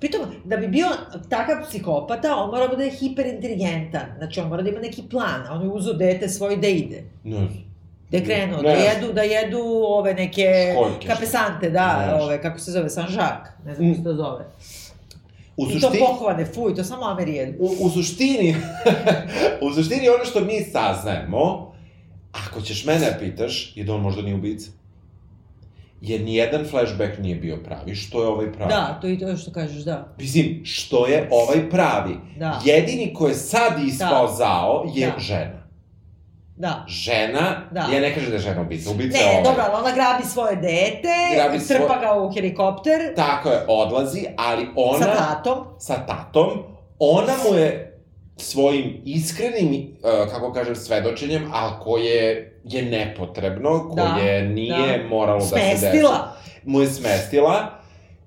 S1: Pritom, da bi bio takav psihopata, on mora da bude hiperinteligentan. Znači, on mora da ima neki plan. A on je uzo dete svoje da ide.
S2: Ne znam.
S1: Da je krenuo,
S2: Ne.
S1: da jedu, da jedu ove neke
S2: Školjke.
S1: kapesante, da,
S2: Ne.
S1: ove, kako se zove, Sanžak, ne znam kako se to zove.
S2: U
S1: I to
S2: suštini,
S1: pohvane, fuj, to samo Ameri jedu.
S2: u, u suštini, [LAUGHS] u suštini ono što mi saznajemo, ako ćeš mene da pitaš, je da on možda nije ubica. Jer nijedan flashback nije bio pravi, što je ovaj pravi?
S1: Da, to je to što kažeš, da.
S2: Mislim, što je ovaj pravi?
S1: Da.
S2: Jedini ko je sad ispao
S1: Da.
S2: zao je
S1: Da.
S2: žena.
S1: Da.
S2: Žena,
S1: Da.
S2: ja ne kažem da je žena ubica, ubica je
S1: Ne,
S2: ovaj.
S1: dobro, ali ona grabi svoje dete,
S2: Grabi
S1: trpa
S2: svoj-
S1: ga u helikopter
S2: Tako je, odlazi, ali ona...
S1: sa tatom.
S2: sa tatom, ona mu je svojim iskrenim, uh, kako kažem, svedočenjem, a koje je nepotrebno, koje nije
S1: da.
S2: moralo da se desi.
S1: Smestila.
S2: Mu je smestila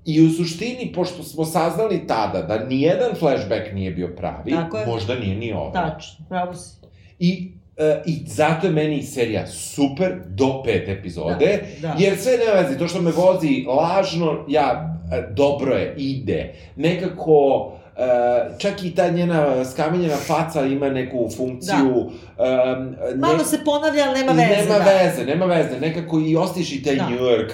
S2: i u suštini, pošto smo saznali tada da nijedan flashback nije bio pravi,
S1: Tako
S2: možda nije ni ovo.
S1: Tačno, pravo si.
S2: I, uh, I zato je meni serija super do pete epizode,
S1: Da, da.
S2: jer sve ne vezi, to što me vozi lažno, ja, e, dobro je, ide. Nekako, e, čak i ta njena skamenjena faca ima neku funkciju. em,
S1: Malo
S2: ne-
S1: se ponavlja, ali nema veze.
S2: Nema
S1: da.
S2: veze, nema veze. Nekako i ostiš i taj
S1: Da.
S2: New York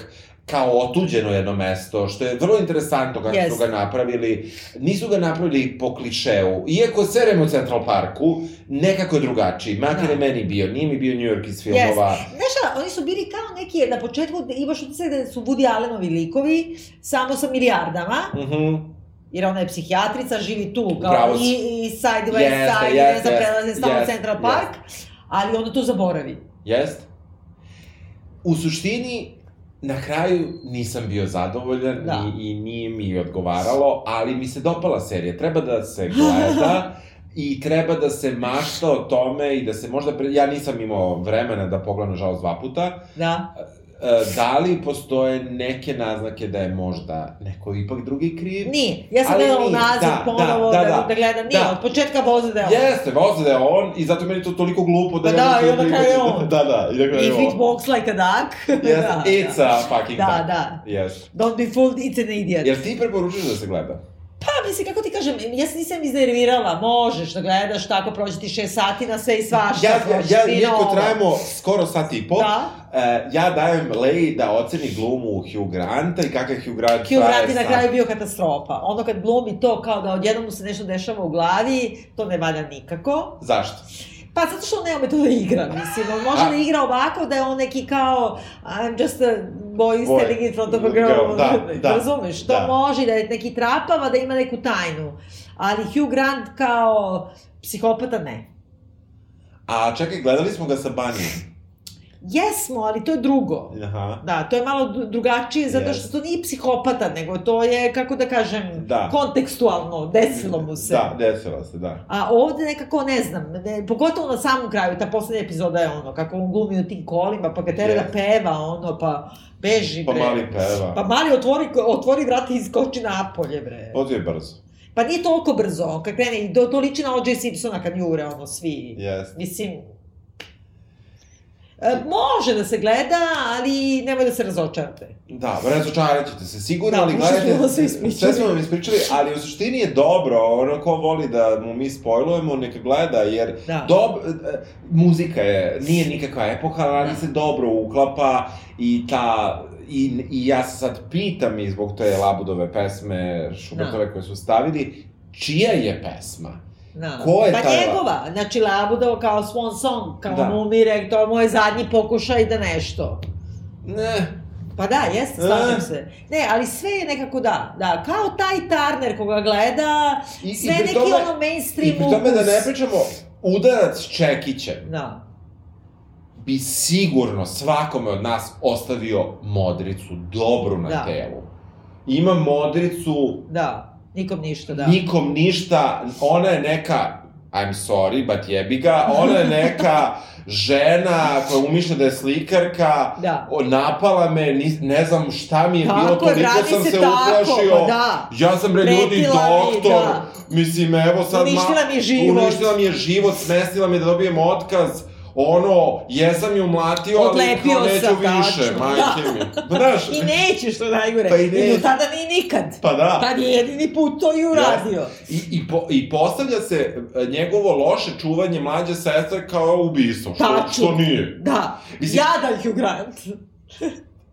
S2: kao otuđeno jedno mesto, što je vrlo interesantno kako su
S1: Jeste.
S2: ga napravili. Nisu ga napravili po klišeu. Iako serem u Central Parku, nekako je drugačiji. Makar
S1: Da.
S2: je meni bio, nije mi bio New York iz filmova.
S1: Znaš šta, oni su bili kao neki, na početku imaš utisak da su Woody Allenovi likovi, samo sa milijardama,
S2: Mhm.
S1: Jer ona je psihijatrica, živi tu, kao
S2: Bravo
S1: i, i Side, West
S2: Jeste,
S1: Side,
S2: jeste,
S1: ne znam,
S2: jeste,
S1: prelaze stalno
S2: jeste,
S1: Central Park, ali onda to zaboravi.
S2: Jest. U suštini, na kraju nisam bio zadovoljan
S1: Da.
S2: i, i nije mi odgovaralo, ali mi se dopala serija. Treba da se gleda [LAUGHS] i treba da se mašta o tome i da se možda... Pre... Ja nisam imao vremena da pogledam, nažalost, dva puta.
S1: Da.
S2: E, Da li postoje neke naznake da je možda neko ipak drugi kriv?
S1: Nije. Ja sam gledala u
S2: nije,
S1: naziv
S2: da,
S1: ponovo
S2: da,
S1: da,
S2: da,
S1: da,
S2: da.
S1: gledam. Nije,
S2: Da.
S1: od početka voze da je on.
S2: Jeste, voze da je on i zato meni to toliko glupo da
S1: Pa
S2: ja
S1: da,
S2: mislim
S1: i onda
S2: da-
S1: kao je on. [LAUGHS]
S2: Da, da, i da kao je
S1: If
S2: on.
S1: it walks like a duck. [LAUGHS]
S2: Yes,
S1: da,
S2: it's
S1: da.
S2: a fucking
S1: Da,
S2: duck.
S1: da.
S2: Yes.
S1: Don't be fooled, it's an idiot.
S2: Jel ti preporučuješ da se gleda?
S1: Pa, mislim, kako ti kažem, ja se nisam iznervirala, možeš da gledaš tako, prođe ti šest sati na sve i svašta.
S2: Ja, ja, ja,
S1: ti
S2: iako
S1: novo.
S2: trajamo skoro sat i po,
S1: Da.
S2: e, ja dajem Leji da oceni glumu Hugh Granta i kakav Hugh Grant
S1: Hugh Grant je na kraju bio katastrofa. Ono kad glumi to kao da odjednom mu se nešto dešava u glavi, to ne valja nikako.
S2: Zašto?
S1: Pa zato što on nema to da igra, mislim. On može
S2: A.
S1: da igra ovako da je on neki kao I'm just a boy
S2: Boy.
S1: standing in front of a girl.
S2: Girl, da, [LAUGHS] da,
S1: Razumeš? To
S2: da.
S1: može da je neki trapava, da ima neku tajnu. Ali Hugh Grant kao psihopata ne.
S2: A čekaj, gledali smo ga sa Bunnyom.
S1: Jesmo, ali to je drugo.
S2: Aha.
S1: Da, to je malo dru- drugačije, zato što
S2: Jest.
S1: to nije psihopata, nego to je, kako da kažem,
S2: Da.
S1: kontekstualno, desilo mu se.
S2: Da, desila se, da.
S1: A ovde nekako, ne znam, ne, pogotovo na samom kraju, ta poslednja epizoda je ono, kako on glumi u tim kolima, pa ga tera da
S2: Jest.
S1: peva, ono, pa beži,
S2: Pa
S1: bre.
S2: mali peva.
S1: Pa mali otvori, otvori vrata i iskoči napolje, bre.
S2: Vozi je brzo.
S1: Pa nije toliko brzo, kad krene, to, to liči na O.J. Simpsona kad jure, ono, svi.
S2: Jest.
S1: Mislim, može da se gleda, ali nemoj da se razočarate.
S2: Da, razočarat ćete se sigurno,
S1: Da,
S2: ali gledajte,
S1: vam sve
S2: sve smo vam ispričali, ali u suštini je dobro, ono ko voli da mu mi spojlujemo, neka gleda, jer
S1: Da.
S2: dob, e, muzika je, nije nikakva epoha, ali
S1: Da.
S2: se dobro uklapa i ta, i, i ja se sad pitam i zbog te Labudove pesme, Šubertove
S1: Da.
S2: koje su stavili, čija je pesma?
S1: Da.
S2: Ko je
S1: pa
S2: taj-
S1: njegova, znači Labudov kao swan song, kao
S2: Da.
S1: on umire, to je moj zadnji pokušaj da nešto.
S2: Ne,
S1: Pa da, jeste, slažem
S2: E.
S1: se. Ne, ali sve je nekako da, da, kao taj Turner koga gleda,
S2: I- i
S1: sve
S2: pri
S1: neki
S2: tome-
S1: ono mainstream
S2: I pri tome da ne pričamo, udarac Čekićem
S1: Da,
S2: bi sigurno svakome od nas ostavio modricu dobru na
S1: Da.
S2: telu. Ima modricu,
S1: da, nikom ništa, da.
S2: nikom ništa, ona je neka, I'm sorry, but jebi ga, ona je neka žena koja umišlja da je slikarka,
S1: Da.
S2: o, napala me, ni, ne znam šta mi je bilo,
S1: Tako je,
S2: toliko sam
S1: se
S2: se
S1: tako,
S2: uplašio.
S1: pa da.
S2: Ja sam bre ljudi
S1: Pretila mi,
S2: doktor,
S1: da.
S2: mislim evo sad...
S1: Uništila mi je život.
S2: Uništila mi je život, smestila mi je da dobijem otkaz, ono, jesam ju mlatio, ali
S1: Odlepio
S2: kao neću
S1: sam,
S2: više,
S1: tačno.
S2: majke mi. [LAUGHS] Znaš,
S1: I neće, što najgore.
S2: Pa i
S1: I do
S2: neće.
S1: tada ni nikad.
S2: pa da.
S1: Tad je jedini put to i uradio.
S2: I, i, po, I postavlja se e, njegovo loše čuvanje mlađe sestre kao ubistvo, što,
S1: Tačno.
S2: što nije.
S1: Da,
S2: Mislim-
S1: jadan Hugh Grant.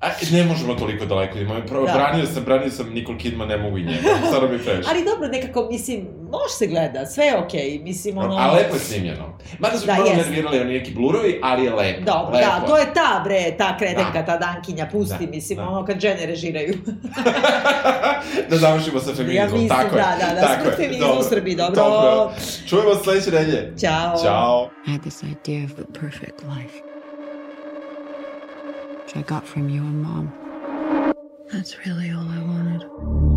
S2: A, ne možemo toliko daleko, ima, pro,
S1: Da.
S2: branio sam, branio sam Nicole Kidman, ne mogu i njega, [LAUGHS] stvarno mi previše.
S1: Ali dobro, nekako, mislim, može se gleda, sve je okej, mislim, ono...
S2: A lepo je snimljeno. Mada su
S1: Da,
S2: malo nervirali oni neki blurovi, ali je lepo.
S1: Dobro,
S2: lepo.
S1: da, to je ta bre, ta kredenka,
S2: Da.
S1: ta dankinja, pusti,
S2: Da,
S1: mislim,
S2: da.
S1: ono kad žene režiraju. [LAUGHS]
S2: da završimo sa feminizmom,
S1: Ja mislim,
S2: tako je.
S1: da, da, da,
S2: tako
S1: smrt feminizmu u Srbiji, dobro.
S2: dobro. Čujemo se sledeće nedelje.
S1: Ćao.
S2: Ćao.
S4: I had this idea of the perfect life, I got from you and mom. That's really all I wanted.